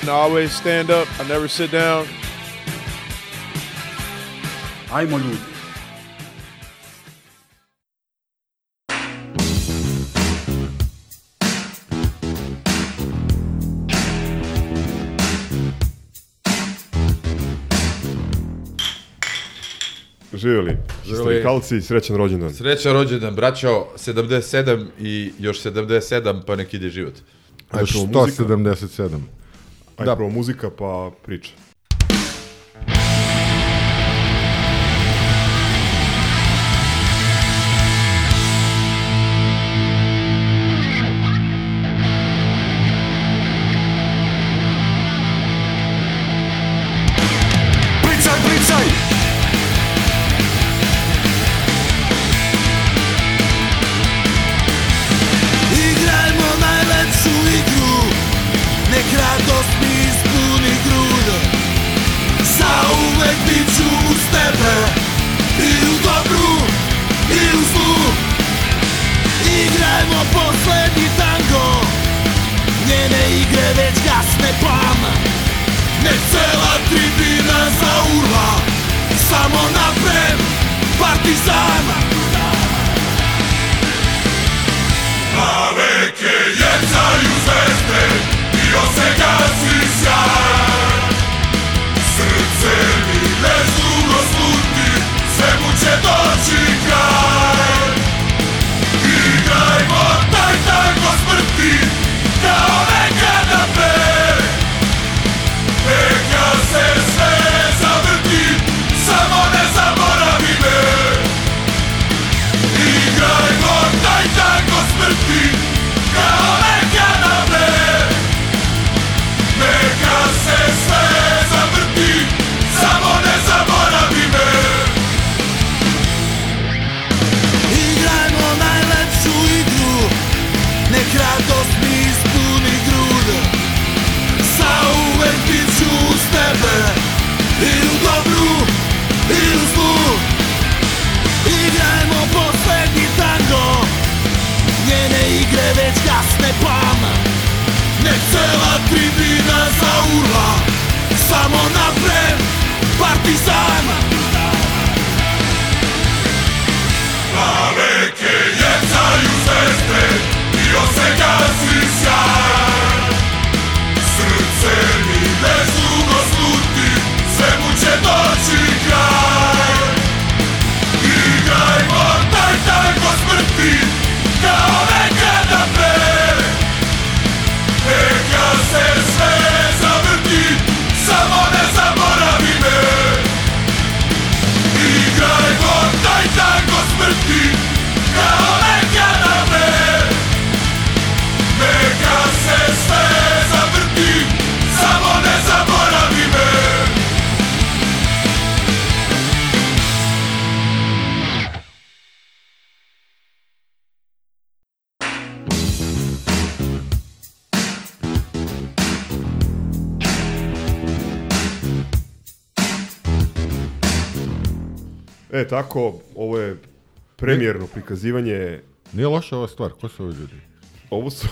And I always stand up. I never sit down. Ajmo ljudi. Živjeli. Historikalci, srećan rođendan. Sreća rođendan, braćo, 77 i još 77, pa nek ide život. Ajde prvo muzika, 177. ajde prvo muzika pa priča. Tako, ovo je premijerno prikazivanje, Nije loša ova stvar, ko su ovi ljudi? ovo su,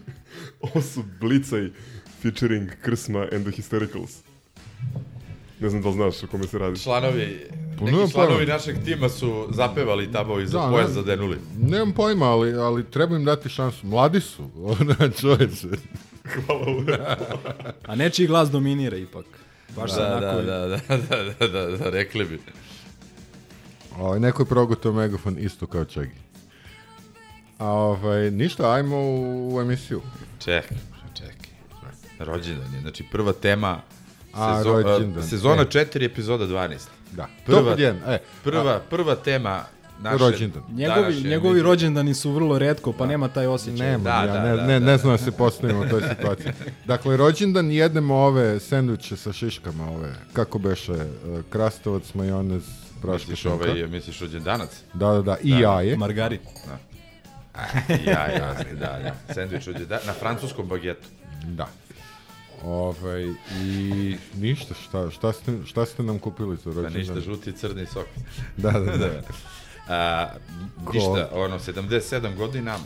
ovo su Blicaj featuring Krsma and the Hystericals. Ne znam da li znaš o kome se radi. Članovi, Pa neki članovi pojma. našeg tima su zapevali tamo i za Da, pojas ne. zadenuli. Nemam pojma, ali, ali treba im dati šansu. Mladi su, ona čoveče. A nečiji glas dominira ipak. Baš Da, da, da, da, da, da, da, da, da, rekli bi. Ovaj, neko je progutao megafon isto kao Čegi. A ovaj, ništa, ajmo u, u emisiju. Čekaj, čekaj. Rođendan je, znači prva tema A, sezo- rođendan. sezona E. 4, epizoda 12. Da, Prva- top 1. E, Prva, prva tema naše... Rođendan. Njegovi, njegovi rođendani su vrlo redko, pa nema taj osjećaj. Nema, Da, ja da, ne, da, ne, da, ne znam da se postavimo u toj situaciji. Dakle, rođendan jedemo ove sendviče sa šiškama, ove, kako beše, e, krastavac, majonez, praška Misliš šunka. ovaj, misliš rođendanac? Da, da, da, i jaje. Margarit. ja, ja, da, da. Sandvič rođendan, na francuskom bagetu. Da. Ovaj, I ništa, šta, šta, ste, šta ste nam kupili za Da rođendan? ništa, žuti crni sok. Da, da, da. A, ništa, ono, 77 godina,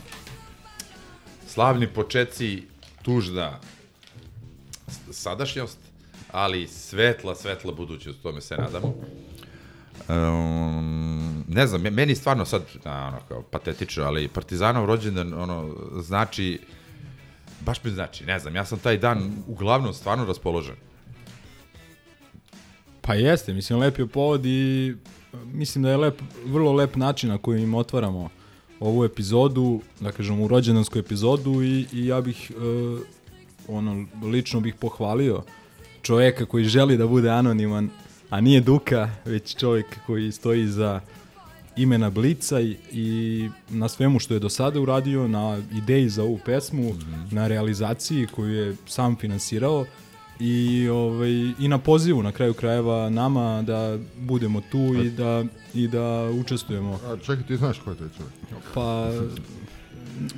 slavni počeci, tužna sadašnjost, ali svetla, svetla budućnost, tome se nadamo. Um, ne znam, me- meni stvarno sad, a, ono, kao patetično, ali Partizanov rođendan, ono, znači, baš mi znači, ne znam, ja sam taj dan uglavnom stvarno raspoložen. Pa jeste, mislim, lep je povod i mislim da je lep, vrlo lep način na koji im otvaramo ovu epizodu, da kažem, u rođendansku epizodu i, i ja bih, e, ono, lično bih pohvalio čoveka koji želi da bude anoniman, a nije Duka, već čovjek koji stoji za imena Blica i, i na svemu što je do sada uradio, na ideji za ovu pesmu, na realizaciji koju je sam finansirao i, ovaj, i na pozivu na kraju krajeva nama da budemo tu i da, i da učestvujemo. A, čekaj, ti znaš ko je taj čovjek? Pa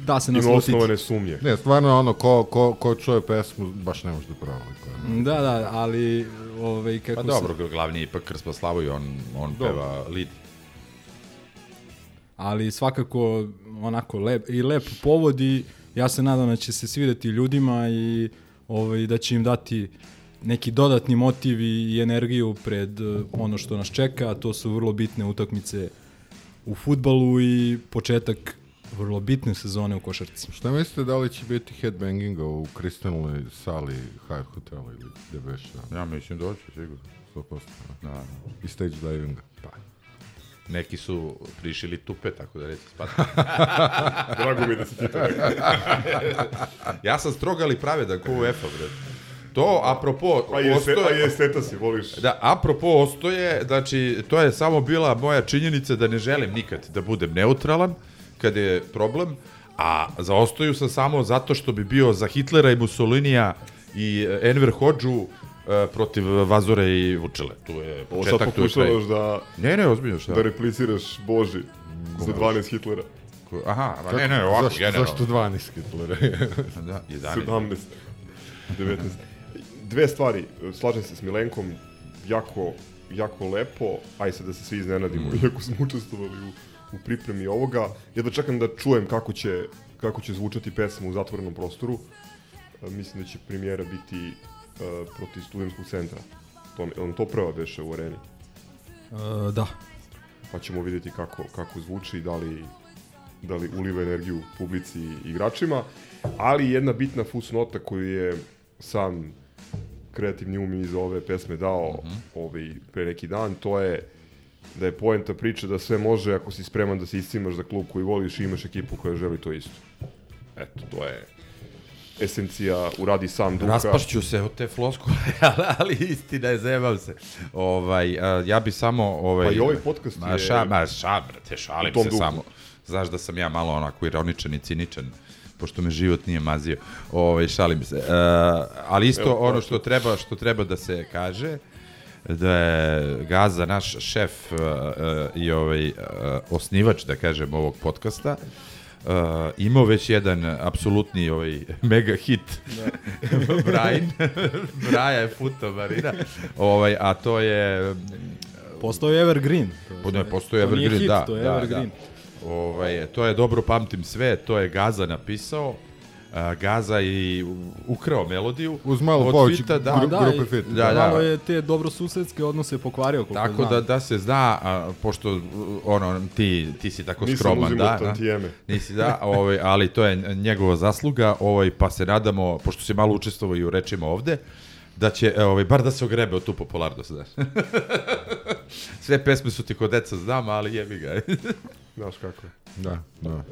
da se Ima naslutiti. osnovane sumnje. Ne, stvarno ono, ko, ko, ko čuje pesmu, baš ne može da provali. Da, da, ali ovaj, kako Pa dobro, glavni je ipak Krspo Slavoj, on, on peva lead. ali svakako onako lep, i lep povod i ja se nadam da će se svideti ljudima i ovaj, da će im dati neki dodatni motiv i, i energiju pred eh, ono što nas čeka, a to su vrlo bitne utakmice u futbalu i početak vrlo bitne sezone u košarci. Šta mislite da li će biti headbanginga u kristalnoj sali Hyatt hotela ili gde beše? Ja mislim da hoće, sigurno. 100%. Da. I stage divinga. Pa. Neki su prišili tupe, tako da reći spada. Drago mi da si ti to rekao. ja sam strog, ali pravedan, ko UEFA, bre. To, apropo, A je, ste, a ostoje, je esteta si, voliš. da, apropo ostoje, znači, to je samo bila moja činjenica da ne želim nikad da budem neutralan, kad je problem, a za ostoju sam samo zato što bi bio za Hitlera i Mussolinija i eh, Enver Hodžu eh, protiv Vazore i Vučele. Tu je Ovo sad početak, tu je kraj. pokušavaš da, Ne, ne, ozbiljno šta. da repliciraš Boži za 12 Hitlera. Aha, ma ne, ne, ovako, zašto, generalno. zašto 12 Hitlera? Da, 11. 17. 19. Dve stvari, slažem se s Milenkom, jako, jako lepo, aj sad da se svi iznenadimo, iako smo učestvovali u, u pripremi ovoga. Jedva čekam da čujem kako će, kako će zvučati pesma u zatvorenom prostoru. E, mislim da će premijera biti e, protiv studentskog centra. To, on to prva beše u areni. Uh, da, pa ćemo vidjeti kako, kako zvuči da li, da li uliva energiju publici i igračima. Ali jedna bitna fusnota koju je sam kreativni um iz ove pesme dao ovaj, pre neki dan, to je da je poenta priče da sve može ako si spreman da se iscimaš za klub koji voliš i imaš ekipu koja želi to isto. Eto, to je esencija uradi sam Duka. Raspašću se od te floskule, ali, ali istina je, zajebam se. Ovaj, a, ja bi samo... Ovaj, Pa i ovaj podcast ma, je- Ša, ma, ša, brate, šalim se duhu. samo. Znaš da sam ja malo onako ironičan i ciničan, pošto me život nije mazio. Ovaj, šalim se. Uh, ali isto Evo, ono što treba, što treba da se kaže, da je Gaza naš šef uh, uh, i ovaj uh, osnivač, da kažem, ovog podcasta, uh, imao već jedan apsolutni ovaj mega hit Brian Braja je futo Marina ovaj, a to je postao je Evergreen. To, ne, postoji to nije Evergreen, hit, da, to je da, Evergreen. da. Ovaj, to je dobro pamtim sve, to je Gaza napisao a, Gaza i ukrao melodiju Uz malo Fita, da, gru- Da, grupe Fit. Da, da. Malo je te dobrosusedske odnose pokvario, Tako da da se zna, a, pošto ono ti ti si tako Nisam skroman, uzimao da, da. tantijeme. Nisi da, ovaj, ali to je njegova zasluga, ovaj pa se nadamo pošto si malo učestvovao i u rečima ovde da će e, ovaj bar da se ogrebe od tu popularnost, znaš. Sve pesme su ti kod deca znam, ali jebi ga. Znaš kako je. Da, da.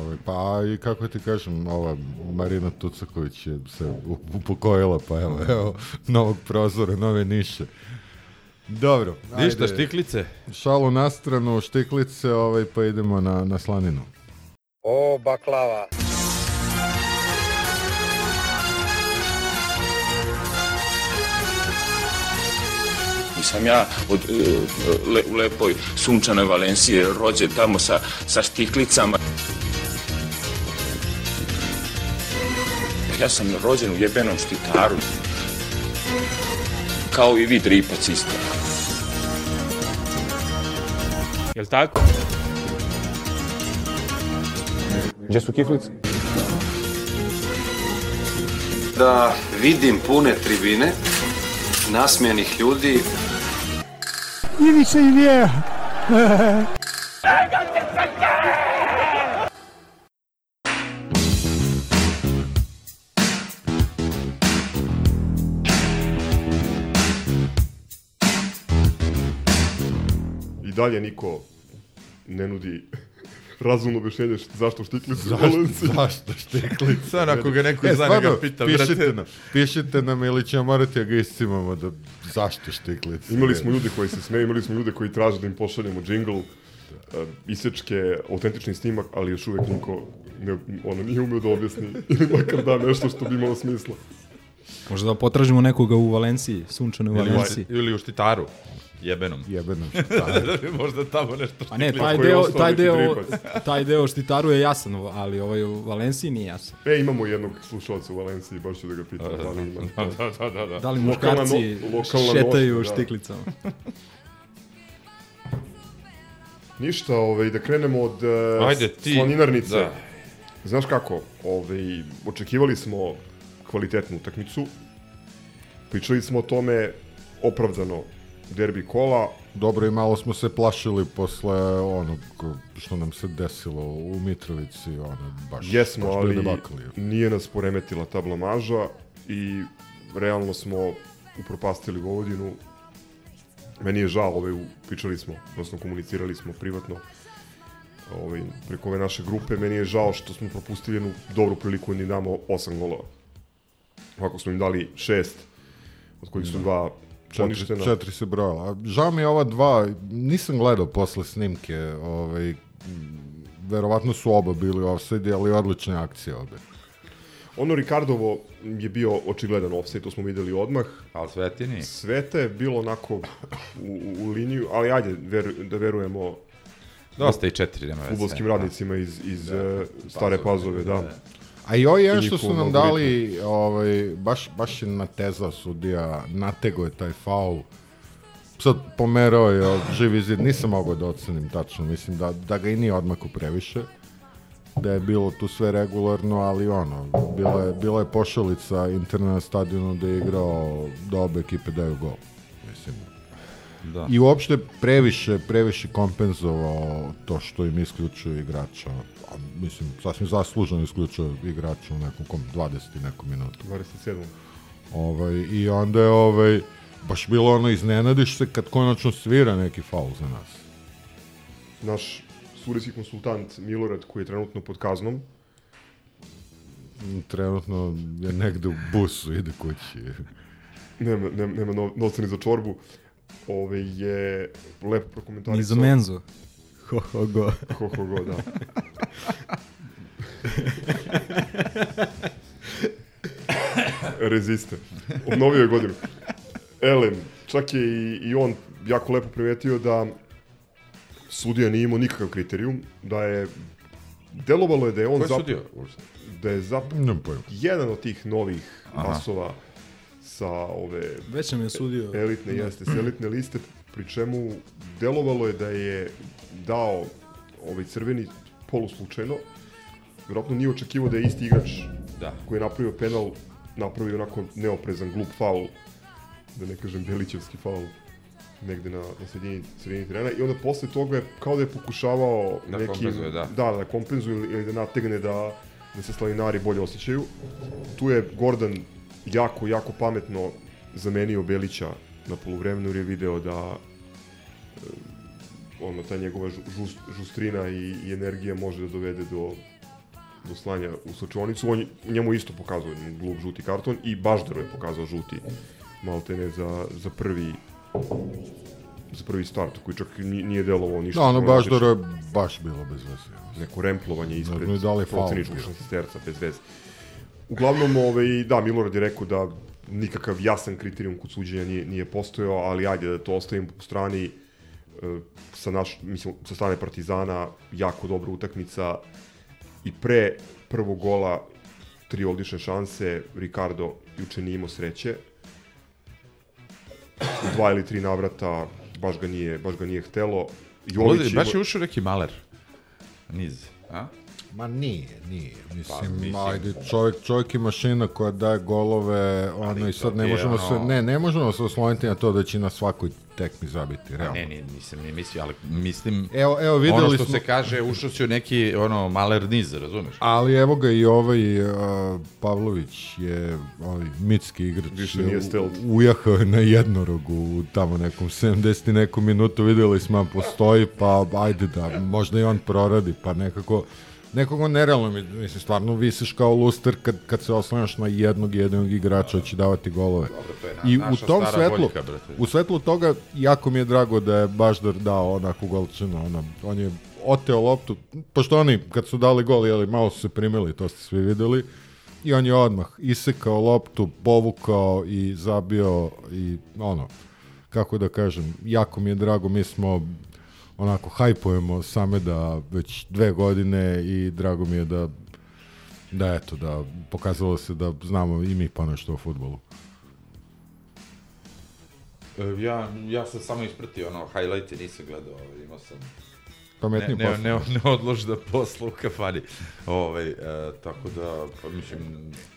Ove, pa i kako ti kažem, ova Marina Tucaković je se upokojila, pa evo, evo, novog prozora, nove niše. Dobro, Ništa, ajde. štiklice. Šalu na stranu, štiklice, ovaj, pa idemo na, na slaninu. O, baklava. Nisam ja od, e, le, u lepoj sunčanoj Valencije rođen tamo sa, sa štiklicama. Ja sam rođen u jebenom štitaru. Kao i vi dripac isto. Jel tako? Gdje su kiflice? da vidim pune tribine, nasmijenih ljudi. Ivica i Vjeja. I dalje niko ne nudi razumno objašnjenje št- zašto štiklice u Valenciji. Zašto štiklice? Sad ako ga neko E, zna, stvarno, pita, pišite brate. nam, pišite nam ili ćemo morati da ga iscimamo da zašto štiklice. Imali smo ljude koji se smeju, imali smo ljude koji traže da im pošaljemo džingl, uh, isečke, autentični snimak, ali još uvek niko ne, ono, nije umeo da objasni ili makar da nešto što bi imalo smisla. Možda da potražimo nekoga u Valenciji, sunčanoj Valenciji. ili u štitaru. Jebenom. Jebenom štitaru. Možda tamo nešto A ne, taj deo, taj, deo, taj deo štitaru je jasan, ali ovaj u Valenciji nije jasan. E, imamo jednog slušalca u Valenciji, baš ću da ga pitam. Da, ima. Da, da, da, da. Da li Lokalna muškarci no- lokalna šetaju nošnja, da. štiklicama? Ništa, ovaj, da krenemo od uh, Ajde, ti- slaninarnice. da. Znaš kako, ovaj, očekivali smo kvalitetnu utakmicu, pričali smo o tome opravdano derbi kola, Dobro i malo smo se plašili posle onog što nam se desilo u Mitrovici, ono, baš, jesmo, baš ali debakl je. nije nas poremetila ta blamaža i realno smo upropastili Vojvodinu. Meni je žao, ovaj, pričali smo, odnosno komunicirali smo privatno ovaj, preko ove naše grupe, meni je žao što smo propustili jednu dobru priliku da im damo osam golova. Ovako smo im dali šest, od kojih su dva Četiri, poništena. četiri se brojala. Žao mi je ova dva, nisam gledao posle snimke, ovaj, verovatno su oba bili offside, ali odlične akcije obe. Ono Ricardovo je bio očigledan offside, to smo videli odmah. Ali svetini. Svete je bilo onako u, u, u liniju, ali ajde veru, da verujemo Dosta i četiri, nema veze. futbolskim radnicima iz, iz da, stare pazove, da. A i ovo je I što su nam dali, ovaj, baš, baš je natezao sudija, natego je taj faul. Sad pomerao je od živi zid, nisam mogao da ocenim tačno, mislim da, da ga i nije odmako previše. Da je bilo tu sve regularno, ali ono, bila je, bila je pošalica interna na stadionu da je igrao da obe ekipe daju gol. Mislim, Da. I uopšte previše, previše kompenzovao to što im isključuje igrača. A, mislim, sasvim zasluženo isključuje igrača u nekom kom 20 i nekom minutu. 27. Ovaj, I onda je ovaj, baš bilo ono iznenadiš se kad konačno svira neki faul za nas. Naš sudijski konsultant Milorad, koji je trenutno pod kaznom, Trenutno je negde u busu, ide kući. nema, nema, nema no, novca ni za čorbu, ove, je lepo prokomentarisao. Ni za menzu. Ho, ho, go. Ho, ho, go, da. Reziste. Obnovio je godinu. Elem, čak je i, i on jako lepo primetio da sudija nije imao nikakav kriterijum, da je delovalo je da je on Ko je zap- sudio? uopšte? da je zap Nemam pojma. jedan od tih novih Aha. pasova sa ove Već nam je sudio. elitne jeste, s elitne liste, pri čemu delovalo je da je dao ovaj crveni poluslučajno, vjerojatno nije očekivao da je isti igrač Da. koji je napravio penal, napravio onako neoprezan, glup faul, da ne kažem Belićevski faul, negde na, na sredini, sredini terena i onda posle toga je kao da je pokušavao Da nekim, kompenzuje, da. da, da kompenzuje ili, ili da nategne da, da se slavinari bolje osjećaju. Tu je Gordon jako, jako pametno zamenio Belića na poluvremenu jer je video da ono, ta njegova žu- žust, žustrina i, i energija može da dovede do do slanja u slučajonicu. On je- njemu isto pokazao jedan glup žuti karton i Baždaru je pokazao žuti maltene za, za prvi za prvi start, koji čak ni- nije delovao ništa. Da, ono baš dobro je baš bilo bez veze. neko remplovanje ispred da faul proceničkog bio? šestisterca, bez veze. Uglavnom, ovaj, da, Milorad je rekao da nikakav jasan kriterijum kod suđenja nije, nije postojao, ali ajde da to ostavim po strani sa, naš, mislim, sa strane Partizana, jako dobra utakmica i pre prvog gola tri odlične šanse, Ricardo juče nije imao sreće, U dva ili tri navrata baš ga nije, baš ga nije htelo. Jović baš ima- je ušao neki maler. Niz, a? Ma nije, nije. Mislim, Pa, mislim- ajde, čovjek, čovjek je mašina koja daje golove, ono i sad to ne možemo se, ne, ne možemo se osloniti na to da će na svakoj tekmi zabiti, realno. Ne, ne, nisam ni mislio, ali mislim... Evo, evo, videli ono što smo- se kaže, ušao si u neki, ono, maler niz, razumeš? Ali evo ga i ovaj uh, Pavlović je ovaj mitski igrač. Više je nije stealth. Ujahao je na jednorogu u tamo nekom 70 i neku minutu videli smo postoji, pa ajde da možda i on proradi, pa nekako nekako nerealno mi, mislim, stvarno visiš kao luster kad, kad se oslanjaš na jednog jedinog igrača će davati golove. to je na- I u naša tom stara svetlu, boljka, brate. u svetlu toga, jako mi je drago da je Baždar dao onako golčinu, ona, on je oteo loptu, pošto oni kad su dali gol, jeli, malo su se primili, to ste svi videli, i on je odmah isekao loptu, povukao i zabio i ono, kako da kažem, jako mi je drago, mi smo onako hajpujemo same da već dve godine i drago mi je da da eto, da pokazalo se da znamo i mi pa nešto o futbolu. E, Ja, ja sam samo ispratio ono, highlighte, nisam gledao, ovaj, imao sam... Pametniji ne, ne, ne, ne odložda posla u kafani. Ovaj, e, tako da, pa mislim...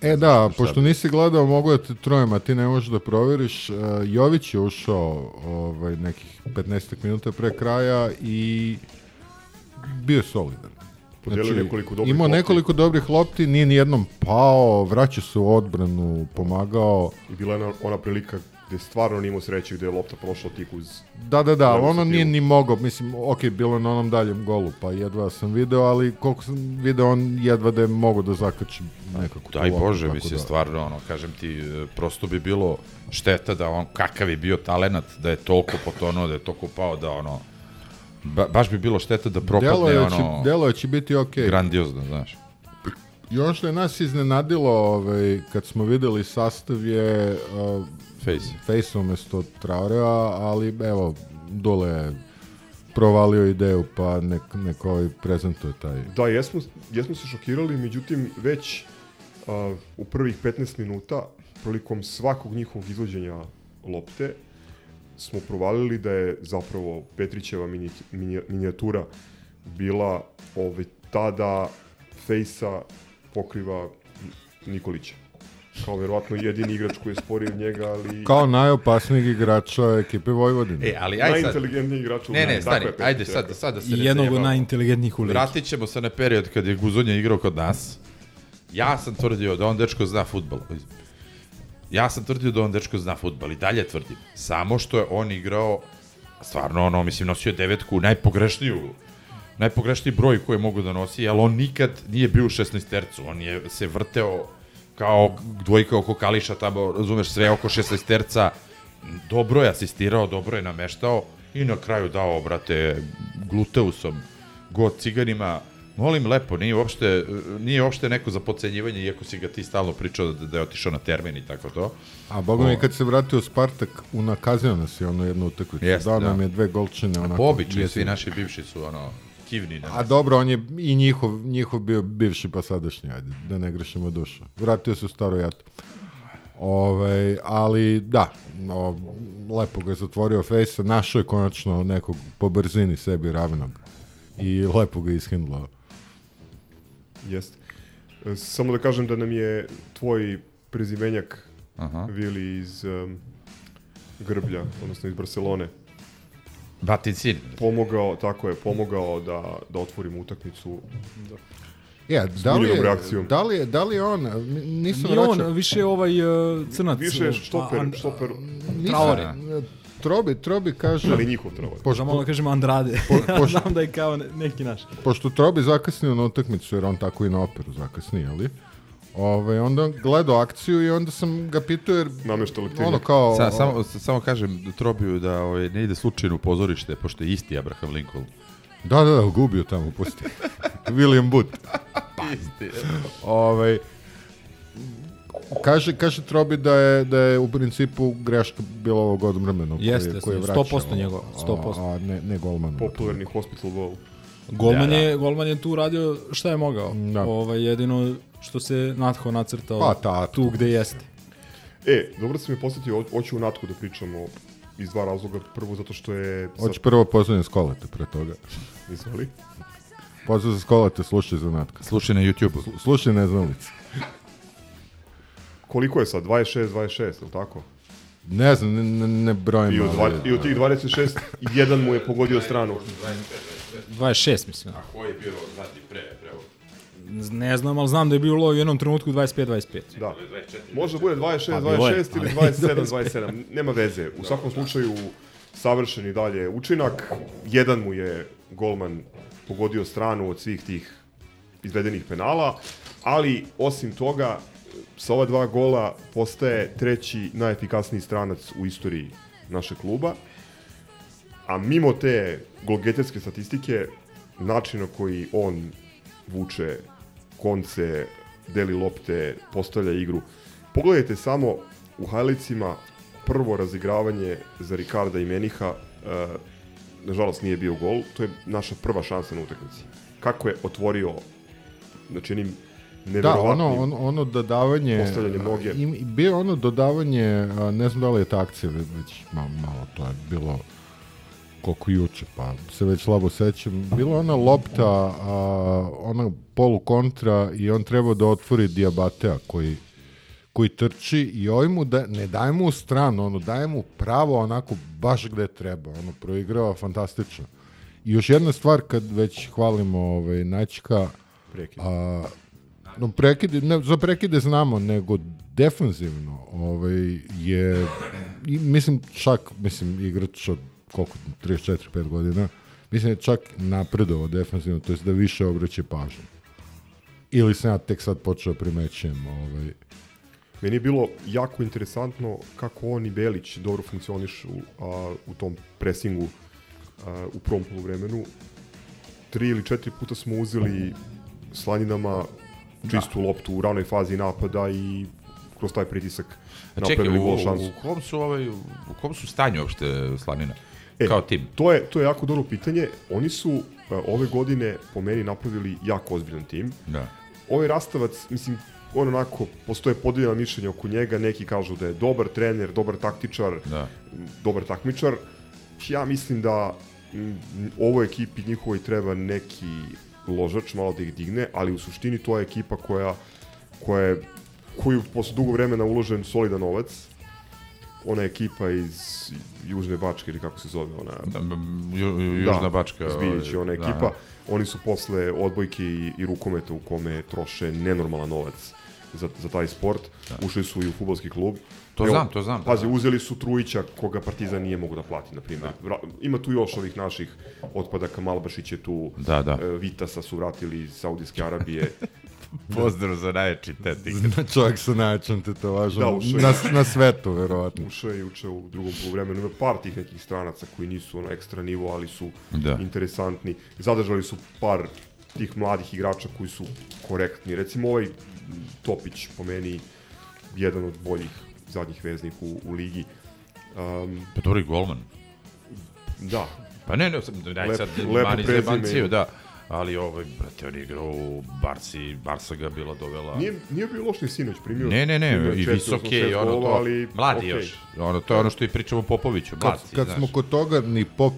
E da, šta pošto bi- nisi gledao, mogu da te trojem, a ti ne možeš da proveriš. Uh, Jović je ušao ovaj, nekih 15 minuta pre kraja i bio je solidan. Znači, Podelio nekoliko dobrih imao lopti. nekoliko dobrih lopti, nije ni jednom pao, vraćao se u odbranu, pomagao. I bila je ona prilika gde stvarno nije imao sreće, gde je lopta prošla tik uz... Da, da, da, ali ono stativu. nije ni mogao, mislim, ok, bilo je na onom daljem golu, pa jedva sam video, ali koliko sam video, on jedva da je mogao da zakači nekako. Daj loptu, Bože, mislim, da- stvarno, ono, kažem ti, e, prosto bi bilo šteta da on, kakav je bio talenat, da je toliko potonuo, da je toliko pao, da ono, ba, baš bi bilo šteta da propadne, Delo je, će, ono, delo je će biti okej. grandiozno, znaš. I ono što je nas iznenadilo ovaj, kad smo videli sastav je uh, Face. Face umesto Traorea, ali evo, Dule je provalio ideju pa nek, nek ovaj prezentuje taj. Da, jesmo, jesmo se šokirali, međutim, već uh, u prvih 15 minuta, prilikom svakog njihovog izvođenja lopte, smo provalili da je zapravo Petrićeva mini, mini, minijatura bila ovaj, tada fejsa pokriva Nikolića. Kao verovatno jedini igrač koji je sporiji od njega, ali... Kao najopasnijeg igrača ekipe Vojvodine. E, ali aj sad... Najinteligentniji igrač u Ne, ne, stani, je ajde sad, sad da se jednog od najinteligentnijih u ligi. Vratit ćemo se na period kad je Guzonja igrao kod nas. Ja sam tvrdio da on dečko zna futbol. Ja sam tvrdio da on dečko zna futbol i dalje tvrdim. Samo što je on igrao, stvarno ono, mislim, nosio devetku, najpogrešniju, najpogrešniji broj koji mogu da nosi, ali on nikad nije bio u 16 tercu. On je se vrteo kao dvojka oko Kališa, tamo, razumeš, sve oko 16 terca. Dobro je asistirao, dobro je nameštao i na kraju dao, brate, gluteusom, god ciganima. Molim lepo, nije uopšte, nije uopšte neko za pocenjivanje, iako si ga ti stalno pričao da, da je otišao na termin i tako to. A Boga mi kad se vratio Spartak, unakazio nas je ono jednu utakmicu. Dao da. nam je dve golčine. Onako, Po običaju, svi naši bivši su ono, kivni. Na A dobro, on je i njihov, njihov bio bivši pa sadašnji, ajde, da ne grešimo dušu. Vratio se u staro jato. Ove, ali da, no, lepo ga je zatvorio fejsa, našao je konačno nekog po brzini sebi ravnog i lepo ga ishindlao. Jeste. E, Samo da kažem da nam je tvoj prezimenjak Aha. Vili iz um, Grblja, odnosno iz Barcelone, Batin sin. pomogao, tako je, pomogao da, da otvorimo utakmicu. Ja, S da li, je, reakcijom. da, li je, da li je on, nisam Nije vraćao- on, više je ovaj uh, crnac. Više je uh, štoper, An- štoper, Traore. Trobi, Trobi kaže... ali njihov Traore. Možda malo da kažem Andrade. pošto- Znam da je kao ne- neki naš. pošto Trobi zakasnio na utakmicu, jer on tako i na operu zakasnije, ali Ovaj, onda gledao akciju i onda sam ga pitao jer Namešta leptirnjak. ono kao... Sa, samo, samo kažem Trobiju da ovaj, ne ide slučajno u pozorište, pošto je isti Abraham Lincoln. Da, da, da, gubio tamo, pusti. William Booth. Ovaj, kaže, kaže Trobi da je, da je u principu greška bila ovog odmrmeno. Jeste, koji, koji je jeste, vraćao. 100% njegov, 100%. A, a ne, ne golman. Popularni hospital goal. Golman, Da, da. je, golman je tu radio šta je mogao. Da. Ovaj, jedino što se Natho nacrtao Pa, tatko. tu gde jeste. E, dobro si mi posetio, ho- hoću u Natku da pričamo iz dva razloga. Prvo zato što je... Hoćeš prvo pozdravljam skolete pre toga. Izvoli. Pozdrav za skolete, slušaj za natka. Slušaj na YouTube-u. Slušaj neznalice. Koliko je sad? 26, 26, je li tako? Ne znam, ne, ne, ne brojim. I od, ali- dva, I od tih 26, jedan mu je pogodio stranu. 26, mislim. Ko je bio zadnji pre, pre Ne znam, ali znam da je bilo u jednom trenutku 25-25. Da. Može da bude 26, Pa, bilo je, 26 ili ali- 27, 27. Nema veze. U svakom slučaju, savršeni dalje učinak. Jedan mu je golman pogodio stranu od svih tih izvedenih penala, ali osim toga, sa ova dva gola postaje treći najefikasniji stranac u istoriji našeg kluba. A mimo te golgeterske statistike, način na koji on vuče konce, deli lopte, postavlja igru. Pogledajte samo u highlightsima prvo razigravanje za Ricarda i Meniha, e, nažalost nije bio gol, to je naša prva šansa na utakmici. Kako je otvorio, znači onim Da, neverovatnim... ono, ono, ono dodavanje... postavljanje noge. Im, bio ono dodavanje, a, ne znam da li je ta akcija ve- već malo, malo to je bilo koliko juče, pa se već slabo sećam. Bila ona lopta, a, ona polu kontra i on treba da otvori Diabatea koji koji trči i ovaj mu da, ne daje mu u stranu, ono, daje mu pravo onako baš gde treba, ono, proigrava fantastično. I još jedna stvar, kad već hvalimo ovaj, Prekid. a, no, prekide, ne, za prekide znamo, nego defanzivno ovaj, je, i, mislim, čak, mislim, igrač od koliko, 34-5 godina, mislim da je čak napredovao defanzivno, to je da više obraće pažnju. Ili sam ja tek sad počeo da primećujem ovaj, Meni je bilo jako interesantno kako on i Belić dobro funkcionišu a, u tom presingu a, u prvom polovremenu. Tri ili četiri puta smo uzeli slaninama čistu loptu u ranoj fazi napada i kroz taj pritisak napravili u, gol u, šansu. u, kom su ovaj, u kom su stanju uopšte Slanina? E, Kao tim. To je, to je jako dobro pitanje. Oni su a, ove godine po meni napravili jako ozbiljan tim. Da. Ovaj Rastavac, mislim, on onako, postoje podeljena mišljenja oko njega, neki kažu da je dobar trener, dobar taktičar, Da. dobar takmičar. Ja mislim da ovoj ekipi njihovoj treba neki ložač, malo da ih digne, ali u suštini to je ekipa koja, koja je, koju posle dugo vremena uložen solidan novac. Ona ekipa iz Južne Bačke, ili kako se zove ona... Da, ju, ju, Južna Bačka. Zbiljić je ona ovaj, ekipa. Oni su posle odbojke i, i rukometa u kome troše nenormalan novac za, za taj sport. Ušli su i u futbolski klub. To Evo, znam, to znam, da, Pazi, da. uzeli su Trujića koga Partizan nije mogu da plati, na primjer. Vra- Ima tu još ovih naših otpadaka, Malbašić je tu, Da, da. e, Vitasa su vratili iz Saudijske Arabije. Pozdrav za najjači tetik. Zna čovjek sa najjačom tetovažom Da, ušao na, na svetu, verovatno. Ušao je juče u drugom poluvremenu. Ima par tih nekih stranaca koji nisu ono ekstra nivo, ali su Da. interesantni. Zadržali su par tih mladih igrača koji su korektni. Recimo ovaj Topić, po meni, jedan od boljih zadnjih veznih u, u ligi. Um, Pa dobro i golman. da, Pa ne, ne, daj sad lepo mani prezime zebanciju, da. Ali ovaj, brate, on igrao u Barci, Barsa ga bila dovela. nije, nije bio loš ni sinoć, primio. Ne, ne, ne, i visok je, i ono to, ali, mladi okej. još. Ono, to je ono što i pričamo o Popoviću, Kad, mladci, kad znaš. smo kod toga, ni Pop,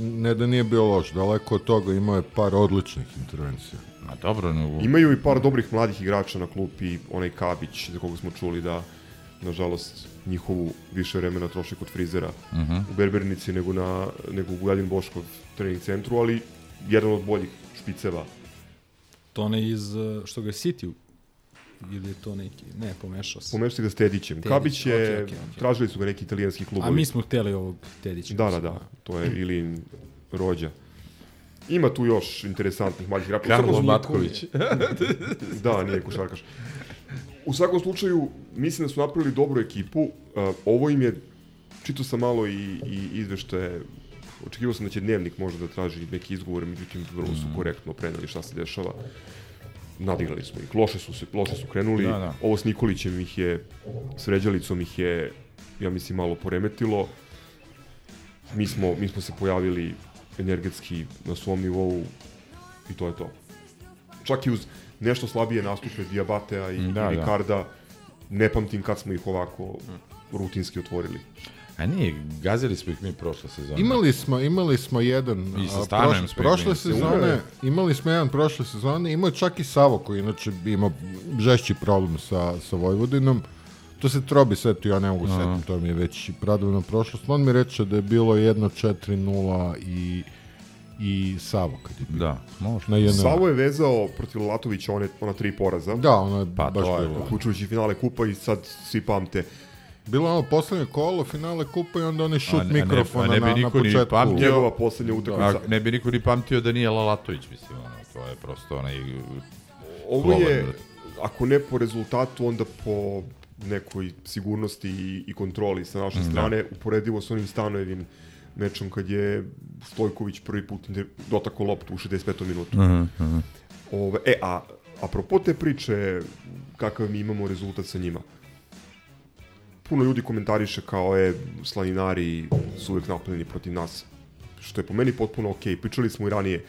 ne da nije bio loš, daleko od toga imao je par odličnih intervencija. A dobro, nego... Imaju i par dobrih mladih igrača na klupi, onaj Kabić, za koga smo čuli da, nažalost, njihovu više vremena troši kod frizera Mhm. u Berbernici nego, na, nego u Bujalin Boškov trening centru, ali jedan od boljih špiceva. To onaj iz, uh, što ga je City ili je to neki, ne, pomešao se. Pomešati ga s Tedićem. Tedić, Kabić je, okej, okej, okej. tražili su ga neki italijanski klubovi. A mi smo hteli ovog Tedića. Da, da, da, to je Ilin rođa. Ima tu još interesantnih mlađih igrača. Karlo Matković. da, nije košarkaš. U svakom slučaju, mislim da su napravili dobru ekipu. Uh, ovo im je, čito sam malo i, i izveštaje, očekivao sam da će dnevnik možda da traži neki izgovor, međutim, vrlo su korektno preneli šta se dešava. Nadigrali smo ih. Loše su, se, loše su krenuli. Da, da. Ovo s Nikolićem ih je, s Ređalicom ih je, ja mislim, malo poremetilo. Mi smo, mi smo se pojavili energetski na svom nivou i to je to. Čak i uz nešto slabije nastupe Diabatea i, Da, da, da. i Ricarda, ne pamtim kad smo ih ovako rutinski otvorili. A nije, gazili smo ih mi prošle sezone. Imali smo, imali smo jedan I sa prošle, prošle imali. sezone, imali smo jedan prošle sezone, imao je čak i Savo koji inače ima žešći problem sa, sa Vojvodinom. To se trobi setio, ja ne mogu setiti, to mi je već pradavno prošlost. On mi reče da je bilo 1-4-0 i, i Savo kad je bio. Da, može. Na jedno, Savo je vezao protiv Latovića one, ona tri poraza, Da, ono je Pa, baš to je, bilo. uključujući finale kupa i sad svi pamte. Bilo ono poslednje kolo, finale kupa i onda onaj A šut ne- a ne- mikrofona a ne bi na, na niko ni pamtio. Njegova poslednja utakmica. A ne bi niko ni pamtio da nije Lalatović, mislim, ono, to je prosto onaj... Ovo je, brate. ako ne po rezultatu, onda po nekoj sigurnosti i, i kontroli sa naše Da. strane, uporedivo s onim Stanojevim mečom kad je Stojković prvi put dotakao loptu u 65. minutu. Uh uh -huh. Ove, e, a apropo te priče, kakav mi imamo rezultat sa njima, puno ljudi komentariše kao je slaninari su uvek napadeni protiv nas, što je po meni potpuno okej. Pričali smo i ranije,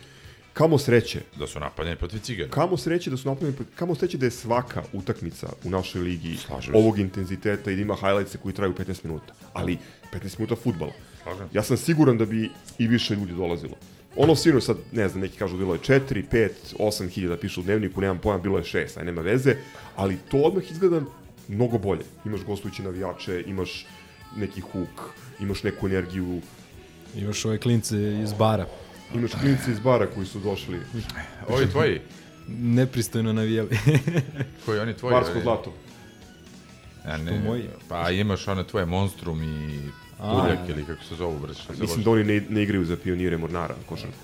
kamo sreće, Da su napadljeni protiv cigara. kamo sreće da su napravljeni, kamo sreće da je svaka utakmica u našoj ligi Slažem se. ovog intenziteta i da ima highlightse koji traju 15 minuta. Ali 15 minuta futbala. Slažem se. Ja sam siguran da bi i više ljudi dolazilo. Ono sino sad, ne znam, neki kažu bilo je 4, 5, 8 hiljada pišu u dnevniku, nemam pojam, bilo je 6, aj nema veze, ali to odmah izgleda mnogo bolje. Imaš gostujući navijače, imaš neki huk, imaš neku energiju, Imaš ove klince iz bara. imaš klinici iz bara koji su došli. Ovi tvoji, Nepristojno navijali. koji oni tvoji? Barsko zlato. A ne, Što moji? Pa imaš one tvoje Monstrum i Tuljak ili kako se zovu, brać. Mislim da oni ne, ne igraju za pionire Mornara, košarku.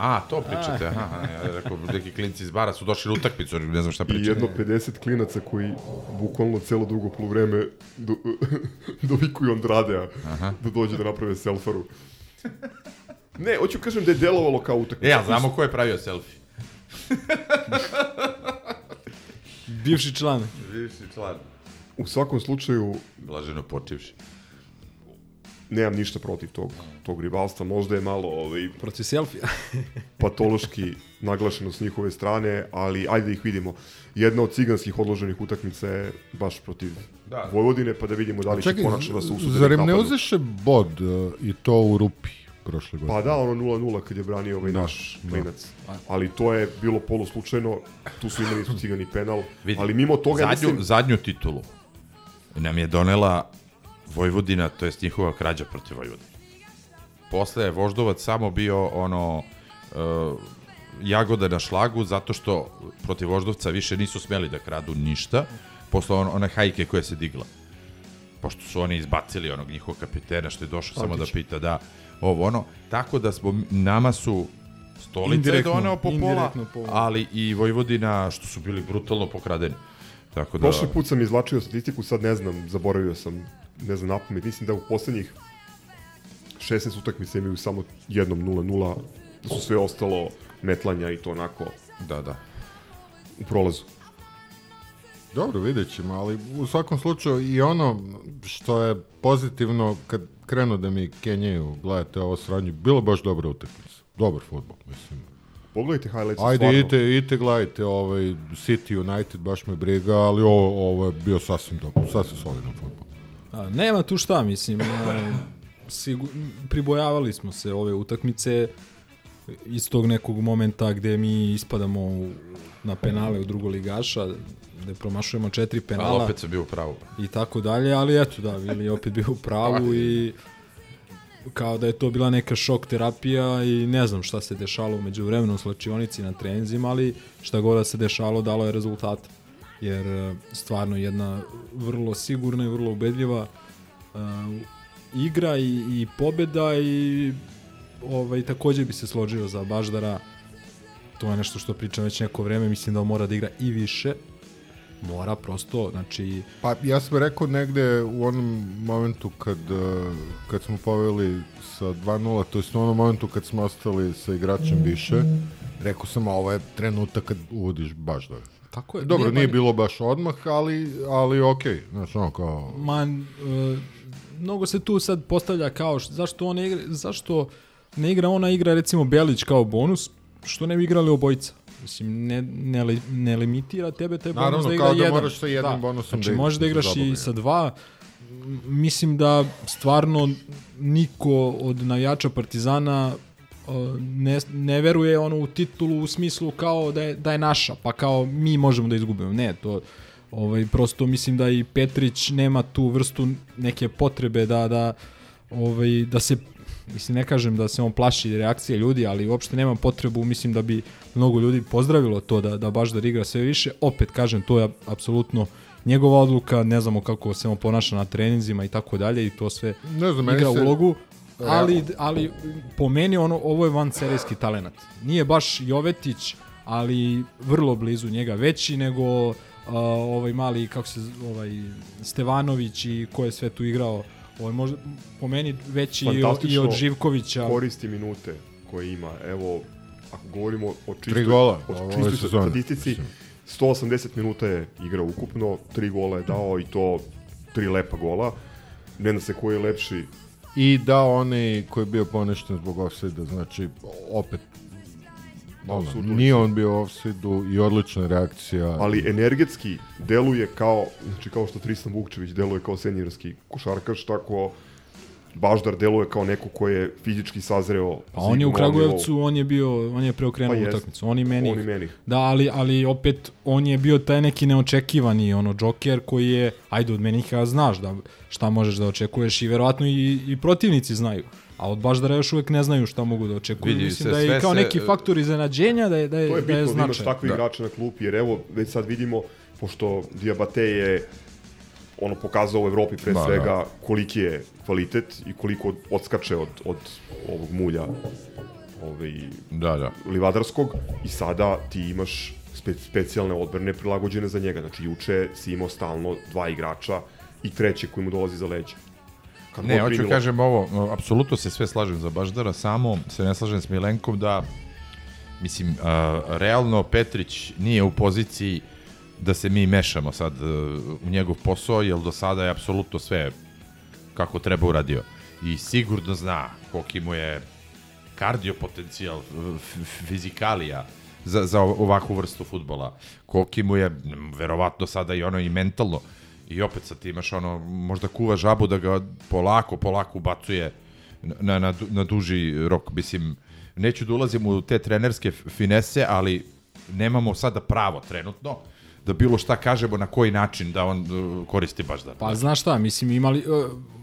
A, to pričate, aha, ja rekao, neki klinci iz bara su došli na utakmicu, ne znam šta I pričate. jedno 50 klinaca koji bukvalno celo drugo poluvreme do, dovikuju Andradea Aha. da dođe da naprave selfaru. Ne, hoću kažem da je delovalo kao utakmica. E, ja znamo ko je pravio selfie. Bivši član. Bivši član. U svakom slučaju, Blaženo počivši. Nemam ništa protiv tog, tog rivalstva. Možda je malo ovaj, Protiv selfija. patološki naglašeno s njihove strane, ali ajde da ih vidimo. Jedna od ciganskih odloženih utakmica je baš protiv Da. Vojvodine, pa da vidimo da li će Čekaj, konačno da se usude zar da im ne uzeše bod uh, i to u rupi prošle godine? Pa da, ono 0-0 kad je branio ovaj naš klinac. Ali to je bilo poluslučajno, tu su imali su cigani penal, Vidi, ali mimo toga zadnju, mislim... zadnju titulu nam je donela Vojvodina, to jest njihova krađa protiv Vojvodine. Posle je Voždovac samo bio ono uh, jagoda na šlagu zato što protiv Voždovca više nisu smeli da kradu ništa posle on, one hajke koja se digla. Pošto su oni izbacili onog njihovog kapitena što je došao samo da pita da ovo ono. Tako da smo, nama su Indirektno, doneo po pola, pola. ali i Vojvodina što su bili brutalno pokradeni. Tako da... Prošli put sam izvlačio statistiku, sad ne znam, zaboravio sam, ne znam napamet, mislim da u poslednjih 16 utakmica imaju samo jednom 0-0, da su sve ostalo metlanja i to onako Da, da. u prolazu. Dobro, vidjet ćemo, ali u svakom slučaju i ono što je pozitivno kad krenu da mi kenjaju, gledajte ovo sranje, bilo baš dobra utakmica. Dobar futbol, mislim. Pogledajte highlights, Ajde, stvarno. idite, idite, gledajte ovaj City United, baš me briga, ali ovo, ovo je bio sasvim dobro, sasvim solidan futbol. A, nema tu šta, mislim. A, sigur, pribojavali smo se ove utakmice iz tog nekog momenta gde mi ispadamo u, na penale u drugoligaša, gde promašujemo četiri penala Ali opet sam bio u pravu. i tako dalje, ali eto da, Vili je opet bio u pravu i kao da je to bila neka šok terapija i ne znam šta se dešalo umeđu vremenu u slačionici na trenzima, ali šta god da se dešalo dalo je rezultat. Jer e, stvarno jedna vrlo sigurna i vrlo ubedljiva uh, igra i, i pobeda i ovaj, takođe bi se složio za Baždara. To je nešto što pričam već neko vreme, mislim da on mora da igra i više. Mora prosto, znači... Pa ja sam rekao negde u onom momentu kad, eh, kad smo poveli sa 2-0, to je u onom momentu kad smo ostali sa igračem više, rekao sam, ovo je trenutak kad uvodiš baš da Tako je. Dobro, Nije, nije pa- bilo baš odmah, ali, ali okej, znaš, ono kao... Man, e, mnogo se tu sad postavlja kao zašto on igra, zašto ne igra ona igra recimo Belić kao bonus, što ne bi igrali obojica. Mislim, ne, ne, ne limitira tebe taj bonus Naravno, da igra kao da jedan. moraš sa jednim bonusom znači, da možeš da igraš i sa dva. Mislim da stvarno niko od navijača Partizana ne, ne veruje ono u titulu u smislu kao da je, da je naša, pa kao mi možemo da izgubimo. Ne, to ovaj, prosto mislim da i Petrić nema tu vrstu neke potrebe da, da, ovaj, da se mislim ne kažem da se on plaši reakcije ljudi, ali uopšte nema potrebu, mislim da bi mnogo ljudi pozdravilo to da, da Baždar igra sve više. Opet kažem, to je apsolutno njegova odluka, ne znamo kako se on ponaša na treninzima i tako dalje i to sve Ne znam, igra se- ulogu. Ali, ali po meni ono, ovo je van serijski talenat. Nije baš Jovetić, ali vrlo blizu njega veći nego uh, ovaj mali kako se ovaj Stevanović i ko je sve tu igrao ovaj možda po meni veći i, o- i od Živkovića koristi minute koje ima. Evo, ako govorimo o čistoj, Tri gola o čistoj statistici, 180 minuta je igrao ukupno, tri gola je dao i to tri lepa gola. Ne zna se koji je lepši. I da onaj koji je bio poništen zbog offside znači opet ono, Surdulić. nije on bio u offside-u i odlična reakcija. ali energetski deluje kao, znači kao što Tristan Vukčević deluje kao seniorski košarkaš, tako Baždar deluje kao neko ko je fizički sazreo. Pa on je u Kragujevcu, nivou. on je bio, on je preokrenuo Pa utakmicu. On i meni. On i meni. Da, ali, ali opet on je bio taj neki neočekivani ono džoker koji je, ajde od Menika znaš da šta možeš da očekuješ i verovatno i, i protivnici znaju. A od Baždara još uvek ne znaju šta mogu da očekuju. Vidi Mislim se, da je kao se- neki faktor iznenađenja da je, da je, To je da je bitno da imaš značajan. takve Da. igrače na klupi, jer evo, već sad vidimo, pošto Diabate je ono pokazao u Evropi pre Da, svega koliki je kvalitet i koliko odskače od, od ovog mulja ovaj, Da, da. livadarskog i sada ti imaš spe, specijalne odbrane prilagođene za njega. Znači, juče si imao stalno dva igrača i treće koji mu dolazi za leđa. Kad Ne, hoću primilo- kažem ovo, no, apsolutno se sve slažem za Baždara, samo se ne slažem s Milenkom da, mislim, uh, realno Petrić nije u poziciji da se mi mešamo sad uh, u njegov posao, jer do sada je apsolutno sve kako treba uradio. I sigurno zna koliki mu je kardio potencijal, fizikalija za, za ovakvu vrstu futbola. Koliki mu je, verovatno sada i ono i mentalno. I opet sad ti imaš ono, možda kuva žabu da ga polako, polako ubacuje na, na, na duži rok. Mislim, neću da ulazim u te trenerske finese, ali nemamo sada pravo trenutno da bilo šta kažemo na koji način da on uh, koristi baš da. Pa znaš šta, mislim imali, e,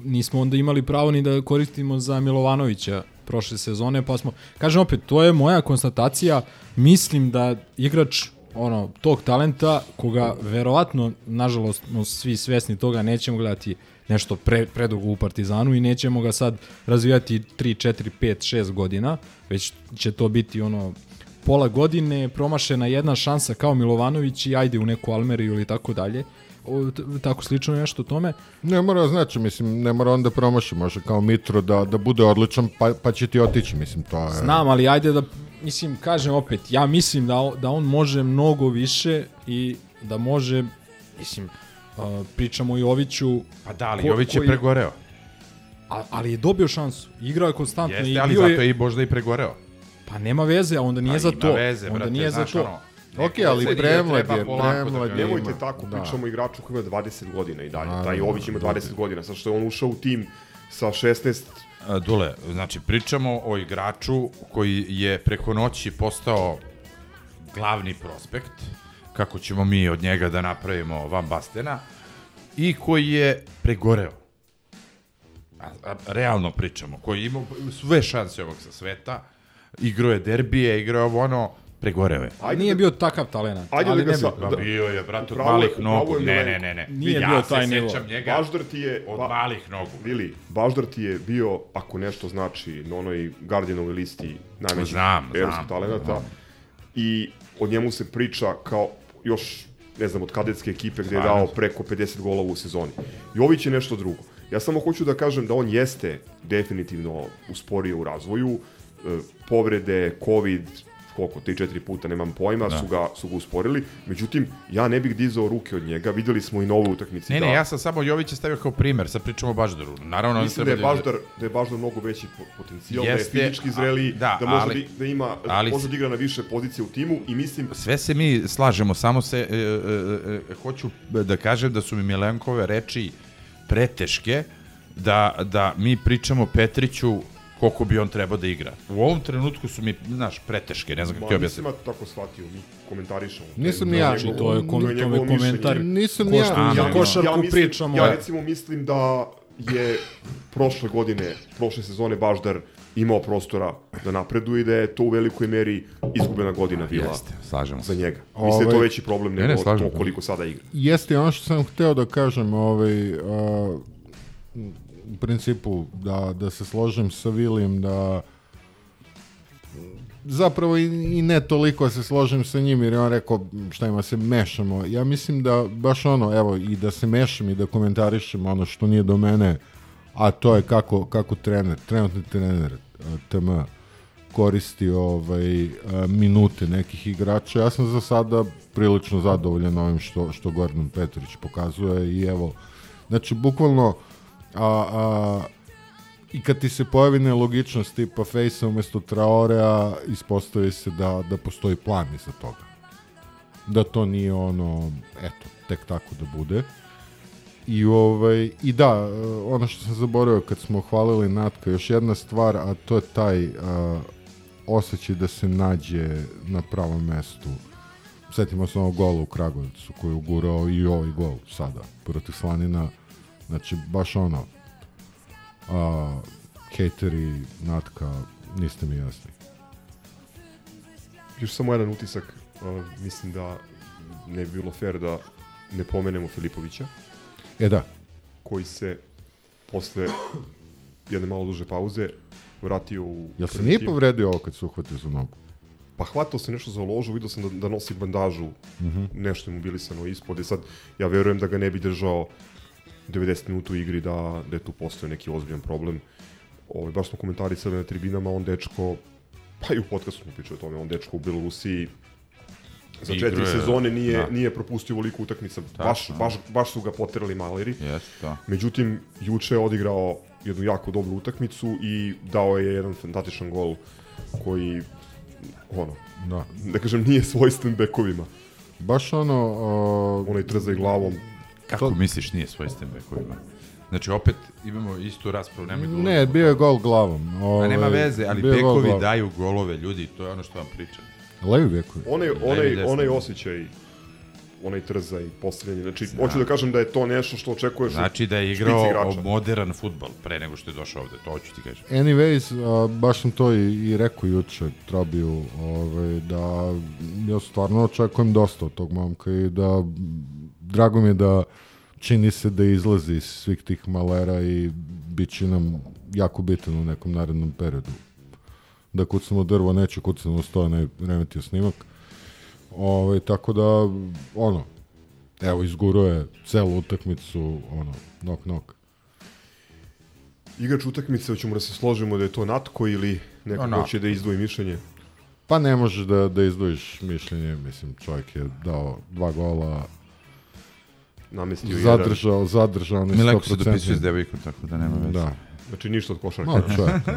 nismo onda imali pravo ni da koristimo za Milovanovića prošle sezone, pa smo, kažem opet, to je moja konstatacija, mislim da igrač ono, tog talenta, koga verovatno, nažalost, smo svi svesni toga, nećemo gledati nešto pre, predugo u Partizanu i nećemo ga sad razvijati 3, 4, 5, 6 godina, već će to biti ono pola godine, promašena jedna šansa kao Milovanović i ajde u neku Almeriju ili tako dalje. O, t- tako slično nešto tome. Ne mora znači, mislim, ne mora onda promaši, može kao Mitro da, da bude odličan, pa, pa će ti otići, mislim, to je... Znam, ali ajde da, mislim, kažem opet, ja mislim da, da on može mnogo više i da može, mislim, uh, pričamo o Joviću, Pa da, ali Ko- Jović je koji- pregoreo. a, ali je dobio šansu, igrao je konstantno Jeste, i ali bio zato je, je i možda i pregoreo. Pa nema veze, a onda nije Pa za ima to. Veze, onda brate, nije znaš, za to. Ono, Ok, ali premlad je, premlad je. Nemojte ima. tako, Da. pričamo o igraču koji ima 20 godina i dalje. Taj Jović ima 20 godina, sad što je on ušao u tim sa 16 A, Dule, znači pričamo o igraču koji je preko noći postao glavni prospekt, kako ćemo mi od njega da napravimo Van Bastena, i koji je pregoreo. A, a, realno pričamo, koji je imao sve šanse ovog sa sveta, igrao je derbije, igrao je ovo ono, pregoreo je. Ajde nije bio takav talent. Ajde ali da ga sa- Da. bio je, brate, od malih nogu. Ne, ne, ne, ne. Nije ja bio taj nivo. sećam njega Baždar ti je... od ba- malih nogu. Vili, Baždar ti je bio, ako nešto znači, na onoj Guardianovoj listi najvećih Znam, evropskih znam, talenata znam. i o njemu se priča kao još ne znam, od kadetske ekipe gde je dao preko 50 golova u sezoni. Jović je nešto drugo. Ja samo hoću da kažem da on jeste definitivno usporio u razvoju, povrede, covid, koliko, 3-4 puta, nemam pojma, Da. su, ga, su ga usporili. Međutim, ja ne bih dizao ruke od njega. Videli smo i novu utakmici. Ne, da, ne, ja sam samo Jovića stavio kao primer, sad pričamo o Baždaru. Naravno, Mislim da je Baždar, da je Baždar mnogo veći po- potencijal, Jeste, da je fizički zreli, a- da, da, može ali- da, da ima, ali- može da igra na više pozicije u timu i mislim Sve se mi slažemo, samo se e, e, e, hoću da kažem da su mi Milenkove reči preteške, da, da mi pričamo Petriću koliko bi on trebao da igra. U ovom trenutku su mi, znaš, preteške, ne znam kako ti Ma, objasnim. nisam ja tako shvatio, mi komentarišemo. Nisam ni ja. njegovo- To je, kom, to je komentar. mišljenje. Nisam ni ja. što A, za ja- košarku mislim, pričamo. Ja recimo mislim da je prošle godine, prošle sezone Baždar imao prostora da napreduje i da je to u velikoj meri izgubena godina bila Jeste, slažemo za njega. Mislim da je to Ovaj- veći problem Ne, nego ne, slažem to koliko sada igra. Jeste ono što sam hteo da kažem, ovaj, a, u principu da, da se složim sa Vilijem da zapravo i, i ne toliko se složim sa njim jer je on rekao šta ima se mešamo. Ja mislim da baš ono, evo i da se mešam i da komentarišem ono što nije do mene, a to je kako, kako trener, trenutni trener a, TM koristi ovaj a, minute nekih igrača. Ja sam za sada prilično zadovoljan ovim što što Gordon Petrić pokazuje i evo znači bukvalno a, a, i kad ti se pojavi nelogičnost tipa face umesto Traorea ispostavi se da, da postoji plan iza toga. Da to nije ono, eto, tek tako da bude. I, ovaj, I da, ono što sam zaboravio kad smo hvalili Natka, još jedna stvar, a to je taj a, osjećaj da se nađe na pravom mestu. Setimo se onog gola u Kragovicu koji je ugurao i ovaj gol sada protiv Slanina. Znači, baš ono, a, hejteri Natka, niste mi jasni. Još samo jedan utisak, uh, mislim da ne bi bilo fair da ne pomenemo Filipovića, E da, koji se posle jedne malo duže pauze vratio u... jel se nije povredio ovo kad se uhvatio za nogu? Pa hvatao se nešto za ložu, vidio sam da, da nosi bandažu, Mhm. nešto je mu bilisano ispod. I sad, ja verujem da ga ne bi držao 90 minuta u igri, da, da je tu postoje neki ozbiljan problem. Ovaj, baš smo komentarisali na tribinama, on dečko, pa i u podcastu smo pričali o tome, on dečko u Belorusiji za Igrao četiri sezone nije, da. nije propustio ovoliko utakmica. Baš, Tačno. baš, baš su ga poterali maleri. Jeste to. Međutim, juče je odigrao jednu jako dobru utakmicu i dao je jedan fantastičan gol koji, ono, Da. da kažem, nije svojstven bekovima. Baš ono... Uh, Onaj trza i glavom. Kako To- misliš nije svojstven bekovima? Znači, opet imamo istu raspravu, nemoj da ne, bio je gol glavom. A Ovaj, nema veze, ali gol bekovi glavom. daju golove, ljudi, to je ono što vam pričam. Levi bekovi. Onaj, onaj, onaj osjećaj, onaj trza i postavljanje. Znači, hoću da kažem da je to nešto što očekuješ Znači da je igrao modern futbol pre nego što je došao ovde, to hoću ti kažem. Anyways, a, baš sam to i, i rekao juče Trobiju, ovaj, da ja stvarno očekujem dosta od tog momka i da drago mi je da čini se da izlazi iz svih tih malera i bit će nam jako bitan u nekom narednom periodu. Da kucamo drvo, neće kucamo sto, ne remetio snimak. Ovaj, tako da, ono, evo, izguro je celu utakmicu, ono, nok, nok. Igrač utakmice, hoćemo da se složimo da je to Natko ili neko No, no. hoće da izdvoji mišljenje. Pa ne možeš da, da izdvojiš mišljenje, mislim, čovjek je dao dva gola, Namestio jedan. zadržao, zadržao ne Mileko se 100%. dopisuje s devojkom, tako da nema veze. Da. Znači ništa od košarka. Ma, čovjek.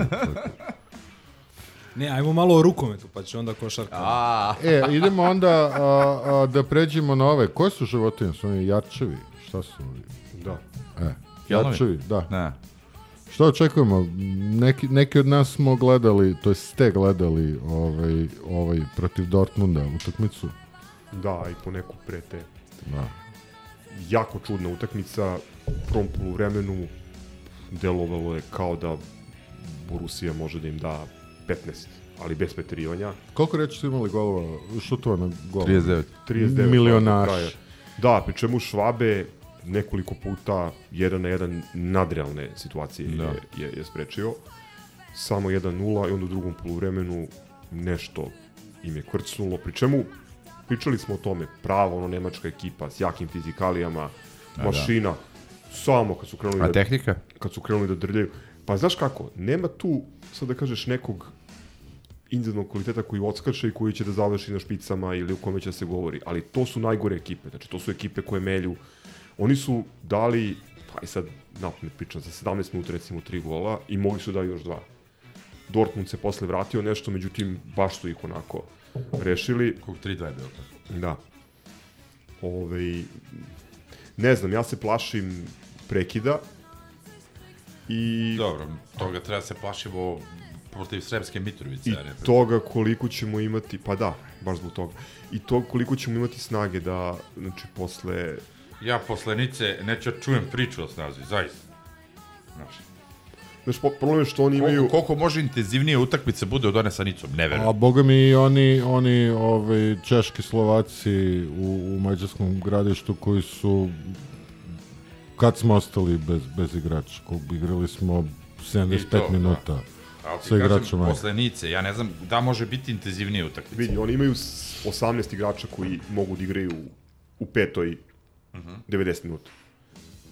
Ne, ajmo malo o rukometu, pa će onda košarka. A, e, idemo onda a, a, da pređemo na ove. Koje su životinje? Su oni jarčevi? Šta su ovi? Da. E, jarčevi, da. ne. Šta očekujemo? Neki, neki od nas smo gledali, to jest ste gledali ovaj, ovaj protiv Dortmunda utakmicu. Da, i po neku pre te. Da. Jako čudna utakmica. U prvom poluvremenu delovalo je kao da Borussia može da im da 15, ali bez petirivanja. Koliko reći su imali golova? Šutova na gol? 39. 39 Milionaš. Da, pri čemu Švabe nekoliko puta jedan na jedan nadrealne situacije Da. je, je, je sprečio. Samo 1-0 i onda u drugom poluvremenu nešto im je kvrcnulo. Pri čemu pričali smo o tome, prava ono nemačka ekipa s jakim fizikalijama, da. mašina, samo kad su krenuli A da, tehnika? kad su krenuli da drljaju. Pa znaš kako, nema tu, sad da kažeš, nekog individualnog kvaliteta koji odskače i koji će da završi na špicama ili u kome će da se govori, ali to su najgore ekipe, znači to su ekipe koje melju. Oni su dali, pa i sad napamet pričam, za 17 minuta recimo 3 gola i mogli su da još dva. Dortmund se posle vratio nešto, međutim baš su ih onako rešili. Kog 3-2 je bilo. Da. Ove, ne znam, ja se plašim prekida i, Dobro, toga treba se plašimo protiv Sremske Mitrovice. i a ne protiv- toga koliko ćemo imati, pa da, baš zbog toga, i to koliko ćemo imati snage da, znači, posle, Ja posle Nice neću da čujem priču o snazi, zaista. Znaš, znaš, problem je što oni imaju, koliko, koliko može intenzivnije utakmica bude od one sa Nicom, ne verujem. A boga mi i oni, oni ovaj, češki Slovaci u, u mađarskom gradištu koji su kad smo ostali bez, bez igrača, kog igrali smo 75 I to, da. minuta Ali ti sa kažem, igračima. posle Nice, ja ne znam da može biti intenzivnije utakmica. vidi, oni imaju s- 18 igrača koji mogu da igraju u petoj Mhm. 90 minuta.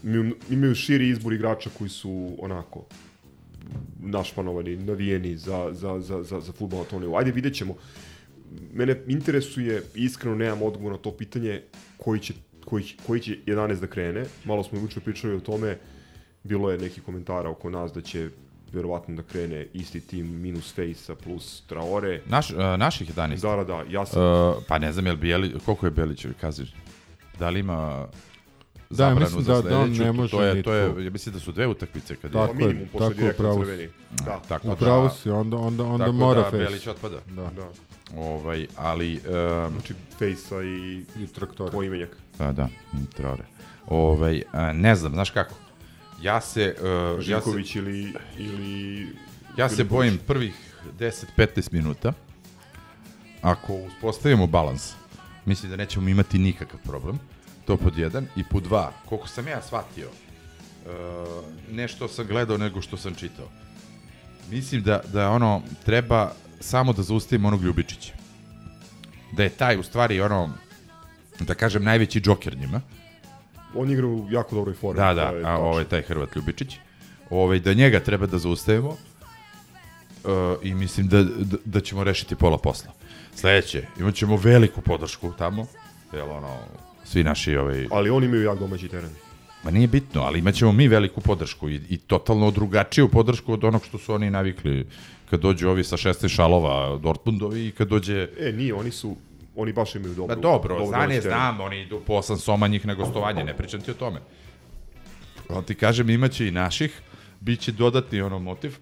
Imaju, imaju širi izbor igrača koji su onako našpanovani, navijeni za, za, za, za, za futbol na tom nivou. Ajde, vidjet ćemo. Mene interesuje, iskreno nemam odgovor na to pitanje, koji će, koji, koji će 11 da krene. Malo smo juče pričali o tome, bilo je neki komentara oko nas da će verovatno da krene isti tim minus Fejsa plus Traore. Naš, uh, naših 11. Da, da, da, ja sam... Uh, pa ne znam, je li Bijeli, koliko je Bjelićevi kaziš? Da li ima Da, zabranu mislim za da- da on ne može to je, to je, ja mislim da su dve utakmice kad je... Tako je, minimum posle direktno crveni. Da, tako Upravo da, si, onda, onda, onda tako mora da Fejs. Bjelić otpada. Da. da. Ovaj, ali, um, Znači, Fejsa i, I traktora. poimenjak. da, da, Traore. Ovaj, a, ne znam, znaš kako? Ja se, uh, ja se, Živković ili, ili... ja se bojim prvih 10-15 minuta. Ako uspostavimo balans, mislim da nećemo imati nikakav problem. To pod jedan. I pod dva, koliko sam ja shvatio, uh, ne što sam gledao, nego što sam čitao. Mislim da, da ono, treba samo da zaustavimo onog Ljubičića. Da je taj, u stvari, ono, da kažem, najveći džoker njima. On igra u jako dobroj formi. Da, da, a ovaj taj Hrvat Ljubičić. Ovaj, da njega treba da zaustavimo. Uh, I mislim da, da, da ćemo rešiti pola posla. Sledeće, imat ćemo veliku podršku tamo. Jel ono, svi naši ovaj... Ali oni imaju jak domaći teren. Ma nije bitno, ali imat ćemo mi veliku podršku i, i totalno drugačiju podršku od onog što su oni navikli kad dođu ovi sa 16 šalova Dortmundovi i kad dođe... E, nije, oni su, oni baš imaju dobro. Pa dobro, dobar znam teren. znam, oni idu po osam soma njih na gostovanje, ne pričam ti o tome. Ali ti kažem, imaće i naših, bit će dodatni ono motiv.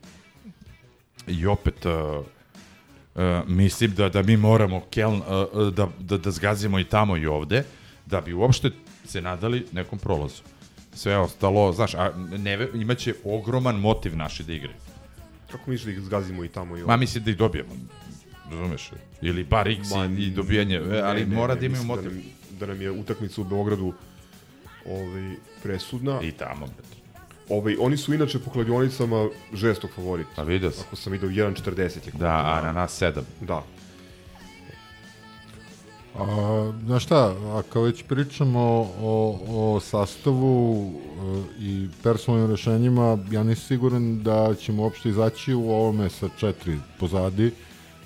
I opet, uh, uh, mislim da, da mi moramo Keln, uh, uh, da, da, da zgazimo i tamo i ovde, da bi uopšte se nadali nekom prolazu. Sve ostalo, znaš, a ne, imaće ogroman motiv naši da igraju. Kako misliš da ih zgazimo i tamo i ovdje? Ma mislim da ih dobijemo, razumeš? Ili bar X Ma, i, dobijanje, e, ali ne, ne, mora ne, da imaju mislim motiv. Da nam, da nam je utakmica u Beogradu ovaj, presudna. I tamo, brate. Ovaj, oni su inače po kladionicama žestok favorit. A vidio sam. Ako sam vidio 1.40 je. Da, a na nas sedam. Da. A, znaš šta, ako već pričamo o, o sastavu e, i personalnim rešenjima, ja nisam siguran da ćemo uopšte izaći u ovome sa četiri pozadi,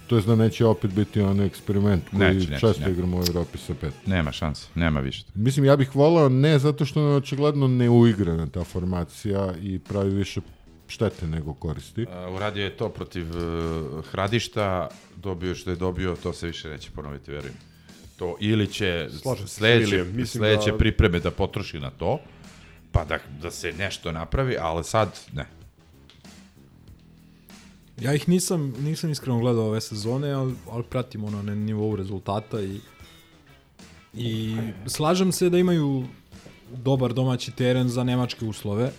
to je da neće opet biti onaj eksperiment koji Neće, neće, često ne. igramo u Evropi sa pet. Nema šanse, nema više. Mislim, ja bih volao ne zato što je očigledno neuigrana ta formacija i pravi više štete nego koristi. Uh, uradio je to protiv uh, Hradišta, dobio što je dobio, to se više neće ponoviti, verujem. To ili će Slažem sledeće, sledeće da- pripreme da potroši na to, pa da, da se nešto napravi, ali sad ne. Ja ih nisam, nisam iskreno gledao ove sezone, ali, ali pratim ono na nivou rezultata i i slažem se da imaju dobar domaći teren za nemačke uslove.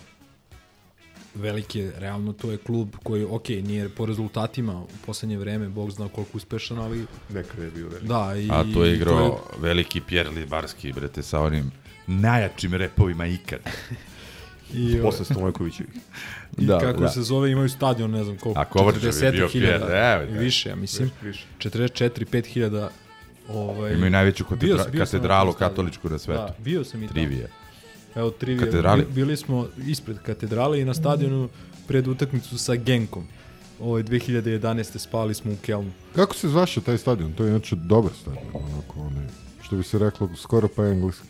Veliki je, realno, to je klub koji, ok, nije po rezultatima u poslednje vreme, bog zna koliko uspešan, ali Nekada je bio veliki. da. I, A to je igrao to je- veliki Pierre Libarski, brete, sa onim najjačim repovima ikad. I, Posle Stojkovića. I Da, da, kako da. se zove, imaju stadion, ne znam koliko. A Kovačev je bio 40.000 Pierre, evo ga. više, ja mislim. Više. 44 5000 Ovaj, Imaju najveću bio katedra- bio sam na katedralu katoličku na svetu. Da, bio sam i tamo. Trivije. Evo, trivije. Katedrali. Bi- Bili smo ispred katedrale i na stadionu pred utakmicu sa Genkom. Ovo je 2011. spali smo u Kelnu. Kako se zvaše taj stadion? To je inače dobar stadion, onako, onaj, što bi se reklo, skoro pa engleski.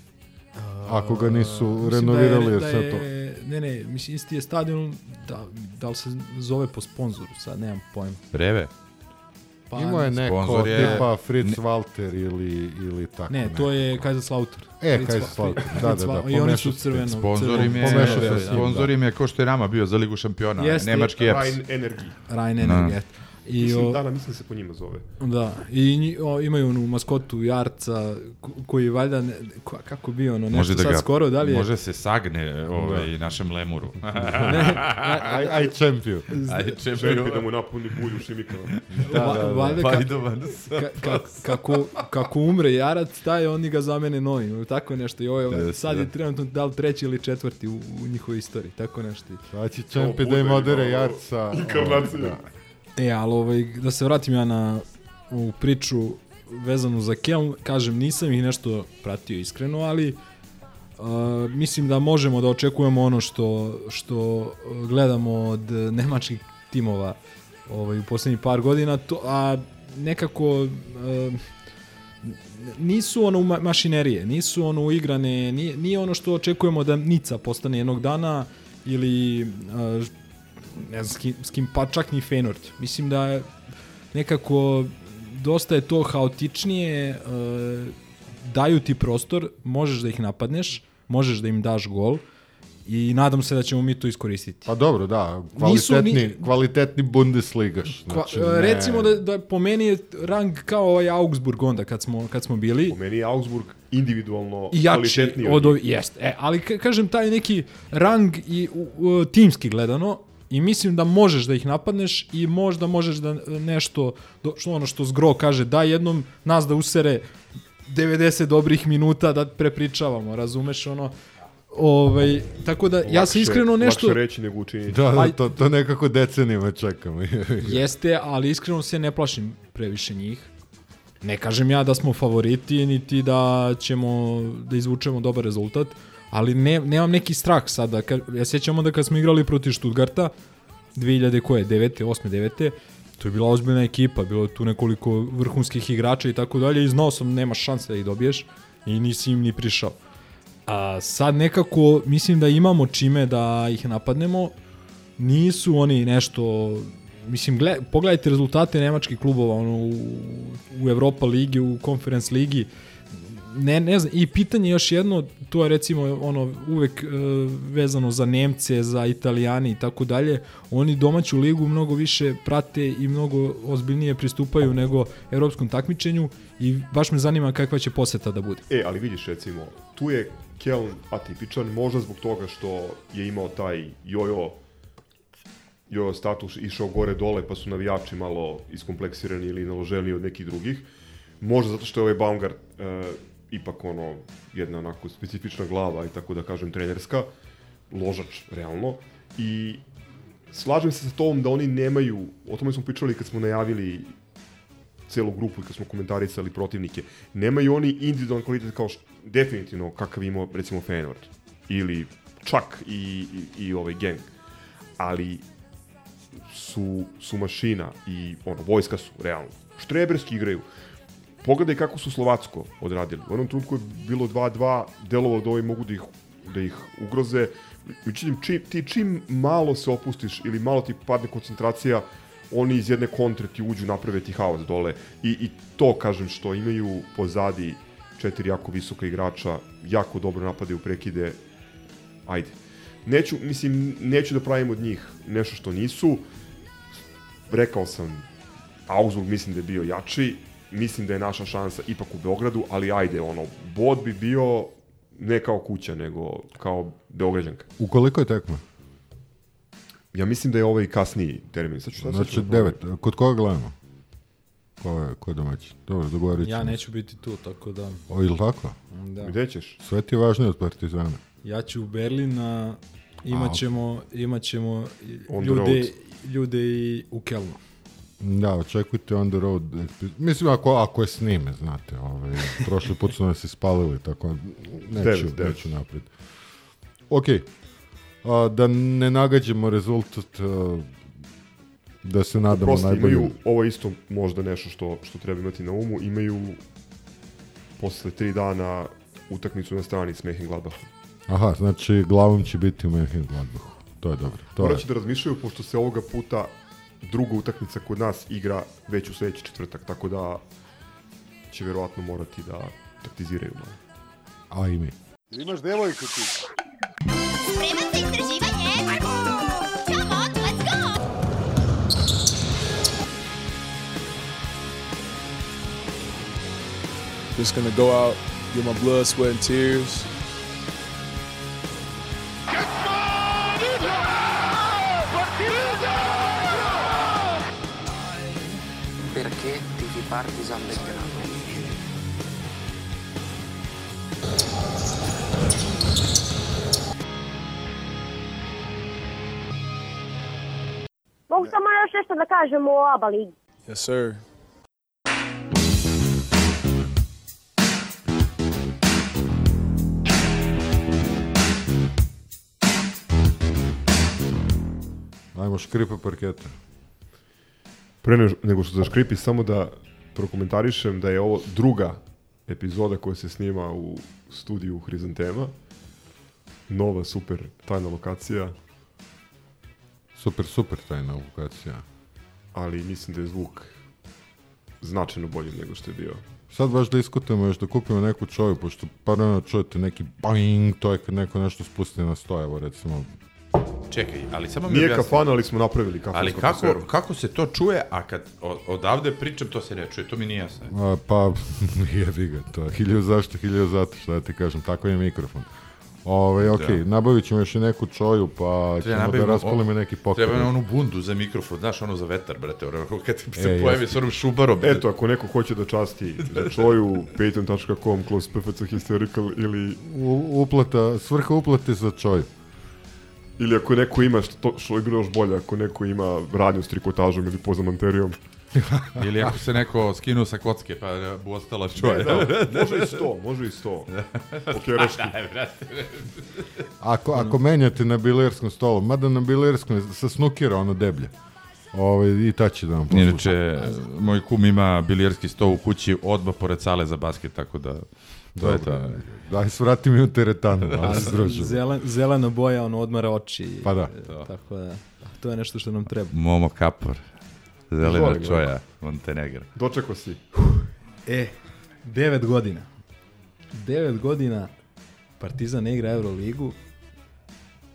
Ako ga nisu renovirali, da je, jer da sve to... je, Ne, ne, mislim, isti je stadion, da, da li se zove po sponzoru, sad nemam pojma. Breve? Pa, Imao je neko Sponzor je- tipa Fritz Walter ili, ili tako Ne, to je Kaiserslautern. E, Fritz Kaiserslautern, da, da, da, I oni su crveno. Sponzor im je, pomešao se s njim, sponzor im je kao što je nama bio za Ligu šampiona, Jeste. nemački EPS. Rhein Energy. Rhein Da. Energy, eto. I, Mislim, o, dana, mislim da se po njima zove. Da, i nji, o, imaju onu maskotu Jarca, ko- koji valjda, ne, ko- kako bi ono, nešto Može da sad ga, skoro, da li je... može se sagne ovaj, našem lemuru. Aj, aj čempiju. Aj, Želim da mu napuni bulju šimikama. Va- valjda ka- Pajdovan sa- ka, ka, kako, kako umre Jarac, taj oni ga zamene novim, ili tako nešto. I ovo je, Jeste, sad da. je trenutno da li treći ili četvrti u, u njihovoj istoriji, tako nešto. Sad će čempi da im bude odere jarca. inkarnaciju. Da. E, ali ovaj, da se vratim ja na ovu priču vezanu za Keln, kažem, nisam ih nešto pratio iskreno, ali uh, mislim da možemo da očekujemo ono što, što uh, gledamo od nemačkih timova ovaj, u poslednjih par godina, to, a nekako uh, nisu ono ma- mašinerije, nisu ono uigrane, nije, nije ono što očekujemo da Nica postane jednog dana ili uh, ne znam s kim, s kim pa čak ni Feyenoord. Mislim da je nekako dosta je to haotičnije, e, daju ti prostor, možeš da ih napadneš, možeš da im daš gol i nadam se da ćemo mi to iskoristiti. Pa dobro, da, Nisu kvalitetni, ni- kvalitetni Bundesligaš. Kva, Znači, e, ne- recimo da, da po meni je rang kao ovaj Augsburg onda kad smo, kad smo bili. Po meni je Augsburg individualno i jači kvalitetniji od od jeste. E, ali ka- kažem taj neki rang i u, u, timski gledano i mislim da možeš da ih napadneš i možda možeš da nešto što ono što Zgro kaže da jednom nas da usere 90 dobrih minuta da prepričavamo, razumeš ono Ovaj, tako da, ja se Lakše- iskreno nešto... Lakše reći nego učiniti. Da, da, to, to nekako decenijama čekamo. Jeste, ali iskreno se ne plašim previše njih. Ne kažem ja da smo favoriti, niti da ćemo da izvučemo dobar rezultat, ali ne, nemam neki strah sada. Ka- Ja sjećam onda kad smo igrali protiv Stuttgarta, 2000 koje, 9. 8. 9. To je bila ozbiljna ekipa, bilo je tu nekoliko vrhunskih igrača i tako dalje i znao sam nema šanse da ih dobiješ i nisi im ni prišao. A sad nekako mislim da imamo čime da ih napadnemo. Nisu oni nešto mislim gled, pogledajte rezultate nemačkih klubova ono u, u Europa ligi, u Conference ligi. Ne, ne znam, i pitanje još jedno, to je recimo ono uvek e, vezano za Nemce, za Italijani i tako dalje, oni domaću ligu mnogo više prate i mnogo ozbiljnije pristupaju nego evropskom takmičenju i baš me zanima kakva će poseta da bude. E, ali vidiš recimo, tu je Keln atipičan, možda zbog toga što je imao taj jojo jojo status išao gore dole pa su navijači malo iskompleksirani ili naloženi od nekih drugih. Možda zato što je ovaj Baumgart e, ipak ono jedna onako specifična glava i tako da kažem trenerska, ložač realno i slažem se sa tom da oni nemaju, o tome smo pričali kad smo najavili celu grupu i kad smo komentarisali protivnike, nemaju oni individualan kvalitet kao što, definitivno kakav imao recimo Feyenoord ili čak i, i, i ovaj Genk, ali su, su mašina i ono, vojska su, realno. Štreberski igraju. Pogledaj kako su Slovacko odradili. U onom trenutku je bilo 2-2, delovalo da ovi mogu da ih, da ih ugroze. Međutim, čim, ti čim malo se opustiš ili malo ti padne koncentracija, oni iz jedne kontre ti uđu, naprave ti haos dole. I, I to, kažem, što imaju pozadi četiri jako visoka igrača, jako dobro napadaju prekide, ajde. Neću, mislim, neću da pravim od njih nešto što nisu. Rekao sam, Augsburg mislim da je bio jači, mislim da je naša šansa ipak u Beogradu, ali ajde, ono, bod bi bio ne kao kuća, nego kao Beograđanka. U koliko je tekma? Ja mislim da je ovaj kasniji termin. Sad ću sad Znači, sad ću da devet. Kod koga gledamo? Ko je, ko je domaći? Dobro, dogovorit ćemo. Ja neću biti tu, tako da... O, ili tako? Da. Gde ćeš? Sve ti je važnije od Partizana. Ja ću u Berlin, a imat ćemo, imat ćemo ljude, ljude i u Kelnu. Da, očekujte on the road. Mislim, ako, ako je snime, znate, ovaj, prošli put su nas ispalili, tako neću, Devet, neću naprijed. Ok, a, da ne nagađamo rezultat, a, da se nadamo Prosto najbolje. imaju, ovo je isto možda nešto što, što treba imati na umu, imaju posle tri dana utakmicu na strani s Mönchengladbachom. Aha, znači glavom će biti u Mönchengladbachu. To je dobro. To. Morat će da razmišljaju, pošto se ovoga puta druga utakmica kod nas igra već u sledeći četvrtak, tako da će verovatno morati da taktiziraju malo. A i mi. Imaš devojku ti. Spreman za istraživanje? Come on, let's go! Just gonna go out, get my blood, sweat, and tears. Partizan Belgrado? Mogu samo još nešto da kažem o ABA ligi. Yes, sir. Ajmo škripe parketa. Pre ne- nego što zaškripi, samo da prokomentarišem da je ovo druga epizoda koja se snima u studiju Hrizantema. Nova, super, tajna lokacija, Super, super tajna lokacija. ali mislim da je zvuk značajno bolji nego što je bio. Sad baš da iskutamo još da kupimo neku čoju, pošto par dana čujete neki boing, to je kad neko nešto spusti na sto, evo recimo. Čekaj, ali samo mi Nije objasni. kafana, ali smo napravili kafanu Ali kako, atmosferu. kako se to čuje, a kad odavde pričam, to se ne čuje, to mi nije jasno. A, pa, jebi ga, to je hilju zašto, hilju zato, šta da ti kažem, tako je mikrofon. Ove, ok, Da. nabavit ćemo još i neku čoju, pa ćemo da nabavimo raspalimo neki pokret. Treba nam onu bundu za mikrofon, znaš, ono za vetar, brate, ono, kad se E, pojavi s onom šubarom. Eto, ako neko hoće da časti za čoju, patreon.com, close pfc hysterical ili, U, uplata, svrha uplate za čoju. Ili ako neko ima, što, što bilo još bolje, ako neko ima radnju s trikotažom ili pozamanterijom. Ili ako se neko skinuo sa kocke, pa bu ostala čuje. Ne, da, može i sto, može i sto. Brate. Ako, ako menjate na bilijarskom stolu, mada na bilijarskom je sa snukira ono deblje. Ove, I ta će da vam posluša. Inače, moj kum ima bilijarski sto u kući odmah pored sale za basket, tako da... To je to. Daj, svrati mi u teretanu, se družimo. Zelen, zelena boja, ono, odmara oči. Pa da. E, Tako da, to je nešto što nam treba. Momo Kapor. Zelena Izvoli, čoja, Montenegra. Dočekao si. E, devet godina. Devet godina Partizan ne igra Euroligu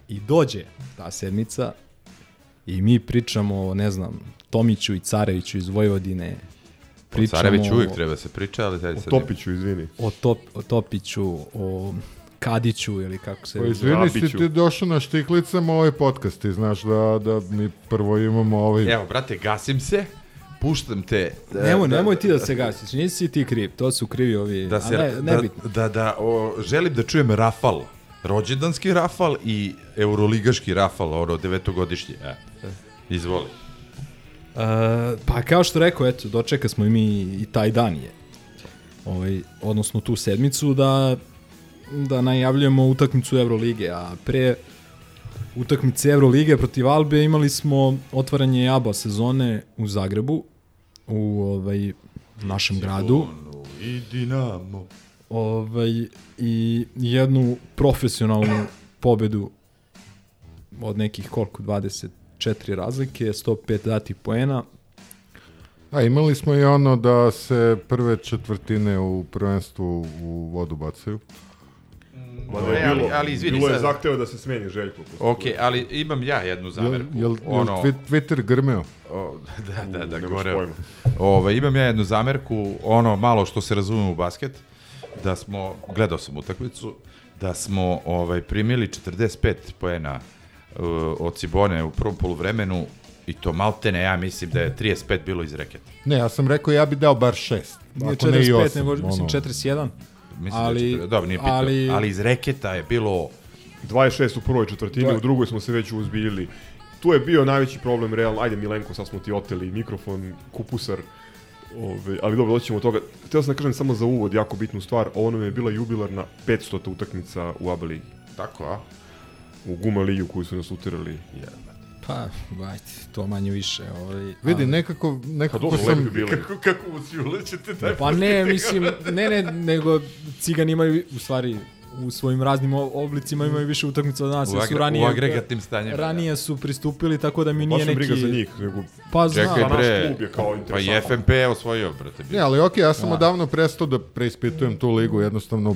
i dođe ta sedmica i mi pričamo o, ne znam, Tomiću i Careviću iz Vojvodine. O Carević uvijek treba se priča, ali... Sad O sad- Topiću, izvini. O, top, o Topiću, o Kadiću ili kako se... Pa izvini si ti došao na štiklicama ovaj podcast i znaš da, da mi prvo imamo ovaj... Evo, brate, gasim se, puštam te. da- Nemoj, da- nemoj ti da se gasiš, nisi ti kriv, to su krivi ovi, Da, a se, ne, da, nebitno. da, da, o, želim da čujem rafal. Rođendanski rafal i euroligaški rafal, ono, devetogodišnji. E. Izvoli. Pa kao što rekao, eto, dočeka smo i mi i taj dan je. Ovaj, odnosno tu sedmicu da, da najavljujemo utakmicu Evrolige, a pre utakmice Evrolige protiv Albe imali smo otvaranje ABA sezone u Zagrebu, u ovaj, našem gradu. I Dinamo. Ovaj, I jednu profesionalnu pobedu od nekih koliko, 24 razlike, 105 dati poena, A imali smo i ono da se prve četvrtine u prvenstvu u vodu bacaju. Ne, ne, ali- bilo, ali izvini, bilo je sad- zahteva da se smeni Željko. Ok, ali imam ja jednu Jel, zamerku. jel, jel ono, Twi- Twitter grmeo? o, da, da, da, nemaš gore. Ove, imam ja jednu zamerku, ono malo što se razume u basket, da smo, gledao sam utakmicu, da smo ovaj, primili 45 poena od Cibone u prvom poluvremenu i to maltene, ja mislim da je 35 bilo iz reketa. Ne, ja sam rekao ja bi dao bar šest. Nije Ako ne i 45, osam. nego mislim ono. 41. Mislim Ali- da dobro, nije bitno, ali- ali, iz reketa je bilo 26 u prvoj četvrtini, Dva- u drugoj smo se već uzbiljili. tu je bio najveći problem realno. Ajde Milenko, sad smo ti oteli mikrofon, kupusar. Ove, ali dobro, doći ćemo od toga. Htio sam da kažem samo za uvod jako bitnu stvar. Ovo nam je bila jubilarna 500. utakmica u ABA ligi. Tako, a? U Guma ligu koju su nas utirali. Pa, ajde, to manje više. Ovaj, Vidi, ali- nekako, nekako dobro, sam... bili. Kako, kako ućulećete taj Pa ne, mislim, ne, ne, nego cigani imaju, u stvari, u svojim raznim oblicima imaju više utakmica od nas. U agra- su ranije, u agregatnim stanjima, Ranije su pristupili, tako da mi Baš nije neki... briga za njih, nego... Pa znam. Čekaj bre, klub je kao pa i. FNP je osvojio, brate. Ne, ali okej, ja sam Da. odavno prestao da preispitujem tu ligu, jednostavno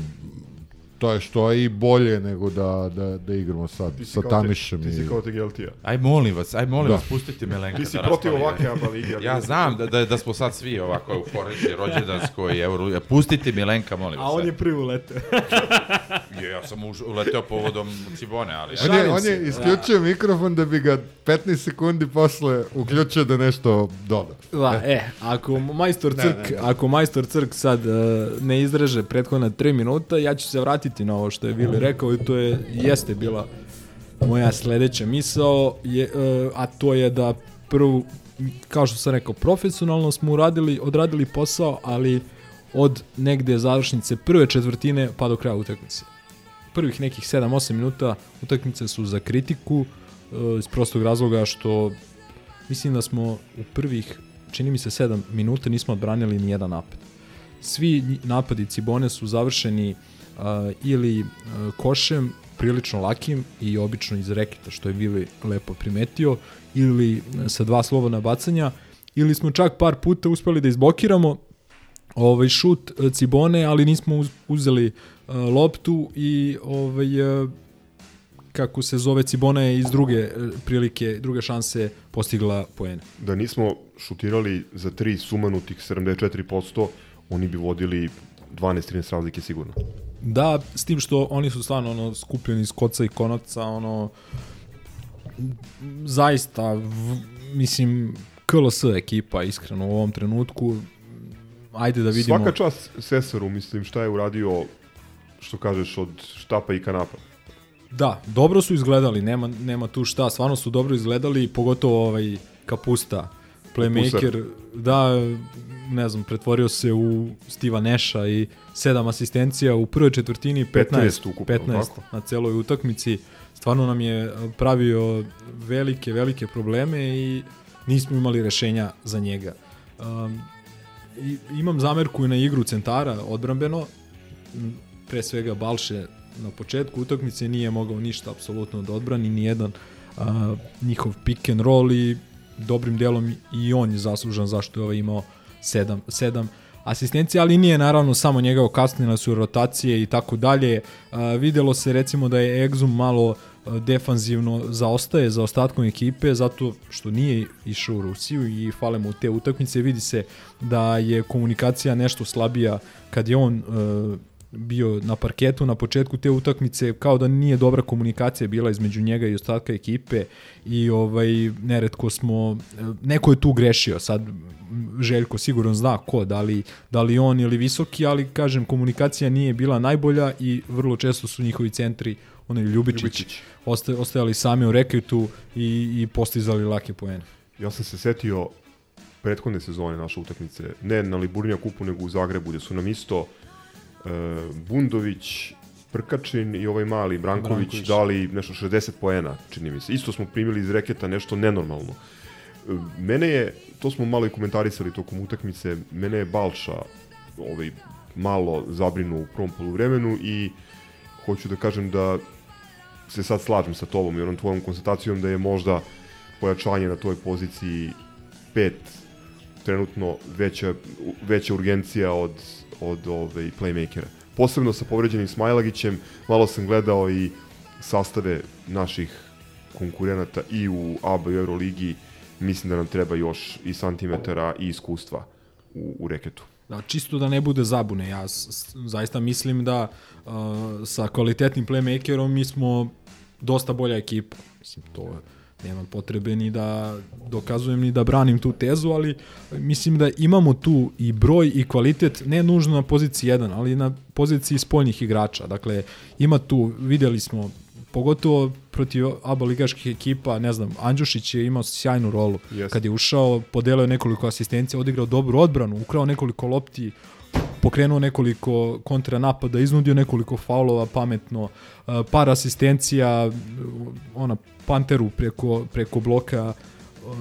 to je što je i bolje nego da, da, da igramo sad Ti si sa te- Tamišem. Ti si i- kao te Geltija. Aj molim vas, aj molim Da. vas, pustite Milenka Ti si da protiv ovakve ABA lige. Ja znam da, da, da smo sad svi ovako euforični, rođendansko i euro. Pustite Milenka, molim vas. A on je prvi uleteo. Je, ja sam už, uleteo povodom Cibone, ali... On je, on je isključio mikrofon da bi ga 15 sekundi posle uključio da nešto doda. Da, e, ako majstor Ne, Crk, ne, ne. ako majstor Crk sad uh, ne izreže prethodna 3 minuta, ja ću se vratiti na ovo što je Vili rekao i to je jeste bila moja sledeća misao, je, uh, a to je da prvu kao što sam rekao, profesionalno smo uradili, odradili posao, ali od negde završnice prve četvrtine pa do kraja utakmice. Prvih nekih 7-8 minuta utakmice su za kritiku uh, iz prostog razloga što mislim da smo u prvih, čini mi se 7 minuta nismo odbranili ni jedan napad. Svi napadi Cibone su završeni ili uh, košem, prilično lakim i obično iz reketa, što je Vili lepo primetio, ili uh, sa dva slobodna bacanja, ili smo čak par puta uspeli da izblokiramo ovaj šut uh, Cibone, ali nismo uz, uzeli loptu i ovaj kako se zove Cibona je iz druge e, prilike, druge šanse postigla poene. Da nismo šutirali za tri sumanutih 74%, oni bi vodili 12-13 razlike sigurno. Da, s tim što oni su stvarno ono skupljeni iz koca i konaca, ono zaista v, mislim KLS ekipa iskreno u ovom trenutku ajde da vidimo. Svaka čast Sesaru, mislim, šta je uradio, što kažeš, od štapa i kanapa. Da, dobro su izgledali, nema, nema tu šta, stvarno su dobro izgledali, pogotovo ovaj Kapusta, playmaker, da, ne znam, pretvorio se u Stiva Neša i sedam asistencija u prvoj četvrtini, 15, 15 ukupno, 15 tako? na celoj utakmici. Stvarno nam je pravio velike, velike probleme i nismo imali rešenja za njega. Um, i, imam zamerku i na igru centara odbrambeno, pre svega Balše na početku utakmice nije mogao ništa apsolutno da odbrani, ni jedan a, njihov pick and roll i dobrim delom i on je zaslužan zašto je ovaj imao 7 7 asistencija, ali nije naravno samo njega okasnile su rotacije i tako dalje. Videlo se recimo da je Exum malo defanzivno zaostaje za ostatkom ekipe zato što nije išao u Rusiju i fale mu te utakmice. Vidi se da je komunikacija nešto slabija kad je on bio na parketu na početku te utakmice kao da nije dobra komunikacija bila između njega i ostatka ekipe i ovaj neretko smo neko je tu grešio sad Željko sigurno zna ko da li, da li on ili visoki ali kažem komunikacija nije bila najbolja i vrlo često su njihovi centri onaj Ljubičić, Ljubičić. Osta, ostajali sami u reketu i, i postizali lake poene. Ja sam se setio prethodne sezone naše utakmice, ne na Liburnia kupu, nego u Zagrebu, gde su nam isto e, Bundović, Prkačin i ovaj mali Branković, Branković. dali nešto 60 poena, čini mi se. Isto smo primili iz reketa nešto nenormalno. E, Mene je, to smo malo i komentarisali tokom utakmice, mene je Balša ovaj, malo zabrinuo u prvom poluvremenu i hoću da kažem da se sad slažem sa tobom i onom tvojom konstatacijom da je možda pojačanje na toj poziciji pet trenutno veća, veća urgencija od, od ovaj, playmakera. Posebno sa povređenim Smajlagićem, malo sam gledao i sastave naših konkurenata i u ABA i Euroligi, mislim da nam treba još i santimetara i iskustva u, u reketu. Da, čisto da ne bude zabune, ja zaista mislim da uh, sa kvalitetnim playmakerom mi smo dosta bolja ekipa. Mislim, to nema potrebe ni da dokazujem ni da branim tu tezu, ali mislim da imamo tu i broj i kvalitet, ne nužno na poziciji 1, ali na poziciji spoljnih igrača. Dakle, ima tu, videli smo pogotovo protiv aba ligaških ekipa, ne znam, Andjušić je imao sjajnu rolu. Jeste. Kad je ušao, podelio nekoliko asistencija, odigrao dobru odbranu, ukrao nekoliko lopti, pokrenuo nekoliko kontranapada, iznudio nekoliko faulova pametno, uh, par asistencija, uh, ona Panteru preko, preko bloka, uh,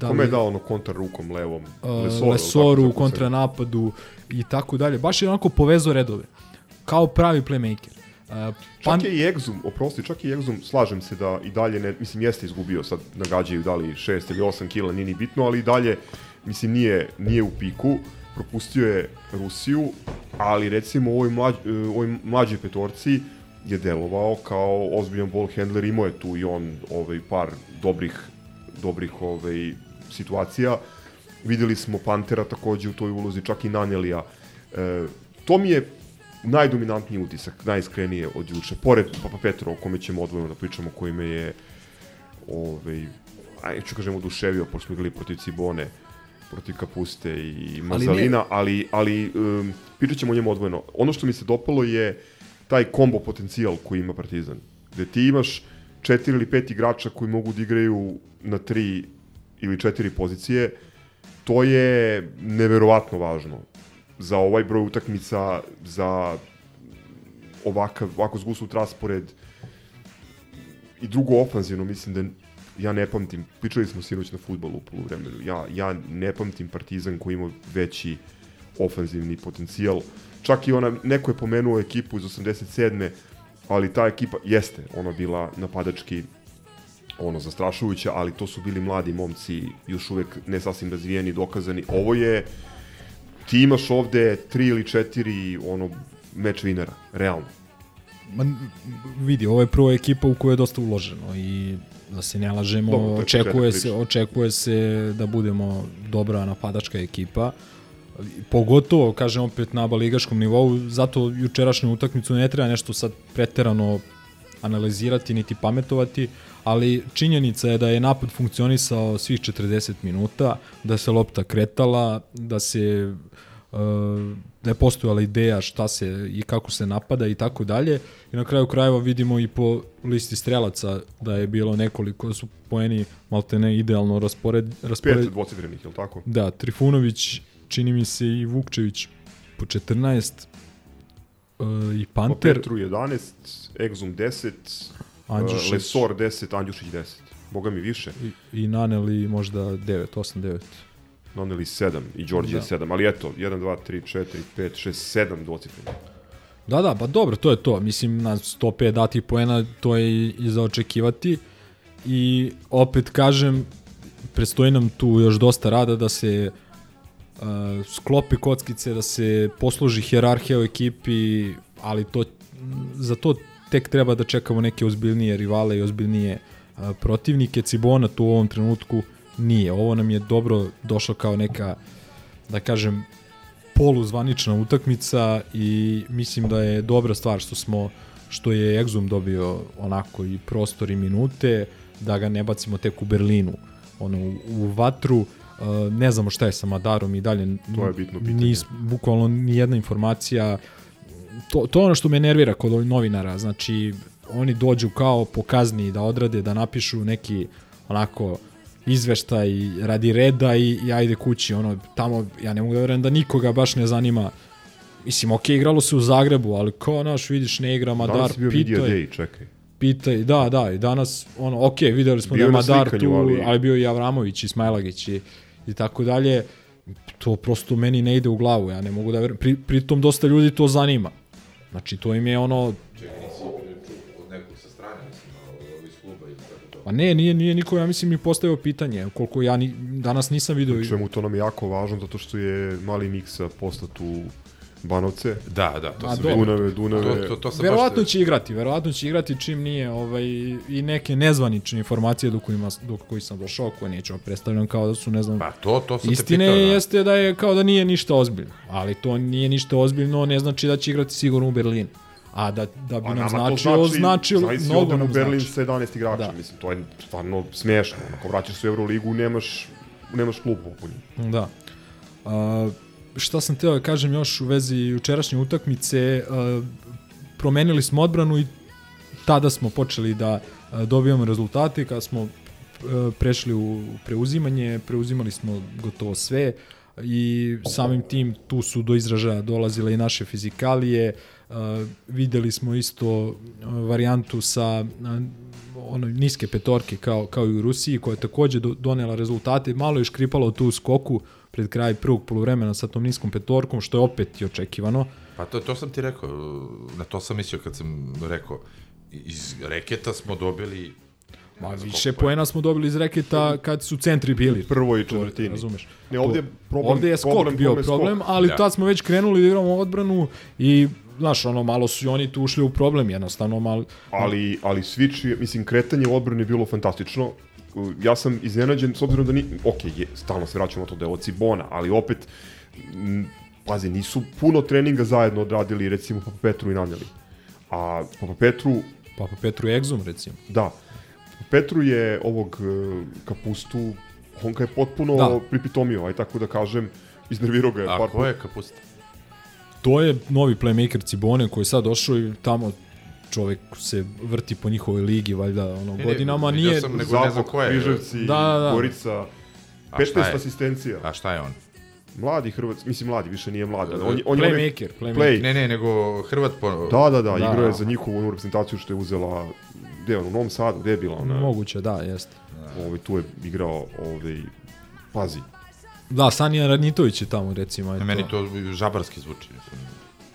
da Kome je li- dao ono kontra rukom levom? uh, Lesoru, Lesoru, tako u kontranapadu i tako dalje. Baš je onako povezao redove. Kao pravi playmaker. Uh, Čak je i Exum, oprosti, čak i Exum, slažem se da i dalje, ne, mislim, jeste izgubio, sad nagađaju da li 6 ili 8 kila, nije ni bitno, ali i dalje, mislim, nije, nije u piku, propustio je Rusiju, ali recimo u ovoj, mlađ, e, ovoj mlađoj petorci je delovao kao ozbiljan ball handler, imao je tu i on ovaj, par dobrih, dobrih ovaj, situacija. Videli smo Pantera takođe u toj ulozi, čak i Nanelija. E, to mi je najdominantniji utisak, najiskrenije od juče, pored Papa Petra o kome ćemo odvojeno da pričamo, koji me je ovaj, aj, ću kažem oduševio, pošto smo igrali protiv Cibone, protiv Kapuste i Mazalina, ali, ali um, pričat ćemo o njemu odvojeno. Ono što mi se dopalo je taj kombo potencijal koji ima Partizan, gde ti imaš četiri ili pet igrača koji mogu da igraju na tri ili četiri pozicije, to je neverovatno važno za ovaj broj utakmica, za ovakav, ovako zgusnut raspored i drugo ofanzivno, mislim da ja ne pamtim, pričali smo sinoć na futbolu u poluvremenu, ja, ja ne pamtim Partizan koji ima veći ofanzivni potencijal. Čak i ona, neko je pomenuo ekipu iz 87. ali ta ekipa jeste ona bila napadački ono zastrašujuća, ali to su bili mladi momci, još uvek ne sasvim razvijeni, dokazani. Ovo je ti imaš ovde tri ili četiri ono meč vinera, realno. Vidi, ovo je prva ekipa u kojoj je dosta uloženo i da se ne lažemo, Dobro, očekuje početak se, očekuje se da budemo dobra napadačka ekipa. Pogotovo, kažem opet, na aba ligaškom nivou, zato jučerašnju utakmicu ne treba nešto sad preterano analizirati niti pametovati, ali činjenica je da je napad funkcionisao svih 40 minuta, da se lopta kretala, da se uh, da je postojala ideja šta se i kako se napada i tako dalje. I na kraju krajeva vidimo i po listi strelaca da je bilo nekoliko su poeni maltene idealno raspored, raspored Pet dvocifrenih, je li tako? Da, Trifunović, čini mi se i Vukčević po 14 uh, i Po Panter. Petru 11, Exum 10, Andjušić. uh, Lesor 10, Andjušić 10. Boga mi više. I, i Naneli možda 9, 8, 9. Naneli 7 i Đorđe Da. 7, ali eto, 1, 2, 3, 4, 5, 6, 7 dvocifrenih. Da, da, pa dobro, to je to. Mislim, na 105 dati poena, to je i, i za očekivati. I opet kažem, predstoji nam tu još dosta rada da se uh, sklopi kockice, da se posluži hjerarhija u ekipi, ali to, za to tek treba da čekamo neke ozbiljnije rivale i ozbiljnije uh, protivnike. Cibona tu u ovom trenutku nije. Ovo nam je dobro došlo kao neka, da kažem, poluzvanična utakmica i mislim da je dobra stvar što smo što je Exum dobio onako i prostor i minute da ga ne bacimo tek u Berlinu ono u, u vatru uh, ne znamo šta je sa Madarom i dalje To je bitno pitanje. nis, bukvalno ni jedna informacija to, to je ono što me nervira kod novinara znači oni dođu kao pokazni da odrade da napišu neki onako izveštaj radi reda i, i ajde kući ono tamo ja ne mogu da verujem da nikoga baš ne zanima. Mislim ok igralo se u Zagrebu ali kao naš vidiš ne igra Madar Media pitaj Day, čekaj. pitaj da da i danas ono ok videli smo Bio da je Madar slikanju, tu ali- ali... bio i Avramović i Smajlagić i, i tako dalje. To prosto meni ne ide u glavu ja ne mogu da verujem. Pri, pritom dosta ljudi to zanima. Znači to im je ono Čekaj, Pa ne, nije, nije niko, ja mislim, mi postavio pitanje, koliko ja ni, danas nisam vidio. Čemu to nam je jako važno, zato što je mali miksa poslat u Banovce. Da, da, to A, vidio. Dunave, Dunave. To, to, to sam Verovatno baš... će igrati, verovatno će igrati čim nije ovaj, i neke nezvanične informacije do, kojima, do koji sam došao, koje nećemo predstavljam kao da su, ne znam, Pa to, to sam te Istine pitao, da. jeste da je kao da nije ništa ozbiljno, ali to nije ništa ozbiljno, ne znači da će igrati sigurno u Berlinu. A da, da bi Pa nam nama to značilo, zavisi mnogo ovde u nam Berlin znači. sa 11 igrača, Da. mislim, to je stvarno smiješno. Ako vraćaš se u Euroligu, nemaš, nemaš klub popunjen. Da. A, šta sam teo da kažem još u vezi jučerašnje utakmice, a, promenili smo odbranu i tada smo počeli da e, dobijamo rezultate, kada smo e, prešli u preuzimanje, preuzimali smo gotovo sve i samim tim tu su do izražaja dolazile i naše fizikalije, Uh, videli smo isto uh, varijantu sa uh, ono niske petorke kao kao i u Rusiji koja je takođe do, donela rezultate malo je škripalo tu u skoku pred kraj prvog poluvremena sa tom niskom petorkom što je opet i očekivano Pa to, to sam ti rekao, na to sam mislio kad sam rekao, iz reketa smo dobili Ma više poena smo dobili iz reketa kad su centri bili. Prvo i četvrtini. Razumeš. Ne, ovdje je problem- ovdje je skok problem bio skok. problem, ali Da. tad smo već krenuli da igramo odbranu i znaš, ono, malo su i oni tu ušli u problem, jednostavno, malo... ali, ali switch, je, mislim, kretanje u odbrani je bilo fantastično. Ja sam iznenađen, s obzirom da ni... Ok, je, stalno se vraćamo to da je od Cibona, ali opet, m, pazi, nisu puno treninga zajedno odradili, recimo, Papa Petru i Naneli. A Papa Petru... Papa Petru i Exum, recimo. Da. Papa Petru je ovog uh, kapustu, on ga je potpuno Da. pripitomio, aj tako da kažem, iznervirao ga je. A par ko je kapusta? To je novi playmaker Cibone koji je sad došao i tamo čovek se vrti po njihovoj ligi, valjda, ono, Ne, ne, godinama vidio nije... sam, nego ne znam ko je. Križevci, Da, da, da. Gorica, A šta 15 je? asistencija. A šta je on? Mladi Hrvat, mislim mladi, više nije mladi. ali On, je- on je Playmaker, onaj- playmaker. Play. Ne, ne, nego Hrvat po... Da, da, da, Da. igrao je za njihovu onu reprezentaciju što je uzela gde je on, u Novom Sadu, gde je bila ona? Moguće, da, jeste. Ovaj, tu je igrao, ovaj, pazi. Da, Sanija Radnitović je tamo, recimo. eto. Meni to žabarski zvuči.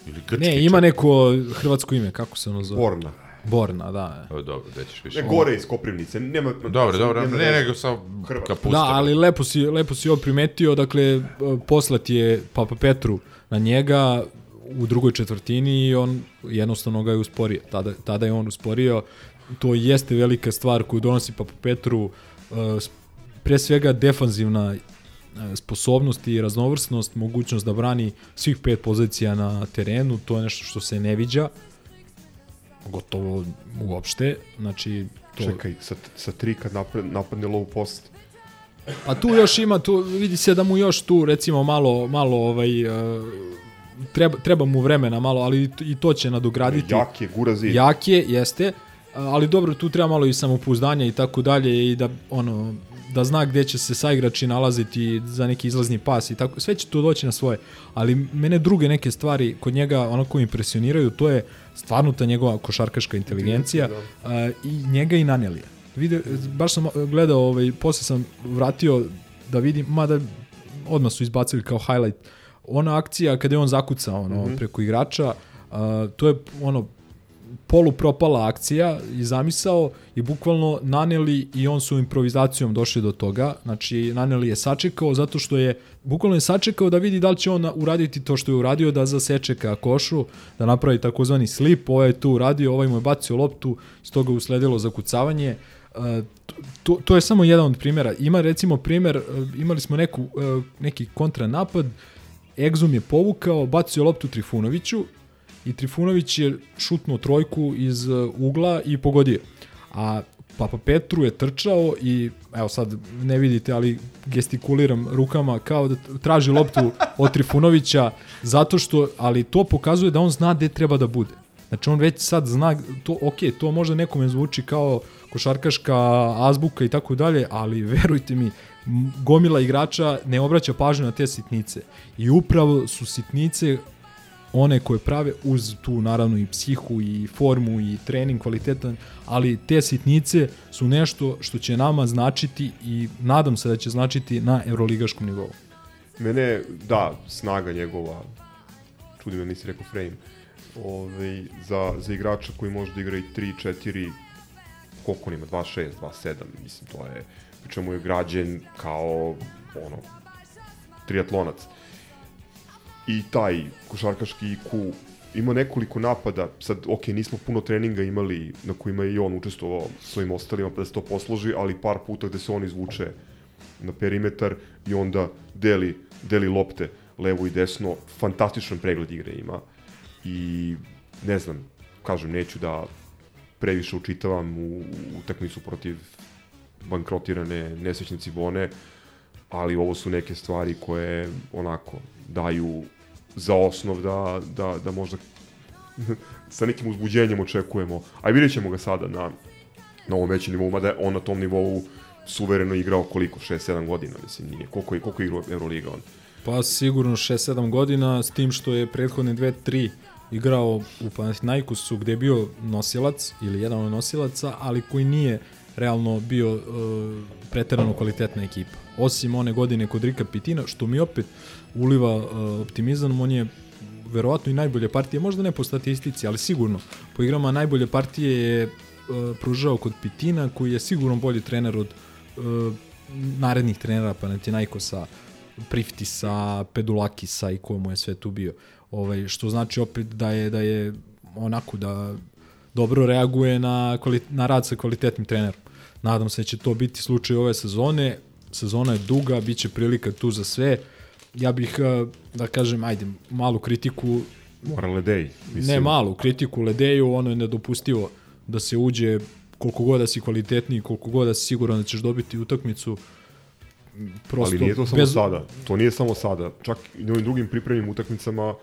Ili grčki Ne, ima neko hrvatsko ime, kako se ono zove? Borna. Borna, da. O, dobro, gde ćeš više. Ne, gore iz Koprivnice, nema... Dobro, dobro, nema ne, nego sa kapusta. Da, ali lepo si, lepo si ovo primetio, dakle, e, poslat je Papa Petru na njega u drugoj četvrtini i on jednostavno ga je usporio. Tada, tada je on usporio. To jeste velika stvar koju donosi Papa Petru, e, pre svega defanzivna sposobnost i raznovrsnost, mogućnost da brani svih pet pozicija na terenu, to je nešto što se ne viđa gotovo uopšte, znači to... Čekaj, sa, sa tri kad napred, napadne low post. Pa tu još ima, tu vidi se da mu još tu recimo malo, malo ovaj, uh, treba, treba mu vremena malo, ali i to- će nadograditi. Jak je, gura zid. Jak je, jeste, ali dobro, tu treba malo i samopouzdanja i tako dalje i da ono da zna gde će se saigrači nalaziti za neki izlazni pas i tako, sve će to doći na svoje. Ali mene druge neke stvari kod njega onako impresioniraju, to je stvarno ta njegova košarkaška inteligencija a, i njega i Nanelija. Vide, baš sam gledao, ovaj, posle sam vratio da vidim, mada odmah su izbacili kao highlight, ona akcija kada je on zakucao ono, Mhm. preko igrača, a, to je ono polu propala akcija i zamisao i bukvalno Naneli i on su improvizacijom došli do toga. Znači, Naneli je sačekao zato što je, bukvalno je sačekao da vidi da li će on uraditi to što je uradio, da zaseče ka košu, da napravi takozvani slip, ovaj je tu uradio, ovaj mu je bacio loptu, iz toga je usledilo zakucavanje. E, to, to je samo jedan od primjera. Ima recimo primjer, e, imali smo neku, e, neki kontranapad, Egzum je povukao, bacio loptu Trifunoviću i Trifunović je šutnuo trojku iz uh, ugla i pogodio. A Papa Petru je trčao i evo sad ne vidite, ali gestikuliram rukama kao da traži loptu od Trifunovića zato što, ali to pokazuje da on zna gde treba da bude. Znači on već sad zna, to, ok, to možda nekome zvuči kao košarkaška azbuka i tako dalje, ali verujte mi, gomila igrača ne obraća pažnju na te sitnice. I upravo su sitnice one koje prave uz tu naravno i psihu i formu i trening kvalitetan, ali te sitnice su nešto što će nama značiti i nadam se da će značiti na evroligaškom nivou. Mene, da, snaga njegova, čudi me nisi rekao frame, ovaj, za, za igrača koji može da igra i 3, 4, koliko on ima, 2, 6, 2, 7, mislim, to je, pri čemu je građen kao, ono, triatlonac. I taj košarkaški IQ ima nekoliko napada, sad, ok, nismo puno treninga imali na kojima je i on učestvovao svojim ostalima pa da se to posloži, ali par puta gde se on izvuče na perimetar i onda deli, deli lopte levo i desno, fantastičan pregled igre ima. I ne znam, kažem, neću da previše učitavam u utakmicu protiv bankrotirane nesvećne Cibone, ali ovo su neke stvari koje onako daju za osnov da, da, da možda sa nekim uzbuđenjem očekujemo. A vidjet ćemo ga sada na, na ovom većem nivou, mada je on na tom nivou suvereno igrao koliko, 6-7 godina, mislim, nije. Koliko je, koliko je igrao Euroliga on? Pa sigurno 6-7 godina, s tim što je prethodne 2-3 igrao u Panathinaikosu gde je bio nosilac ili jedan od nosilaca, ali koji nije realno bio uh, preterano kvalitetna ekipa. Osim one godine kod Rika Pitina, što mi opet uliva uh, optimizam, on je verovatno i najbolje partije, možda ne po statistici, ali sigurno po igrama najbolje partije je uh, pružao kod Pitina, koji je sigurno bolji trener od uh, narednih trenera Panathinaikosa, Priftisa, Pedulakisa i ko mu je sve tu bio. Ovaj, što znači opet da je, da je onako da dobro reaguje na, na rad sa kvalitetnim trenerom. Nadam se da će to biti slučaj ove sezone. Sezona je duga, bit će prilika tu za sve. Ja bih, eh, da kažem, ajde, malu kritiku Mora Ledej. Mislim. Ne malu kritiku Ledeju, ono je nedopustivo da se uđe koliko god da si kvalitetniji, koliko god da si siguran da ćeš dobiti utakmicu. Prosto, Ali nije to samo bez... sada. To nije samo sada. Čak i na ovim drugim pripremnim utakmicama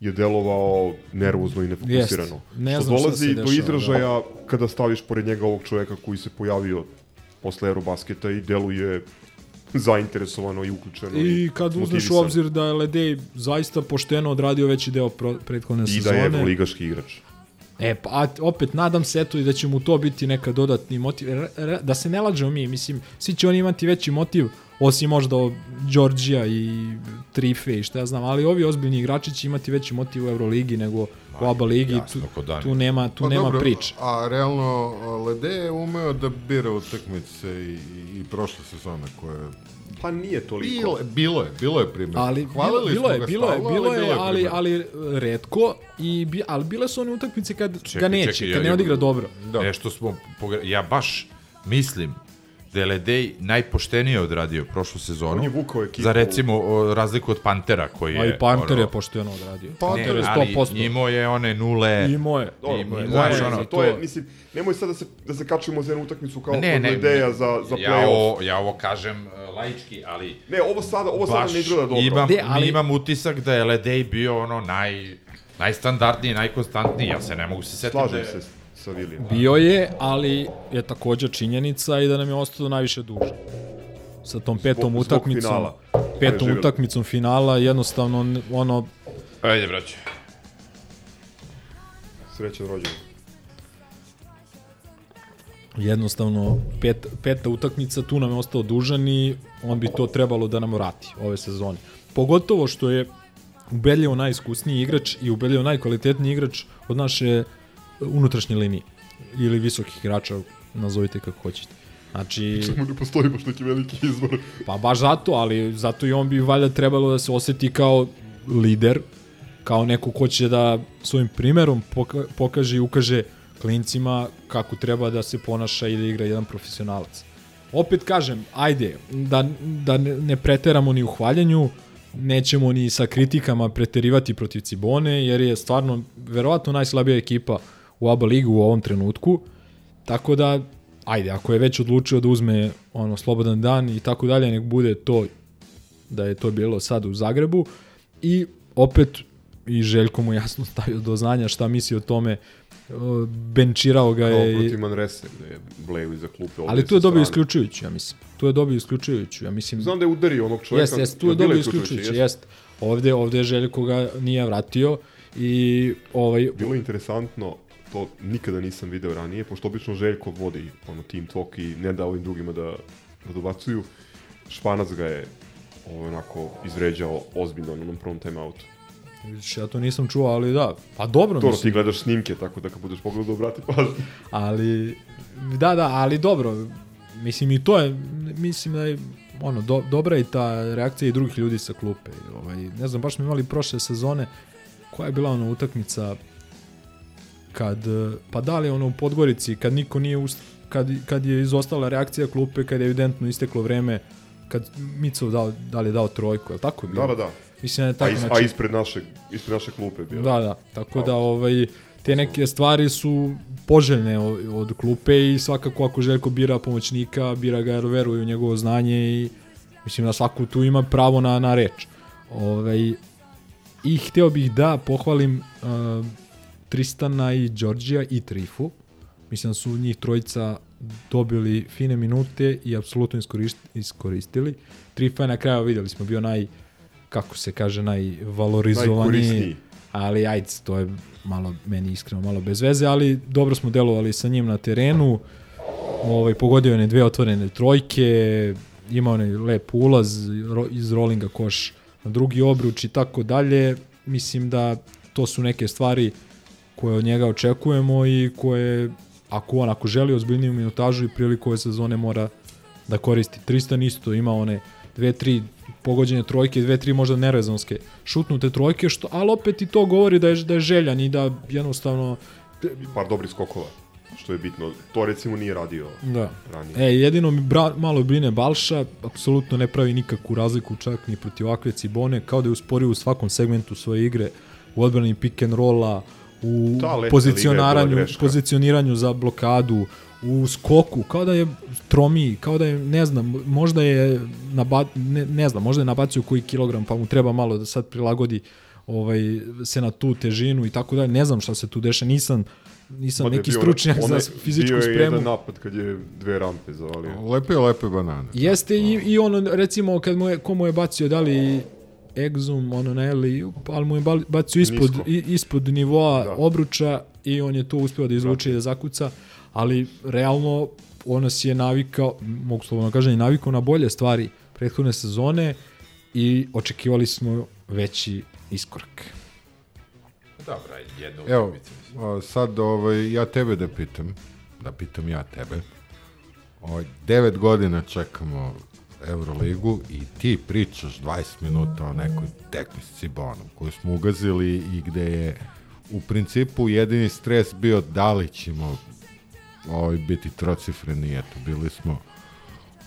je delovao nervozno i nefokusirano. Ne što znam šta dolazi do dešava, izražaja kada staviš pored njega ovog čoveka koji se pojavio posle Eurobasketa i deluje zainteresovano i uključeno. I kad uzmeš u obzir da je Ledej zaista pošteno odradio veći deo pro, prethodne I da sezone. je evroligaški igrač. E, pa a, opet nadam se eto i da će mu to biti neka dodatni motiv. Re, re, da se ne lađemo mi, mislim, svi će oni imati veći motiv, osim možda Đorđija i Trife i šta ja znam, ali ovi ozbiljni igrači će imati veći motiv u Euroligi nego u ABA ligi, jasno, tu, tu nema, tu Pa nema dobro, priče. A realno, Lede je umeo da bira utakmice i, i, prošle sezone koje... Pa nije toliko. Bilo, je- bilo je, bilo je primjer. Ali Hvalili bilo, bilo smo je, ga bilo je, bilo je, bilo ali, primjer. ali redko i bi, ali bile su one utakmice kad Čekaj, ga neće, čekaj, kad ja- ne odigra dobro. Da. Nešto smo, ja baš mislim da je Ledej najpoštenije odradio prošlu sezonu. On je vukao ekipu. Za recimo o, razliku od Pantera koji je... A i Panter je pošteno odradio. Ne, Panter je ali 100%. imao je one nule. Imao je. Dobro, Imao je, to znaš, je, ono, to je, mislim, nemoj sad da se, da se kačimo za jednu utakmicu kao ne, kod ne, ideja za, za ja play-off. ovo, ja ovo kažem uh, laički, ali Ne, ovo sada, ovo sada ne izgleda dobro. imam, De, ali- imam utisak da je Ledej bio ono naj, najstandardniji, najkonstantniji, ja se ne mogu se setiti da Slažem je... se sa Vilijem. Bio je, ali je takođe činjenica i da nam je ostao najviše duže. Sa tom petom zbog utakmicom, finala. petom Preživjeli. utakmicom finala, jednostavno ono Ajde, braće. Srećan rođendan. jednostavno pet, peta utakmica, tu nam je ostao dužan i on bi to trebalo da nam vrati ove sezone. Pogotovo što je ubedljivo najiskusniji igrač i ubedljivo najkvalitetniji igrač od naše unutrašnje linije ili visokih igrača, nazovite kako hoćete. Znači, Samo ne postoji baš neki veliki izbor. Pa baš zato, ali zato i on bi valjda trebalo da se oseti kao lider, kao neko ko će da svojim primerom poka pokaže i ukaže klincima kako treba da se ponaša i da igra jedan profesionalac. Opet kažem, ajde, da, da ne preteramo ni u hvaljanju, nećemo ni sa kritikama preterivati protiv Cibone, jer je stvarno verovatno najslabija ekipa u ABA ligu u ovom trenutku, tako da ajde, ako je već odlučio da uzme ono slobodan dan i tako dalje, nek bude to da je to bilo sad u Zagrebu i opet i Željko mu jasno stavio do znanja šta misli o tome o, benčirao ga Kao je i- protiv Manrese, gde je Bleju iza klupe. ali tu je dobio isključujuću, ja mislim. Tu je dobio isključujuću, ja mislim. Znam da je udario onog čoveka. Jeste, jeste, tu je dobio isključujuću, jeste. Ovde, ovde je Željko ga nije vratio i ovaj, Bilo je interesantno, to nikada nisam video ranije, pošto obično Željko vodi ono team talk i ne da ovim drugima da, da dobacuju. Španac ga je ovo, onako izređao ozbiljno na onom prvom timeoutu. vidiš, ja to nisam čuo, ali da, pa dobro To ti gledaš snimke, tako da kad budeš pogledao, obrati pažnju. Ali, da, da, ali dobro, mislim i to je, mislim da je, ono, do, dobra je ta reakcija i drugih ljudi sa klupe. Ovaj, ne znam, baš smo imali prošle sezone, koja je bila ona utakmica kad, eh, pa da li ono u Podgorici, kad niko nije, ust, kad, kad je izostala reakcija klupe, kad je evidentno isteklo vreme, kad Micov dao, da li je dao trojku, je li tako je bilo? Da, da, da. Mislim da je A, tako, is, znači, a ispred, našeg, ispred naše klupe bilo. Da, da, tako da ovaj, te neke stvari su poželjne od, klupe i svakako ako Željko bira pomoćnika, bira ga jer veruje u njegovo znanje i mislim da svako tu ima pravo na, na reč. Ovaj, I hteo bih da pohvalim uh, Tristana i Đorđija i Trifu. Mislim da su njih trojica dobili fine minute i apsolutno iskoristili. Trifa je na kraju, vidjeli smo, bio naj, kako se kaže, najvalorizovaniji. Ali ajde, to je malo, meni iskreno, malo bez veze, ali dobro smo delovali sa njim na terenu. Ovaj, pogodio je dve otvorene trojke, imao je lep ulaz iz rolinga koš na drugi obruč i tako dalje. Mislim da to su neke stvari koje od njega očekujemo i koje ako on ako želi ozbiljniju minutažu i priliku ove sezone mora da koristi. Tristan isto ima one dve, tri pogođene trojke, dve, tri možda nerezonske šutnute trojke, što, ali opet i to govori da je, da je željan i da jednostavno par dobrih skokova, što je bitno. To recimo nije radio Da. ranije. E, jedino mi bra, malo brine Balša, apsolutno ne pravi nikakvu razliku čak ni protiv ovakve Cibone, kao da je usporio u svakom segmentu svoje igre, u odbrani pick and rolla, u Ta greška. pozicioniranju za blokadu, u skoku, kao da je tromi, kao da je, ne znam, možda je, naba, ne, ne znam, možda je nabacio koji kilogram, pa mu treba malo da sad prilagodi ovaj, se na tu težinu i tako dalje. Ne znam šta se tu deša, nisam, nisam Mada neki bio- stručnjak onaj- za fizičku Bio je spremu. jedan napad kad je dve rampe zavalio. Lepe, lepe banane. Jeste i, i ono, recimo, kad mu je, ko mu je bacio, da li Exum, ono na Eli, ali mu je bacio ispod, i, ispod nivoa Da. obruča i on je to uspeo da izvuče i da zakuca, ali realno on nas je navikao, mogu slobodno kažem, i navikao na bolje stvari prethodne sezone i očekivali smo veći iskorak. Dobra, jedna Evo, a, sad ovaj, ja tebe da pitam, da pitam ja tebe. Ovaj, devet godina čekamo Euroligu i ti pričaš 20 minuta o nekoj tekmi s Cibonom koju smo ugazili i gde je u principu jedini stres bio da li ćemo ovaj, biti trocifreni, eto, bili smo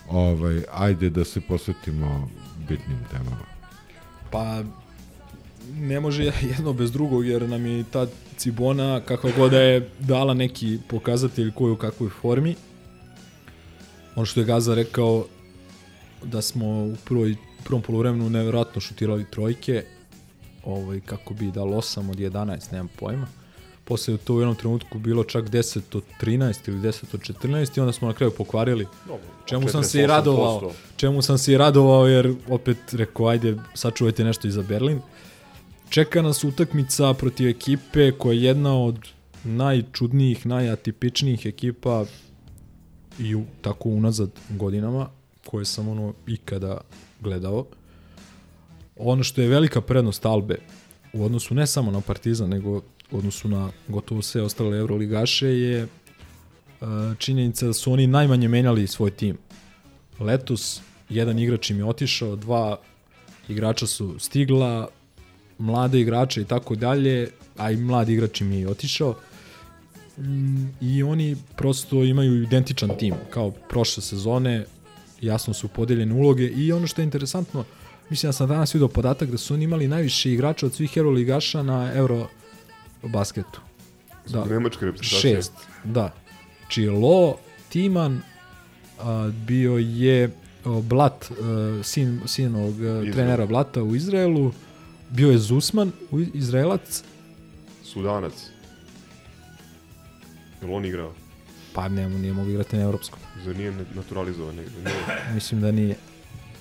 ovaj, ajde da se posvetimo bitnim temama. Pa ne može jedno bez drugog jer nam je ta Cibona kakva god da je dala neki pokazatelj koji je u kakvoj formi. Ono što je Gaza rekao da smo u prvoj, prvom polovremenu nevjerojatno šutirali trojke ovaj, kako bi dal 8 od 11, nemam pojma. Posle je to u jednom trenutku bilo čak 10 od 13 ili 10 od 14 i onda smo na kraju pokvarili. Dobro, Čemu sam se i 48%. radovao, čemu sam se i radovao jer opet rekao ajde sačuvajte nešto i za Berlin. Čeka nas utakmica protiv ekipe koja je jedna od najčudnijih, najatipičnijih ekipa i u, tako unazad godinama koje sam ono ikada gledao. Ono što je velika prednost Albe u odnosu ne samo na Partizan, nego u odnosu na gotovo sve ostale Euroligaše je e, činjenica da su oni najmanje menjali svoj tim. Letos jedan igrač im je otišao, dva igrača su stigla, mlade igrače i tako dalje, a i mladi igrač im je otišao. Mm, I oni prosto imaju identičan tim, kao prošle sezone, jasno su podeljene uloge i ono što je interesantno, mislim da sam danas vidio podatak da su oni imali najviše igrača od svih Euroligaša na Euro basketu. Da, Nemačke reprezentacije. Šest, da. Čilo, Timan, a, bio je o, Blat, a, sin, sin ovog a, trenera Blata u Izraelu, bio je Zusman, Izraelac, Sudanac. Jel on igrao? Pa ne, nije mogu igrati na evropskom. Zar nije naturalizovan negdje? Nije. Mislim da nije.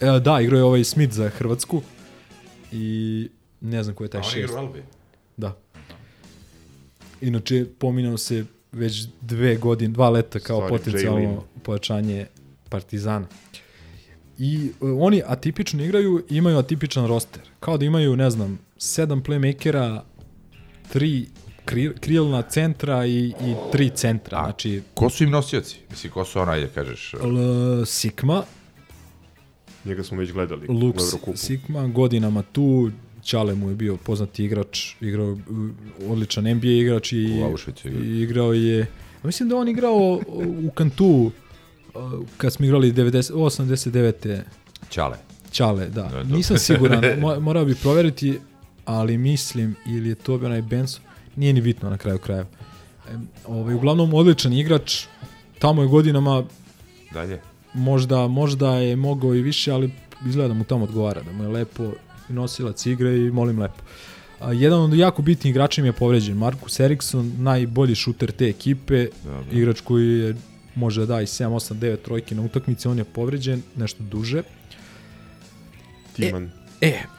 E, da, igrao je ovaj Smith za Hrvatsku i ne znam ko je taj A on šest. u Albi? Da. Inače, pominao se već dve godine, dva leta kao Stvari, potencijalno pojačanje Partizana. I e, oni atipično igraju imaju atipičan roster. Kao da imaju, ne znam, sedam playmakera, tri kri, krilna centra i, i tri centra. Znači, Ko su im nosioci? Mislim, ko su onaj, da kažeš... L, Sigma, Njega smo već gledali u Lux Eurokupu. Sigma godinama tu, Čale mu je bio poznati igrač, igrao uh, odličan NBA igrač i, U i igrao je, a mislim da on igrao u Kantu uh, kad smo igrali 90, 89. Čale. Čale, da. Da, da. Nisam siguran, mo, morao bi proveriti, ali mislim, ili je to bio onaj Benson, nije ni bitno na kraju krajeva. E, ovaj, uglavnom, odličan igrač, tamo je godinama Dalje. možda, možda je mogao i više, ali izgleda da mu tamo odgovara, da mu je lepo nosilac igre i molim lepo. A, jedan od jako bitnih igrača im je povređen. Markus Eriksson, najbolji šuter te ekipe, Dobro. igrač koji je može da da i 7, 8, 9 trojke na utakmici, on je povređen nešto duže. Timan. E,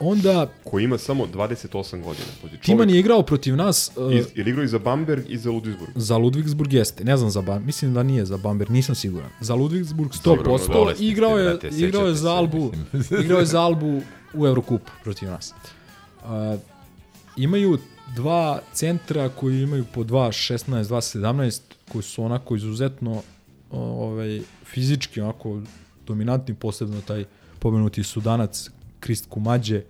onda Koji ima samo 28 godina. Pazi, Timan čovjek- je igrao protiv nas uh, Iz, jer igrao i za Bamberg i za Ludwigsburg. za Ludwigsburg jeste, ne znam za Bamberg, mislim da nije za Bamberg, nisam siguran. Za Ludwigsburg 100%, Dobro, ste, igrao je, brate, igrao je za Albu, igrao je za Albu u Eurokupu protiv nas. Uh, imaju dva centra koji imaju po 2.16, 2.17, koji su onako izuzetno ovaj, fizički onako dominantni, posebno taj pomenuti sudanac Krist Kumađe,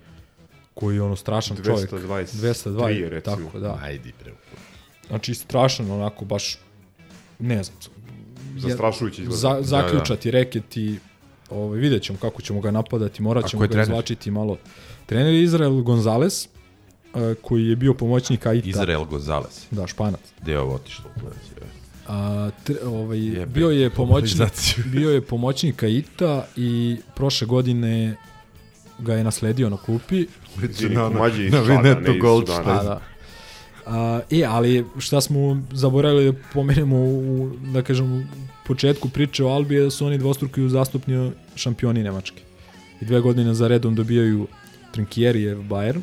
koji je ono strašan čovjek. 223 220, recimo. tako da. Ajde, bre. Znači strašan onako baš ne znam. Zastrašujući izgleda. Za, Da, zaključati reketi ovaj vidjet ćemo kako ćemo ga napadati, morat ćemo ga trener? izvlačiti malo. Trener je Izrael Gonzales, eh, koji je bio pomoćnik Aita. Izrael Gonzales. Da, španac. Gde je ovo otišlo? A, tre, ovaj, Jebe, bio je pomoćnik, bio je pomoćnik Aita i prošle godine ga je nasledio na klupi. Izvini, Na- na- na Vinetu ne iz Goldstein. Sudana. A, da. A, e, ali šta smo zaboravili da pomenemo u, da kažem, u početku priče o Albi je da su oni dvostruki zastupni šampioni Nemačke. I dve godine za redom dobijaju Trinkjerijev Bayern.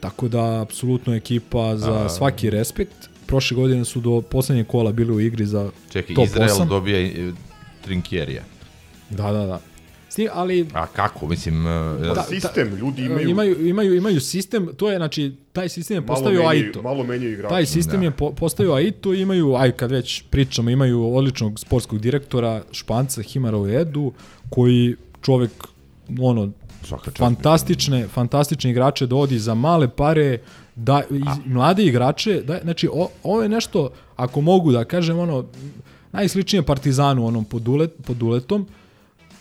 Tako da, apsolutno ekipa za A. svaki respekt. Prošle godine su do poslednjeg kola bili u igri za Čekaj, top Izrael 8. dobija e, Trinkjerija. Da, da, da. S tim, ali A kako? Mislim, e, Pa Da, sistem, ljudi imaju, imaju, imaju, imaju, imaju sistem, to je, znači, taj sistem je malo postavio menjaju, Aito. malo menjaju igrače. Taj sistem Da. je po, postavio Aito, imaju, aj kad već pričamo, imaju odličnog sportskog direktora, Španca, Himara Edu, koji čovek, ono, Svaka fantastične, fantastične igrače dovodi za male pare, da, i, mlade igrače, da, znači, o, ovo je nešto, ako mogu da kažem, ono, najsličnije Partizanu, onom pod, ulet, pod uletom,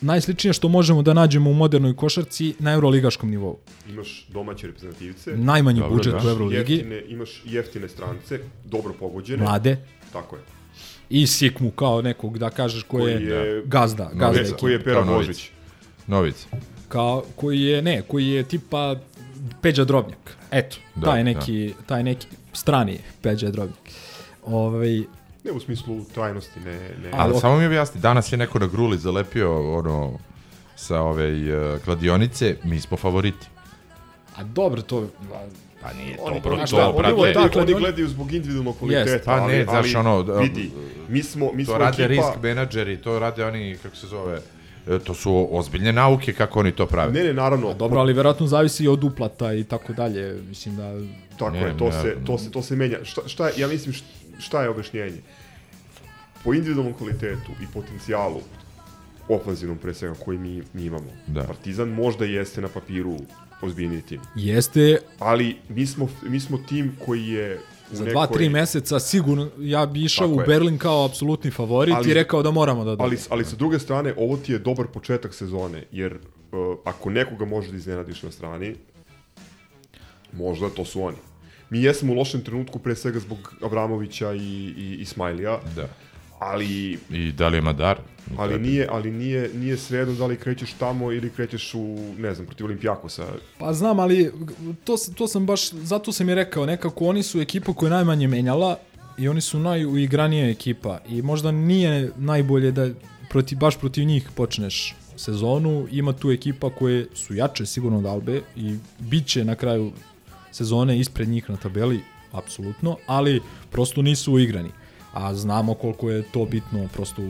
najsličnije što možemo da nađemo u modernoj košarci na euroligaškom nivou. Imaš domaće reprezentativce, Najmanji Dobro, budžet da. u Euroligi, jeftine, imaš jeftine strance, dobro pogođene. mlade, Tako je. i Sikmu kao nekog, da kažeš, ko Koji je, je- gazda, gazda Ne, ekipe. koji je Pera. Božić. Novic. kao koji je ne, koji je tipa Peđa Drobnjak. Eto, Da, da, taj neki taj neki strani Peđa Drobnjak. Ovaj Ne u smislu trajnosti, ne... ne. Ali ok. samo mi objasni, danas je neko na gruli zalepio ono sa ove uh, kladionice, mi smo favoriti. a dobro to Pa nije Oni, dobro, oni, to, oni brate. vole gledaju, tako, oni oni- gledaju zbog individualnog kvaliteta, Jest. Pa ali, ne, znaš, ono, da, vidi, mi smo, mi To smo rade ekipa, risk menadžeri, to rade oni, kako se zove, e, to su ozbiljne nauke kako oni to prave. Ne, ne, naravno. dobro, ali verovatno zavisi i od uplata i tako dalje. Mislim da Tako Ne, je, to, ne, se, to, se, to se menja. Šta, šta je, ja mislim, št- šta je objašnjenje? Po individualnom kvalitetu i potencijalu, ofanzivnom pre svega, koji mi, mi imamo, Da. Partizan možda jeste na papiru ozbiljniji tim. jeste Ali mi smo, mi smo tim koji je u za nekoj, dva, tri meseca sigurno ja bi išao Tako u je. Berlin kao apsolutni favorit Ali- i rekao da moramo da Ali, dobijemo. ali sa druge strane, ovo ti je dobar početak sezone, jer uh, ako nekoga može da iznenadiš na strani, možda to su oni. Mi jesmo u lošem trenutku pre svega zbog Abramovića i, i Ismailija, Da. ali I da li je Madar? ali nije ali nije nije svejedno da li krećeš tamo ili krećeš u ne znam protiv Olimpijakosa. Pa znam, ali to, to sam baš, zato sam i rekao, nekako oni su ekipa koja je najmanje menjala i oni su najuigranija ekipa i možda nije najbolje da protiv, baš protiv njih počneš sezonu, ima tu ekipa koje su jače sigurno od Albe i bit će na kraju sezone ispred njih na tabeli, apsolutno, ali prosto nisu uigrani. A znamo koliko je to bitno prosto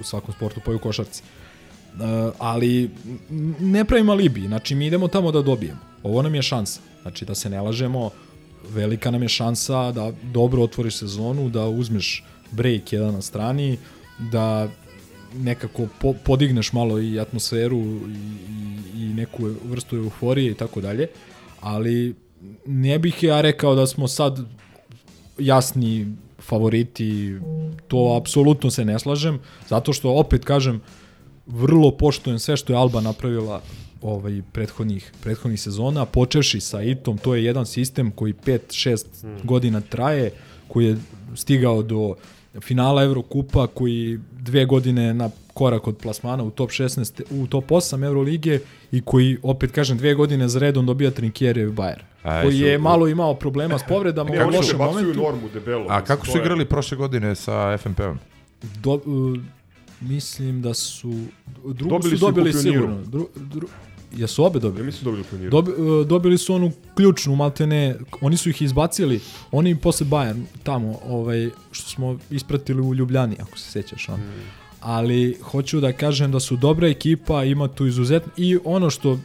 u, svakom sportu, pa i u košarci. Uh, ali ne pravim alibi, znači mi idemo tamo da dobijemo. Ovo nam je šansa. Znači da se ne lažemo, velika nam je šansa da dobro otvoriš sezonu, da uzmeš break jedan na strani, da nekako po, podigneš malo i atmosferu i, i, i neku vrstu euforije i tako dalje, ali ne bih ja rekao da smo sad jasni favoriti, to apsolutno se ne slažem, zato što opet kažem, vrlo poštujem sve što je Alba napravila ovaj prethodnih prethodnih sezona, počevši sa ITom, to je jedan sistem koji 5-6 godina traje, koji je stigao do finala Evrokupa koji dve godine na korak od plasmana u top 16, u top 8 Eurolige i koji, opet kažem, dve godine za redom dobija Trinkjerijev Bayer. A, koji je malo imao problema s povredama u lošem momentu. normu debelo. A kako su igrali prošle godine sa FNP-om? Do, uh, mislim da su drugu Dobili su dobili sigurno. Dru, dru, jesu obe dobili? Ja mislim da dobili Pioniru. Dobi, uh, dobili su onu ključnu, maltene, oni su ih izbacili, oni im posle Bayern tamo, ovaj, što smo ispratili u Ljubljani, ako se sećaš. On. Ali hoću da kažem da su dobra ekipa, ima tu izuzetno, i ono što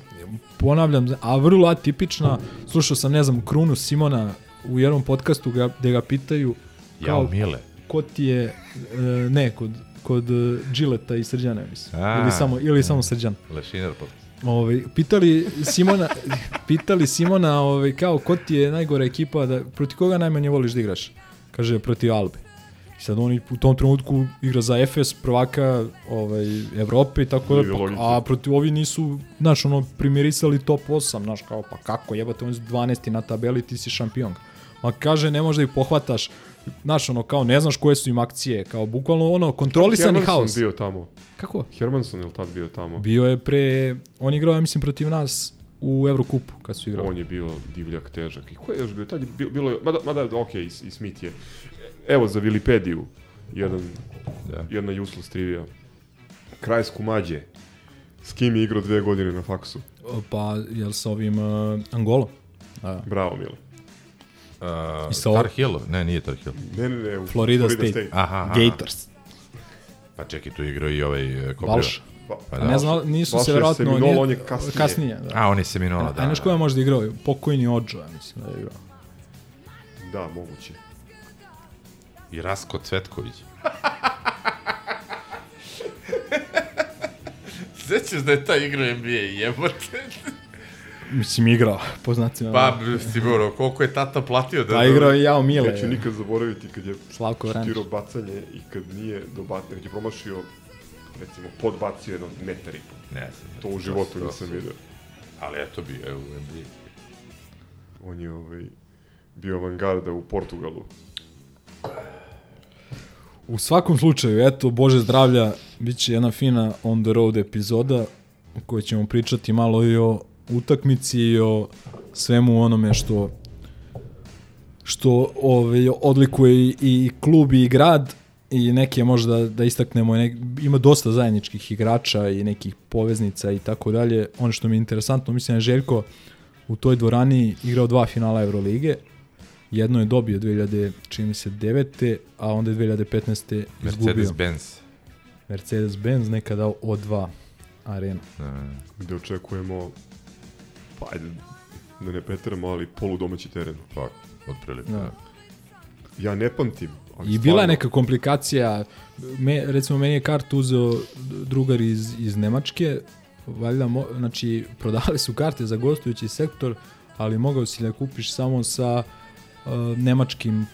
ponavljam, a vrlo atipična, slušao sam, ne znam, Krunu Simona u jednom podcastu ga, gde ga pitaju Jao, Mile. ko ti je, e, ne, kod, kod e, Đileta i Srđana, mislim. A, ili samo, ili samo Srđan. Lešinar podcast. Ovaj pitali Simona pitali Simona ovaj kao ko ti je najgora ekipa da proti koga najmanje voliš da igraš? Kaže protiv Albe. I sad oni u tom trenutku igra za Efes, prvaka ovaj, Evrope i tako da, pa, a protiv ovi nisu, znaš, ono, primirisali top 8, znaš, kao, pa kako, jebate, oni su 12 na tabeli, ti si šampion. Ma kaže, ne možeš da ih pohvataš, znaš, ono, kao, ne znaš koje su im akcije, kao, bukvalno, ono, kontrolisani Hermanson haos. bio tamo. Kako? Hermanson je li tad bio tamo? Bio je pre, on je igrao, ja mislim, protiv nas u Evrokupu, kad su igrali. On je bio divljak, težak. I ko je još bio? Tad je bilo, bilo mada, mada ok, i, i Smith je. Evo za Vilipediju, jedan, Da. jedna useless trivia. Kraj Skumađe. S kim je igrao dve godine na faksu? Pa, jel sa ovim uh, Angolom? Da. Bravo, Mile. Uh, sa Tar Hill? Ne, nije Tar Hill. Ne, ne, ne. u Florida, State. Aha, aha. Gators. Pa čekaj, tu igrao i ovaj... ko Balša. bio? Pa, Pa A da. ne znam, nisu Balša se je verovatno... Seminole, nije- on je kasnije. Kasnije, da. A, on je Seminola, da. A znaš ko je možda igrao? Pokojni Ođo, ja mislim da je igrao. Da, moguće. I Rasko Cvetković. Sećaš da je ta igra NBA, jebote? Mislim, igrao, po znacima. Pa, sigurno, koliko je tata platio da... Pa igrao je Jao Mile. Neću nikad zaboraviti kad je Slavko šutirao bacanje i kad nije dobatio, kad je promašio, recimo, podbacio jedno metar i po. Ne znam. To u životu nisam vidio. Ali eto bi, evo, u NBA. On je ovaj, bio avangarda u Portugalu. U svakom slučaju, eto, Bože zdravlja, bit će jedna fina on the road epizoda u kojoj ćemo pričati malo i o utakmici i o svemu onome što što ovaj, odlikuje i, i klub i grad i neke možda da istaknemo, nek, ima dosta zajedničkih igrača i nekih poveznica i tako dalje. Ono što mi je interesantno, mislim da je Željko u toj dvorani igrao dva finala Eurolige. Jedno je dobio 2000, čini mi se, 9. a onda je 2015. izgubio. Mercedes-Benz. Mercedes-Benz nekada O2 arena. Gde očekujemo, pa ajde, da ne preteramo, ali poludomaći teren. Pa, otprilike. Da. Ja ne pamtim. ali I bila je stvarno, neka komplikacija, me, recimo meni je kartu uzeo drugar iz, iz Nemačke, valjda, mo, znači prodavali su karte za gostujući sektor, ali mogao si da kupiš samo sa uh, nemačkim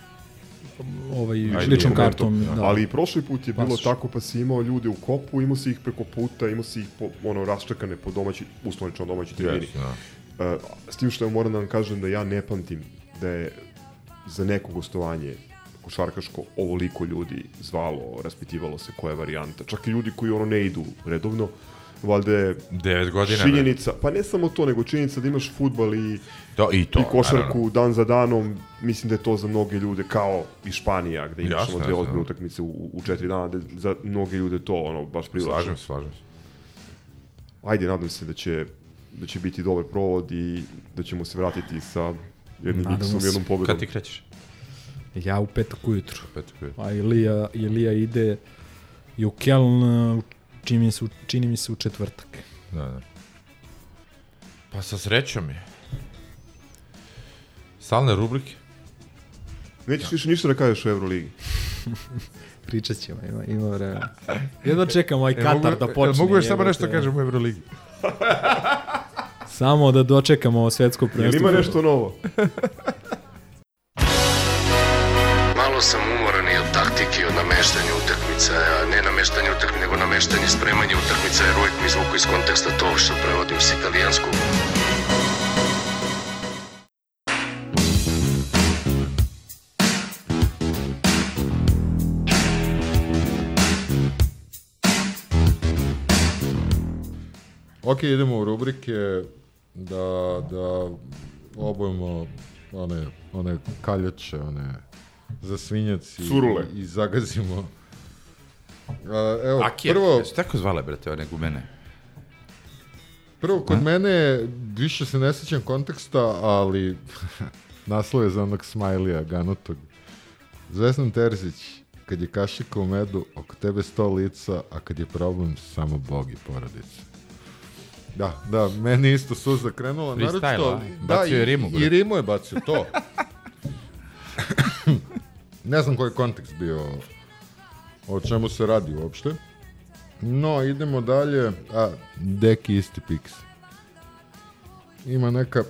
ovaj, Ajde, ličnom kartom. Da. Ali i prošli put je bilo Pasoš. tako, pa si imao ljude u kopu, imao si ih preko puta, imao si ih po, ono, raščekane po domaći, uslovnično domaći tribini. Yes, da. Uh, s tim što moram da vam kažem da ja ne pamtim da je za neko gostovanje košarkaško ovoliko ljudi zvalo, raspitivalo se koja je varijanta. Čak i ljudi koji ono ne idu redovno, valjda je Devet godina, činjenica, pa ne samo to, nego činjenica da imaš futbal i, To, i to, i košarku naravno. dan za danom, mislim da je to za mnoge ljude kao i Španija, gde imaš ono dve ozbiljne da. utakmice u, u četiri dana, da za mnoge ljude to ono baš privlačno. Slažem se, slažem se. Ajde, nadam se da će, da će biti dobar provod i da ćemo se vratiti sa jednim miksom, se. jednom pobedom. Kad ti krećeš? Ja u petak ujutru. Petak ujutru. A Ilija, Ilija ide i u Keln, uh, čini mi se, čini mi se u četvrtak. Da, da. Pa sa srećom je. Stalne rubrike. Nećeš više ništa da kažeš o Euroligi. Pričat ćemo, ima, ima vremena. Jedva čekam ovaj E, Katar da e, počne. Mogu još samo nešto kažem u Euroligi. Samo da dočekamo ovo svetsko Jel prvenstvo. ima nešto novo? Malo sam umoran i od taktike i od nameštanja utakmica, a ne nameštanje utakmica, nego nameštanje spremanja utakmica, jer uvijek mi izvuku iz konteksta to što prevodim s italijanskog. Ok, idemo u rubrike da, da obojimo one, one kaljače, one za svinjac i, Curule. i zagazimo. A, evo, Akije, prvo, jesu tako zvale, brate, one gumene? prvo kod mene više se ne sjećam konteksta, ali naslov je za onog smajlija ganutog. Zvezdan Terzić, kad je kašika u medu, oko tebe sto lica, a kad je problem, samo Bog i porodica. Da, da, meni isto suza krenula. Freestyle, a? Da, Bacio je i- rimu, I bre. rimu je bacio, to. ne znam koji je kontekst bio, o čemu se radi uopšte. No, idemo dalje. A, deki isti piks. Ima neka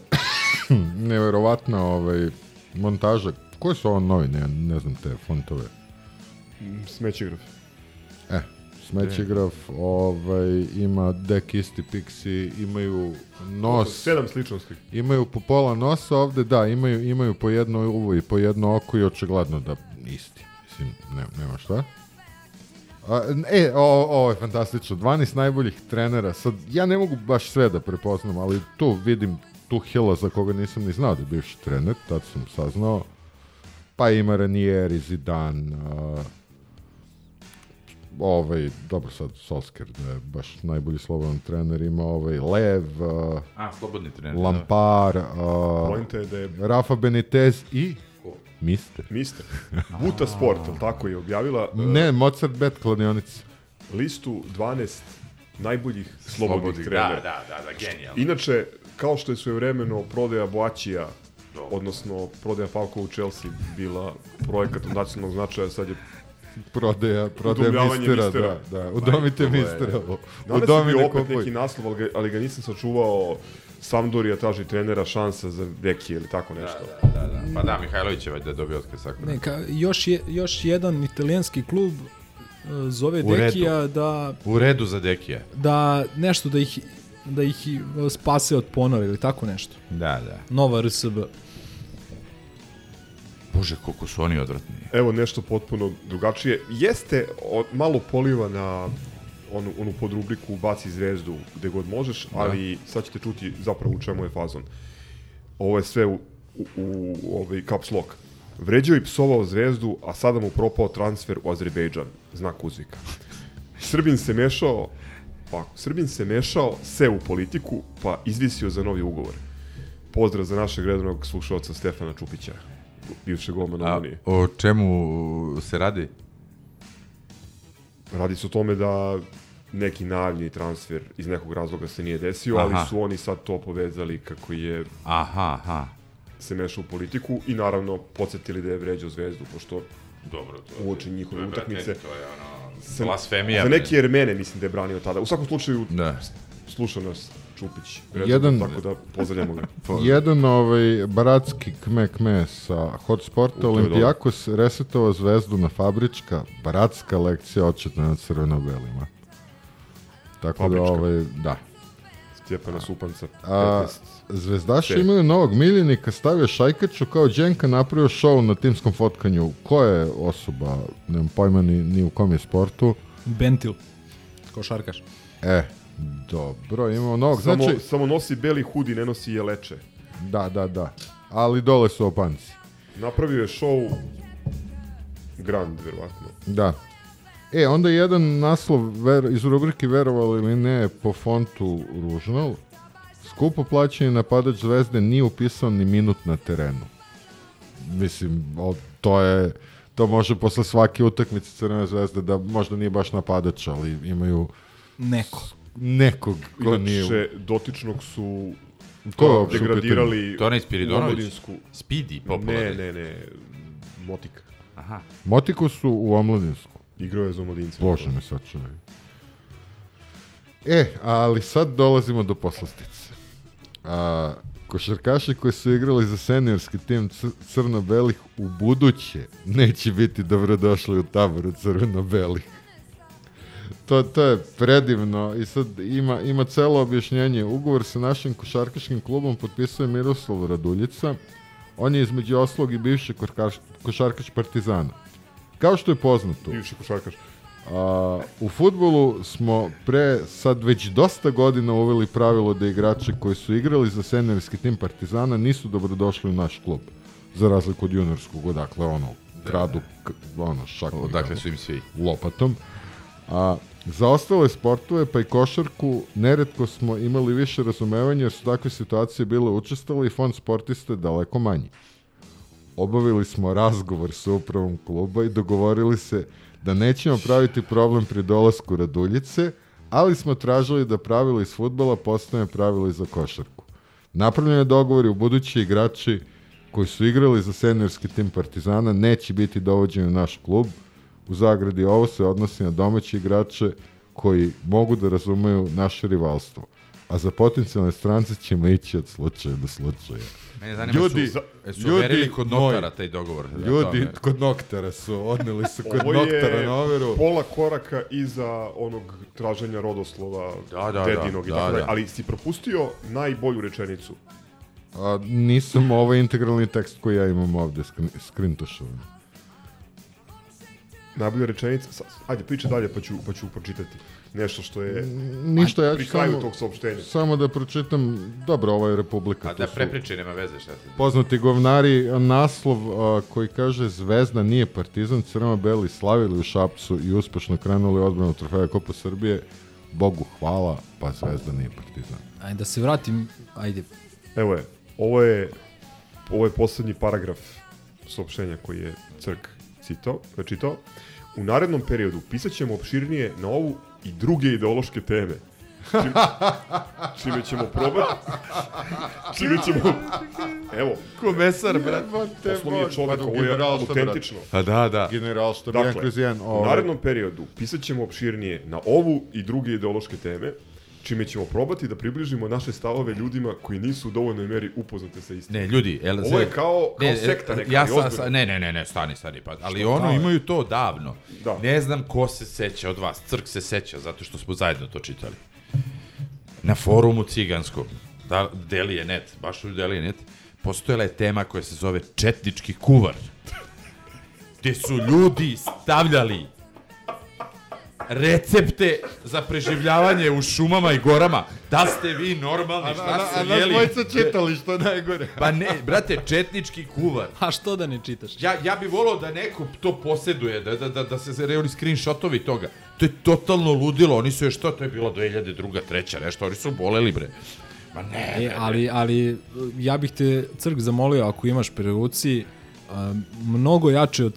neverovatna ovaj, montaža. Koje su ovo novine? Ne znam te fontove. Smećigraf. Smećigraf, ovaj, ima dek isti piksi, imaju nos. Sedam sličnosti. Imaju po pola nosa ovde, da, imaju, imaju po jedno uvo i po jedno oko i očigledno da isti. Mislim, ne, nema šta. A, e, o- ovo je fantastično. 12 najboljih trenera. Sad, ja ne mogu baš sve da prepoznam, ali tu vidim tu Hila za koga nisam ni znao da je bivši trener, tad sam saznao. Pa ima Ranieri, Zidane, a, ovaj, dobro sad Solskjaer da je baš najbolji slobodan trener, ima ovaj Lev, a, A, slobodni trener, Lampar, a, Poenta je da je- Rafa Benitez i Mister. Mister. Buta Sport, jel tako je objavila e, Ne, Mozart Bet kladionica. listu 12 najboljih slobodnih Slobodnih, trenera. da, da, da, da, genijalno. Inače, kao što je svojevremeno prodaja Boačija, odnosno prodaja Falkova u Chelsea bila projekat od nacionalnog značaja, sad je Prodaja, prodaja mistera, mistera. da, da. Udomite Majko mistera, Danas je bio opet neki naslov, ali ga, ali ga nisam sačuvao. Sampdoria traži trenera šansa za Deki ili tako nešto. Da, da, da. Pa da, Mihajlović je valjda dobio otkaz ako Ne, ka, još, je, još jedan italijanski klub e, zove U redu. Dekija da, U redu za Dekija. da nešto da ih da ih e, spase od ponora ili tako nešto. Da, da. Nova RSB. Bože, koliko su oni odvratni. Evo nešto potpuno drugačije. Jeste o, malo poliva na onu, onu podrubriku Baci zvezdu gde god možeš, ali sad ćete čuti zapravo u čemu je fazon. Ovo je sve u, u, u ovaj caps lock. Vređao i psovao zvezdu, a sada mu propao transfer u Azerbejdžan. Znak uzvika. Srbin se mešao pa, Srbin se mešao se u politiku, pa izvisio za novi ugovor. Pozdrav za našeg redovnog slušalca Stefana Čupića, bivšeg golmana A Unije. o čemu se radi? Radi se o tome da neki najavljeni transfer iz nekog razloga se nije desio, ali Aha. su oni sad to povezali kako je Aha, aha. se mešao u politiku i naravno podsjetili da je vređao zvezdu, pošto Dobro, to uoči njihove to je, brate, utakmice. to je ono, blasfemija, Za neki Ermene mislim da je branio tada. U svakom slučaju, Da. sluša nas Čupić. Jedan- Tako da pozdravljamo ga. Jedan ovaj baratski kme kme sa hotsporta to je Olimpijakos resetovao zvezdu na fabrička, baratska lekcija očetna na crveno-belima. Tako Fabrička. da, ovaj, da. Stjepana Supanca. A, 15. zvezdaši C. imaju novog miljenika, stavio Šajkaču kao Đenka napravio show na timskom fotkanju. Ko je osoba, nemam pojma ni, ni u kom je sportu. Bentil. Košarkaš. E, dobro, imamo novog. Samo, Znači, samo nosi beli hudi, ne nosi jeleče. da, da, da. Ali dole su opanci. Napravio je show Grand, verovatno. Da. E, onda jedan naslov ver, iz rubrike Verovali ili ne po fontu Ružnal. Skupo plaćeni napadač zvezde nije upisao ni minut na terenu. Mislim, o, to je to može posle svake utakmice Crvene zvezde da možda nije baš napadač, ali imaju Neko. Nekog ko nije... Inače, dotičnog su Ko je uopšte degradirali? To onaj Spiridonović? omladinsku. Speedy, Ne, popularni. ne, ne. Motika. Aha. Motiku su u omladinsku. Igrao je za omladince. Bože me sad čuvaj. E, ali sad dolazimo do poslastice. A, košarkaši koji su igrali za seniorski tim cr- crno-belih u buduće neće biti dobrodošli u taboru crveno-belih. To, to je predivno i sad ima, ima celo objašnjenje. Ugovor sa našim košarkaškim klubom potpisuje Miroslav Raduljica. On je između oslog i bivši košarkaš, košarkaš Partizana. Kao što je poznato, Bivši košarkaš. A, u futbolu smo pre sad već dosta godina uveli pravilo da igrači koji su igrali za seniorski tim Partizana nisu dobrodošli u naš klub. Za razliku od juniorskog, odakle ono, kradu, k- ono, šakom. Odakle su im svi. Lopatom. A za ostale sportove, pa i košarku, neretko smo imali više razumevanja jer su takve situacije bile učestale i fond sportista je daleko manji. Obavili smo razgovor sa upravom kluba i dogovorili se da nećemo praviti problem pri dolasku Raduljice, ali smo tražili da pravila iz futbala postane pravila i za košarku. Napravljen je dogovor i u budući igrači koji su igrali za seniorski tim Partizana neće biti dovođeni u naš klub. U zagradi ovo se odnosi na domaće igrače koji mogu da razumeju naše rivalstvo. A za potencijalne strance ćemo ići od slučaja do slučaja. Mene zanima, su- jesu overili kod notara moji, taj dogovor? Da, Ljudi tome. kod noktara su, odneli su kod Ovo noktara na overu. pola koraka iza onog traženja rodoslova Da, da, dedinog da, i tako da, da. Ali si propustio najbolju rečenicu. A, nisam ovaj integralni tekst koji ja imam ovde skrin- skrintošovan. Najbolja rečenica, ajde pričaj dalje pa ću, pa ću pročitati. Nešto što je Ništa, ja pri kraju samo, tog saopštenja. samo da pročitam, dobro, ovo je Republika. A da su prepričaj, nema veze šta ti. Poznati govnari, naslov a, koji kaže Zvezda nije partizan, crno-beli slavili u Šapcu i uspešno krenuli odbranu trofeja Kopa Srbije. Bogu hvala, pa Zvezda nije partizan. Ajde da se vratim, ajde. Evo je, ovo je, ovo je poslednji paragraf saopštenja koji je Crk citao, čitao. U narednom periodu pisat ćemo opširnije na ovu i druge ideološke teme. Čim, čime ćemo probati... Čime ćemo... Evo. Komesar, brate. Poslovni je čovek, ovo je autentično. A da, da. General što Dakle, kroz jedan. u ovaj, narednom periodu pisat ćemo opširnije na ovu i druge ideološke teme, čime ćemo probati da približimo naše stavove ljudima koji nisu u dovoljnoj meri upoznate sa istinom. Ne, ljudi, el, Ovo je kao, kao ne, sekta neka, ja ali sa, ne, ne, ne, ne, stani, stani, pa, ali Što ono imaju to davno. Da. Ne znam ko se seća od vas, Crk se seća, zato što smo zajedno to čitali. Na forumu ciganskom, da, Delije net, baš u Delije net, postojala je tema koja se zove Četnički kuvar. Gde su ljudi stavljali recepte za preživljavanje u šumama i gorama. Da ste vi normalni, šta ste A jeli? nas dvojica čitali, što najgore. Pa ne, brate, četnički kuvar. A što da ne čitaš? Ja, ja bi volao da neko to posjeduje, da, da, da, da se zare oni screenshotovi toga. To je totalno ludilo, oni su još to, to je bilo 2002. treća, nešto, oni su boleli, bre. Ma ne, E, bre, ali, ali ja bih te, Crk, zamolio ako imaš pri ruci, a, mnogo jače od,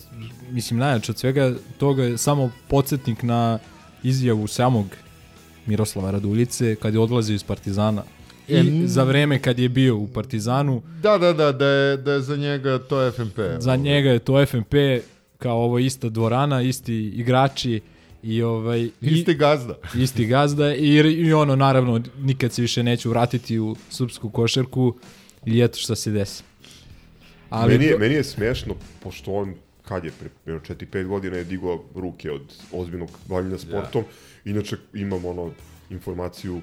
mislim najjače od svega toga je samo podsjetnik na izjavu samog Miroslava Raduljice kad je odlazio iz Partizana. I E, za vreme kad je bio u Partizanu, Da, da, da, da je, da je za njega to FNP. za njega je to FNP kao ovo ista dvorana, isti igrači i ovaj i- Isti gazda. isti gazda i, i ono naravno nikad se više neće vratiti u srpsku košarku i eto šta se desi. Ali meni, je, meni je smešno, pošto on, kad je, pre jedno 4-5 godina je digao ruke od ozbiljnog bavljenja sportom, inače imam ono informaciju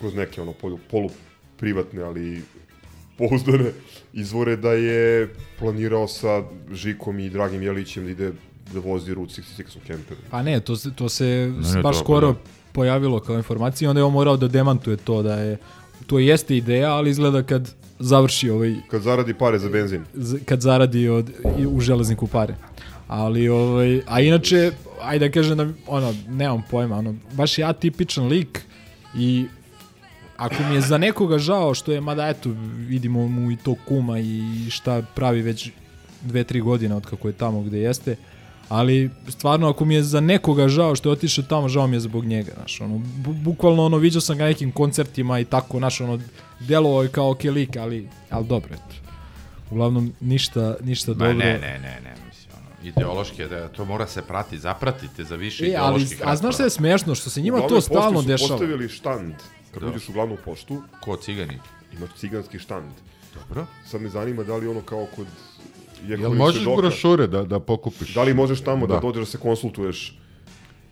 kroz neke ono polu, polu privatne, ali pouzdane izvore da je planirao sa Žikom i Dragim Jelićem da ide da vozi Route 66 u kemperu. Pa ne, to se, to se ne, baš to- skoro da. pojavilo kao informacija i onda je on morao da demantuje to da je to jeste ideja, ali izgleda kad završi ovaj Kad zaradi pare za benzin. kad zaradi od, u železniku pare. Ali, ovaj, a inače, ajde da kažem da, ono, nemam pojma, ono, baš je atipičan lik i ako mi je za nekoga žao što je, mada eto, vidimo mu i to kuma i šta pravi već dve, tri godine od kako je tamo gde jeste, ali stvarno ako mi je za nekoga žao što je otišao tamo, žao mi je zbog njega, znaš, ono, bu, bukvalno ono, viđao sam ga na nekim koncertima i tako, znaš, ono, delovao je kao ok lik, ali, ali dobro, eto. Uglavnom, ništa, ništa Ma dobro. ne, ne, ne, ne, mislim, ono, ideološki, da to mora se prati, zapratite za više E, ali, ideoloških a znaš šta je smešno? Što se njima U to stalno dešava. postavili štand. Kad Da. uđeš u glavnu poštu, Ko cigani? imaš ciganski štand. Dobro. Sad me zanima da li ono kao kod Jel možeš brošure da, da pokupiš? Da li možeš tamo da, Da. dođeš da se konsultuješ?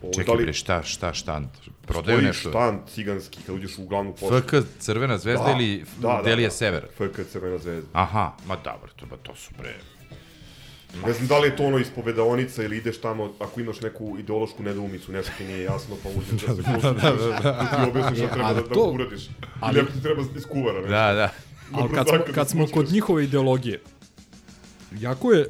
Ovo, Čekaj, da li bre, šta, šta štand? Prodaju stoji nešto? štand ciganski kad uđeš u glavnu poštu? FK Crvena zvezda ili Delija Sever? FK Crvena zvezda. Aha, ma dobro, to, ba, to su bre... Ne znam da li je to ono ispovedaonica ili ideš tamo, ako imaš neku ideološku nedoumicu, nešto ti nije jasno, pa uđeš da se Da, konsultuješ, da, da, da. da ti objasniš šta treba da, da to- uradiš. ali- Ili ako ti treba iz kuvara, nešto. Da, da. Ali kad smo, kad da smo kod njihove ideologije, jako je,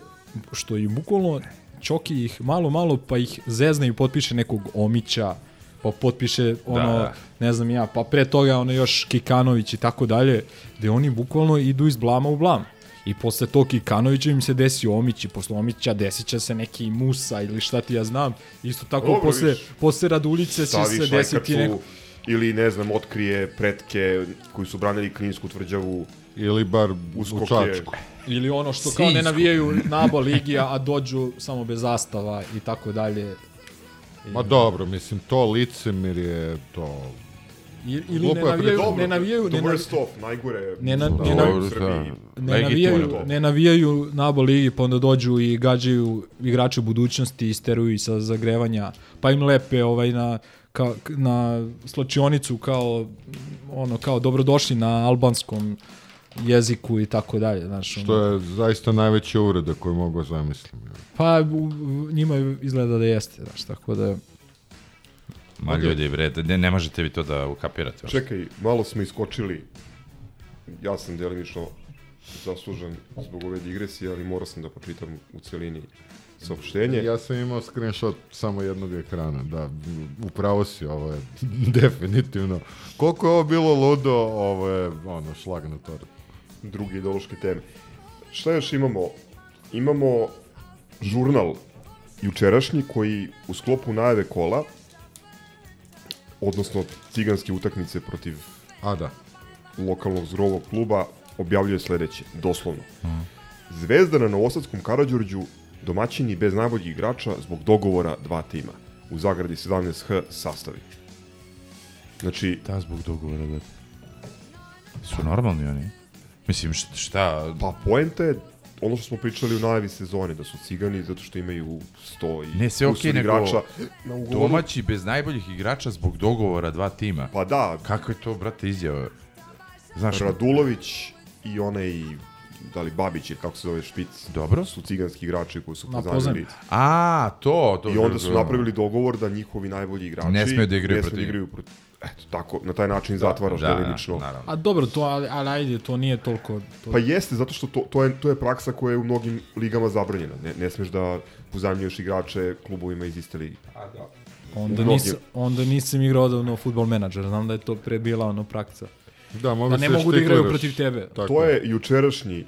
što i bukvalno Čoki ih malo, malo pa ih zezne i potpiše nekog Omića, pa potpiše ono, da. ne znam ja, pa pre toga ono još Kikanović i tako dalje, gde oni bukvalno idu iz blama u blam. I posle tog Kikanovića im se desi Omić i posle Omića desit će se neki Musa ili šta ti ja znam. Isto tako Dobro, posle, vidiš. posle Raduljice će se desiti neko... ili ne znam, otkrije pretke koji su branili Kninsku tvrđavu. Ili bar u Čačku. Ili ono što kao ne navijaju na aba ligi, a dođu samo bez zastava i tako dalje. Ma dobro, mislim, to licemir je to... I- Ili ne navijaju, Dobro, ne navijaju, ne, nav, worst of, najgore. Ne na- ne da na- Srbiji. ne navijaju, ne navijaju na aba ligi, pa onda dođu i gađaju igrače budućnosti, isteruju ih sa zagrevanja, pa im lepe ovaj na ka, na slačionicu kao ono kao dobrodošli na albanskom jeziku i tako dalje, znaš. ono. Što je zaista najveća uvreda koju mogu zamislim. Pa u, u, njima izgleda da jeste, znaš, tako da Ma ljudi, bre, ne, ne možete vi to da ukapirate. Čekaj, malo smo iskočili. Ja sam delimično zaslužan zbog ove digresije, ali morao sam da počitam u celini saopštenje. Ja sam imao screenshot samo jednog ekrana, da, upravo si, ovo je definitivno. Koliko je ovo bilo ludo, ovo je, ono, šlag na tortu. Druge ideološke teme. Šta još imamo? Imamo žurnal jučerašnji koji u sklopu najave kola, odnosno ciganske utakmice protiv A da. lokalnog zrovog kluba, objavljuje sledeće, doslovno. Zvezda na Novosadskom Karadžorđu domaćini bez najboljih igrača zbog dogovora dva tima. U zagradi 17H sastavi. Znači, Da, zbog dogovora, da. Su normalni oni? Mislim, št- šta... Pa poenta je ono što smo pričali u najavi sezone, da su cigani zato što imaju 100 i Ne, sve okej, nego igrača na ugovoru. domaći bez najboljih igrača zbog dogovora dva tima. Pa da, Kako je to, brate, izjava? Znaš, Radulović i onaj da li Babić ili kako se zove Špic. Dobro. Su ciganski igrači koji su pozajmili. A, to, to. I onda su napravili dogovor da njihovi najbolji igrači Ne smeju da igraju protiv da igraju protiv. Eto, tako, na taj način zatvaraš da, delimično. naravno. A dobro, to, ali, ali ajde, to nije toliko... To, Pa jeste, zato što to, to, je, to je praksa koja je u mnogim ligama zabranjena. Ne, ne smeš da pozajmljuješ igrače klubovima iz iste ligi. onda, mnogi- nisam, onda nisam igrao odavno futbol menadžer, znam da je to pre bila ono praksa. Da, mogu Da ne mogu da igraju protiv tebe. Tako. To je jučerašnji,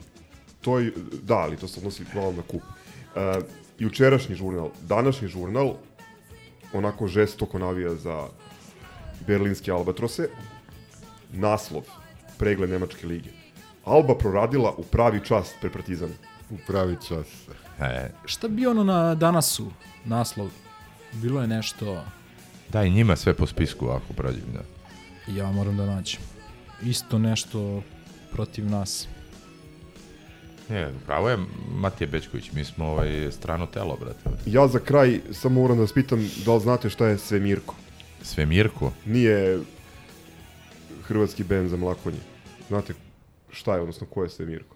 to je, da, ali to se odnosi malo na kup. Uh, jučerašnji žurnal, današnji žurnal, onako žestoko navija za berlinske Albatrose, naslov, pregled Nemačke lige. Alba proradila u pravi čas pre Partizana. U pravi čas. E, Šta bi ono na danasu, naslov? Bilo je nešto... daj njima sve po spisku ako prođem, da. Ja moram da nađem. Isto nešto protiv nas. Ne, pravo je Matija Bečković, mi smo ovaj strano telo, brate. Ja za kraj samo moram da vas pitam da li znate šta je Svemirko? Svemirko? Nije hrvatski bend za mlakonje. Znate šta je, odnosno ko je Svemirko?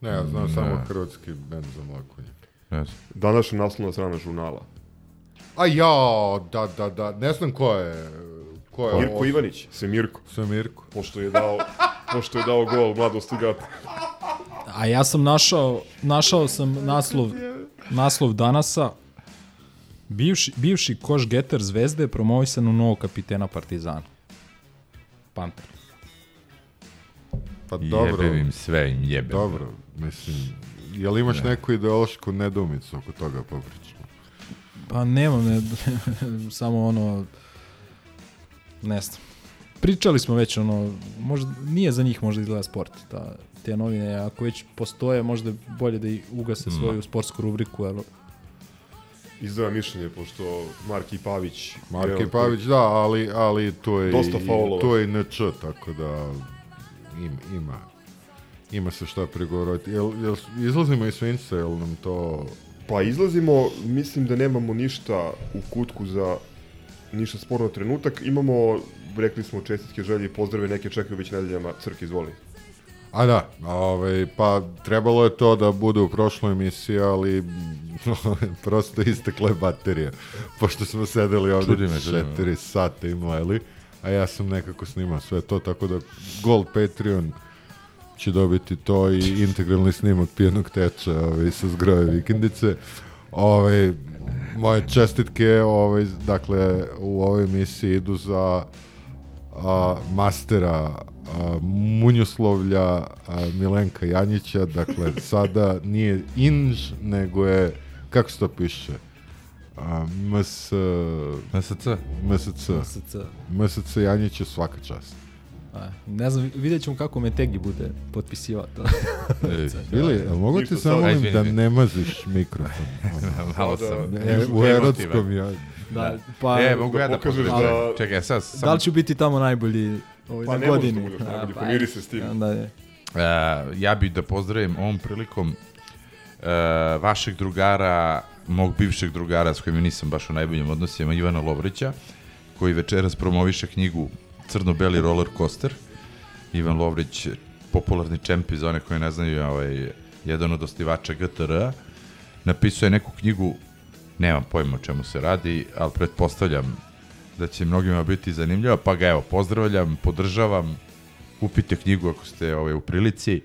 Ne, ja znam samo Ne. hrvatski bend za mlakonje. Ne znam. Današnja naslovna strana žurnala. A ja, da, da, da, ne znam ko je... Ko je Mirko ovo? Ivanić, Svemirko. Svemirko. Pošto je dao, pošto je dao gol mladosti gata. A ja sam našao, našao sam naslov, naslov danasa. Bivši, bivši koš getter zvezde promovisan u novog kapitena Partizana. Panter. Pa dobro. Jebem im sve, im jebem. Dobro, mislim, jel imaš neku ideološku nedumicu oko toga popričamo? Pa nemam, ne, samo ono, ne znam. Pričali smo već ono, možda, nije za njih možda izgleda sport, ta, te novine, ako već postoje, možda je bolje da i ugase svoju sportsku rubriku, ali Izdava mišljenje, pošto Marki Pavić... Marki Pavić, da, ali, ali tu je, Dosta faulova. tu je i NČ, tako da im, ima, ima se šta pregovoriti. Jel, jel izlazimo iz Svinca, jel nam to... Pa izlazimo, mislim da nemamo ništa u kutku za ništa sporno trenutak. Imamo, rekli smo čestitke želje i pozdrave, neke čekaju već nedeljama, crk izvoli. A da, ovaj, pa trebalo je to da bude u prošloj emisiji, ali prosto istekle baterije. Pošto smo sedeli ovde Čudi me, čudi me. četiri sata i mleli, a ja sam nekako snimao sve to, tako da Gold Patreon će dobiti to i integralni snimak pijenog teča ovaj, sa zgroje vikendice. Ovaj, moje čestitke ovaj, dakle, u ovoj emisiji idu za a, mastera a, Munjoslovlja a, Milenka Janjića, dakle sada nije Inž, nego je, kako se to piše? A, MS... MSC. MSC. MSC. MSC Janjić je svaka čast. A, ne znam, vidjet ćemo kako me Tegi bude potpisivao to. E, Bili, a mogu ti samo molim da ne maziš mikrofon? Malo Da, sam. da, E, u erotskom ja. Da, pa, E, mogu ja da pozdravim. da- Čekaj, sad, da samo li ću biti tamo najbolji ovaj, Pa na ne možeš godini? da budeš najbolji, A, pomiri se s tim. Onda je. Uh, ja bih da pozdravim ovom prilikom uh, vašeg drugara, mog bivšeg drugara s kojim nisam baš u najboljim odnosima, Ivana Lovrića, koji večeras promoviše knjigu Crno-beli roller coaster. Ivan Lovrić, popularni čempi za one koji ne znaju, ovaj, jedan od osnivača GTR, napisao je neku knjigu, nemam pojma o čemu se radi, ali pretpostavljam da će mnogima biti zanimljiva, pa ga evo, pozdravljam, podržavam, kupite knjigu ako ste ovaj, u prilici.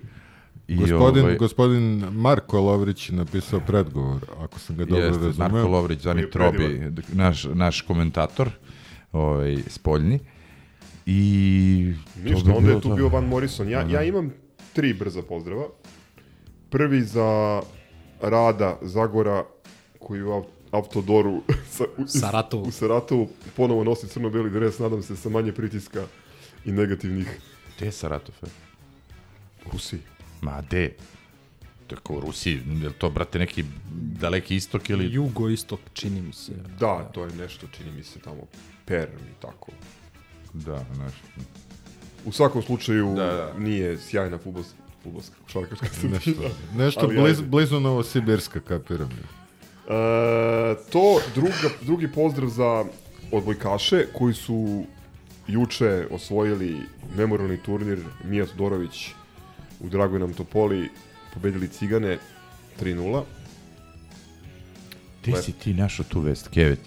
I, Gospodin, ovaj, gospodin Marko Lovrić je napisao predgovor, ako sam ga dobro jeste, razumeo. Marko Lovrić, je Trobi, naš, naš komentator, ovaj, spoljni. I... Ništa, bi onda bilo je tu to. bio Van Morrison. Ja, ja imam tri brza pozdrava. Prvi za Rada Zagora, koji u au- Autodoru sa, u, Saratovu. u Saratovu ponovo nosi crno-beli dres, nadam se, sa manje pritiska i negativnih Gde je Saratov? e? Rusi. Ma, de? Tako, u Rusiji, je li to, brate, neki daleki istok ili... Jugoistok, čini mi se. Da, to je nešto, čini mi se, tamo Perm i tako. Da, znaš. U svakom slučaju Da, da. nije sjajna futbol, futbolska košarkaška Nešto, sredina. nešto bliz, blizu Novosibirska, kapiram. E, to druga, drugi pozdrav za odbojkaše koji su juče osvojili memorialni turnir Mija Todorović u Dragojnam Topoli, pobedili Cigane 3-0. Gde si ti našao tu vest, Kevet?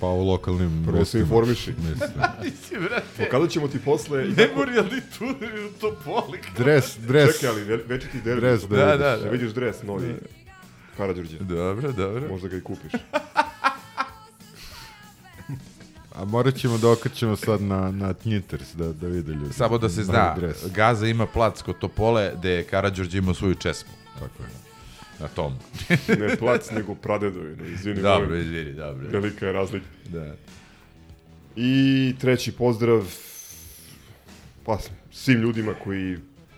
Pa u lokalnim Prvo se vestima, informiši. mislim. Nisi, brate. Pokazat ćemo ti posle... Memorialni turnir u Topoli. Dres, dres. Čekaj, ali ve- večiti derbi. Dres, Da, da, Da, vidiš. da, Da da. Karadžorđe. Dobro, dobro. Možda ga i kupiš. A morat ćemo da okačemo sad na, na Tnjiters da, da vide ljudi. Samo da se zna, dres. Gaza ima plac kod Topole, gde je Karadžorđ imao svoju česmu. Tako je. Na tom. Ne plac, nego pradedovi. Ne, izvini, dobro, molim. izvini, dobro. Velika je razlika. Da. I treći pozdrav pa svim ljudima koji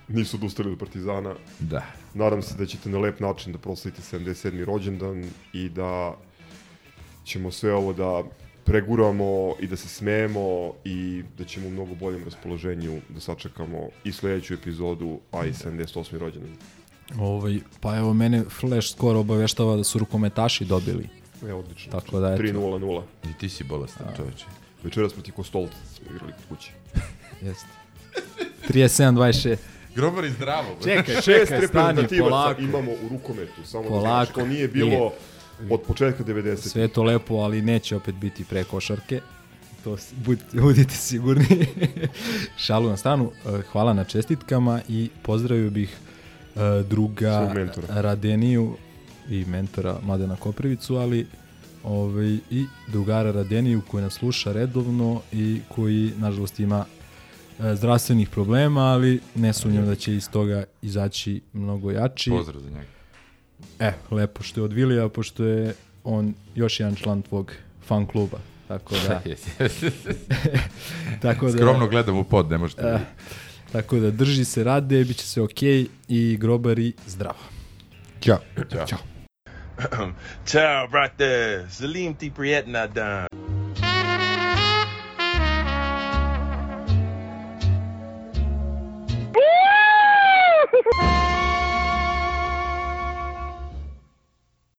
nisu odustali od Partizana. Da. Nadam se da ćete na lep način da proslavite 77. rođendan i da ćemo sve ovo da preguramo i da se smejemo i da ćemo u mnogo boljem raspoloženju da sačekamo i sledeću epizodu, a i 78. rođendan. Ovaj, pa evo, mene Flash skoro obaveštava da su rukometaši dobili. E, odlično. Tako da, eto. 3-0-0. I ti si bolestan, čoveče. Večeras protiv Kostolca smo igrali kod kuće. Jeste. 37-26. Grobari zdravo. Čekaj, Šest čekaj, stani, reprezentativaca polako. imamo u rukometu, samo da Polako. znaš, to nije bilo od početka 90. Sve to lepo, ali neće opet biti pre košarke. To s- bud, budite sigurni. Šalu na stranu. E, Hvala na čestitkama i pozdravio bih e, druga. Radeniju i mentora Mladena Koprivicu, ali ovaj, i drugara Radeniju koji nas sluša redovno i koji, nažalost, ima zdravstvenih problema, ali ne sumnjam da će iz toga izaći mnogo jači. Pozdrav za njega. E, lepo što je od Vilija, pošto je on još jedan član tvog fan kluba. Tako da... tako da Skromno gledam u pod, ne možete Eh, vidjeti. tako da drži se rade, bit će se okej i grobari zdravo. Ćao. Ćao. Ciao, brate. Salim ti prijetna dan.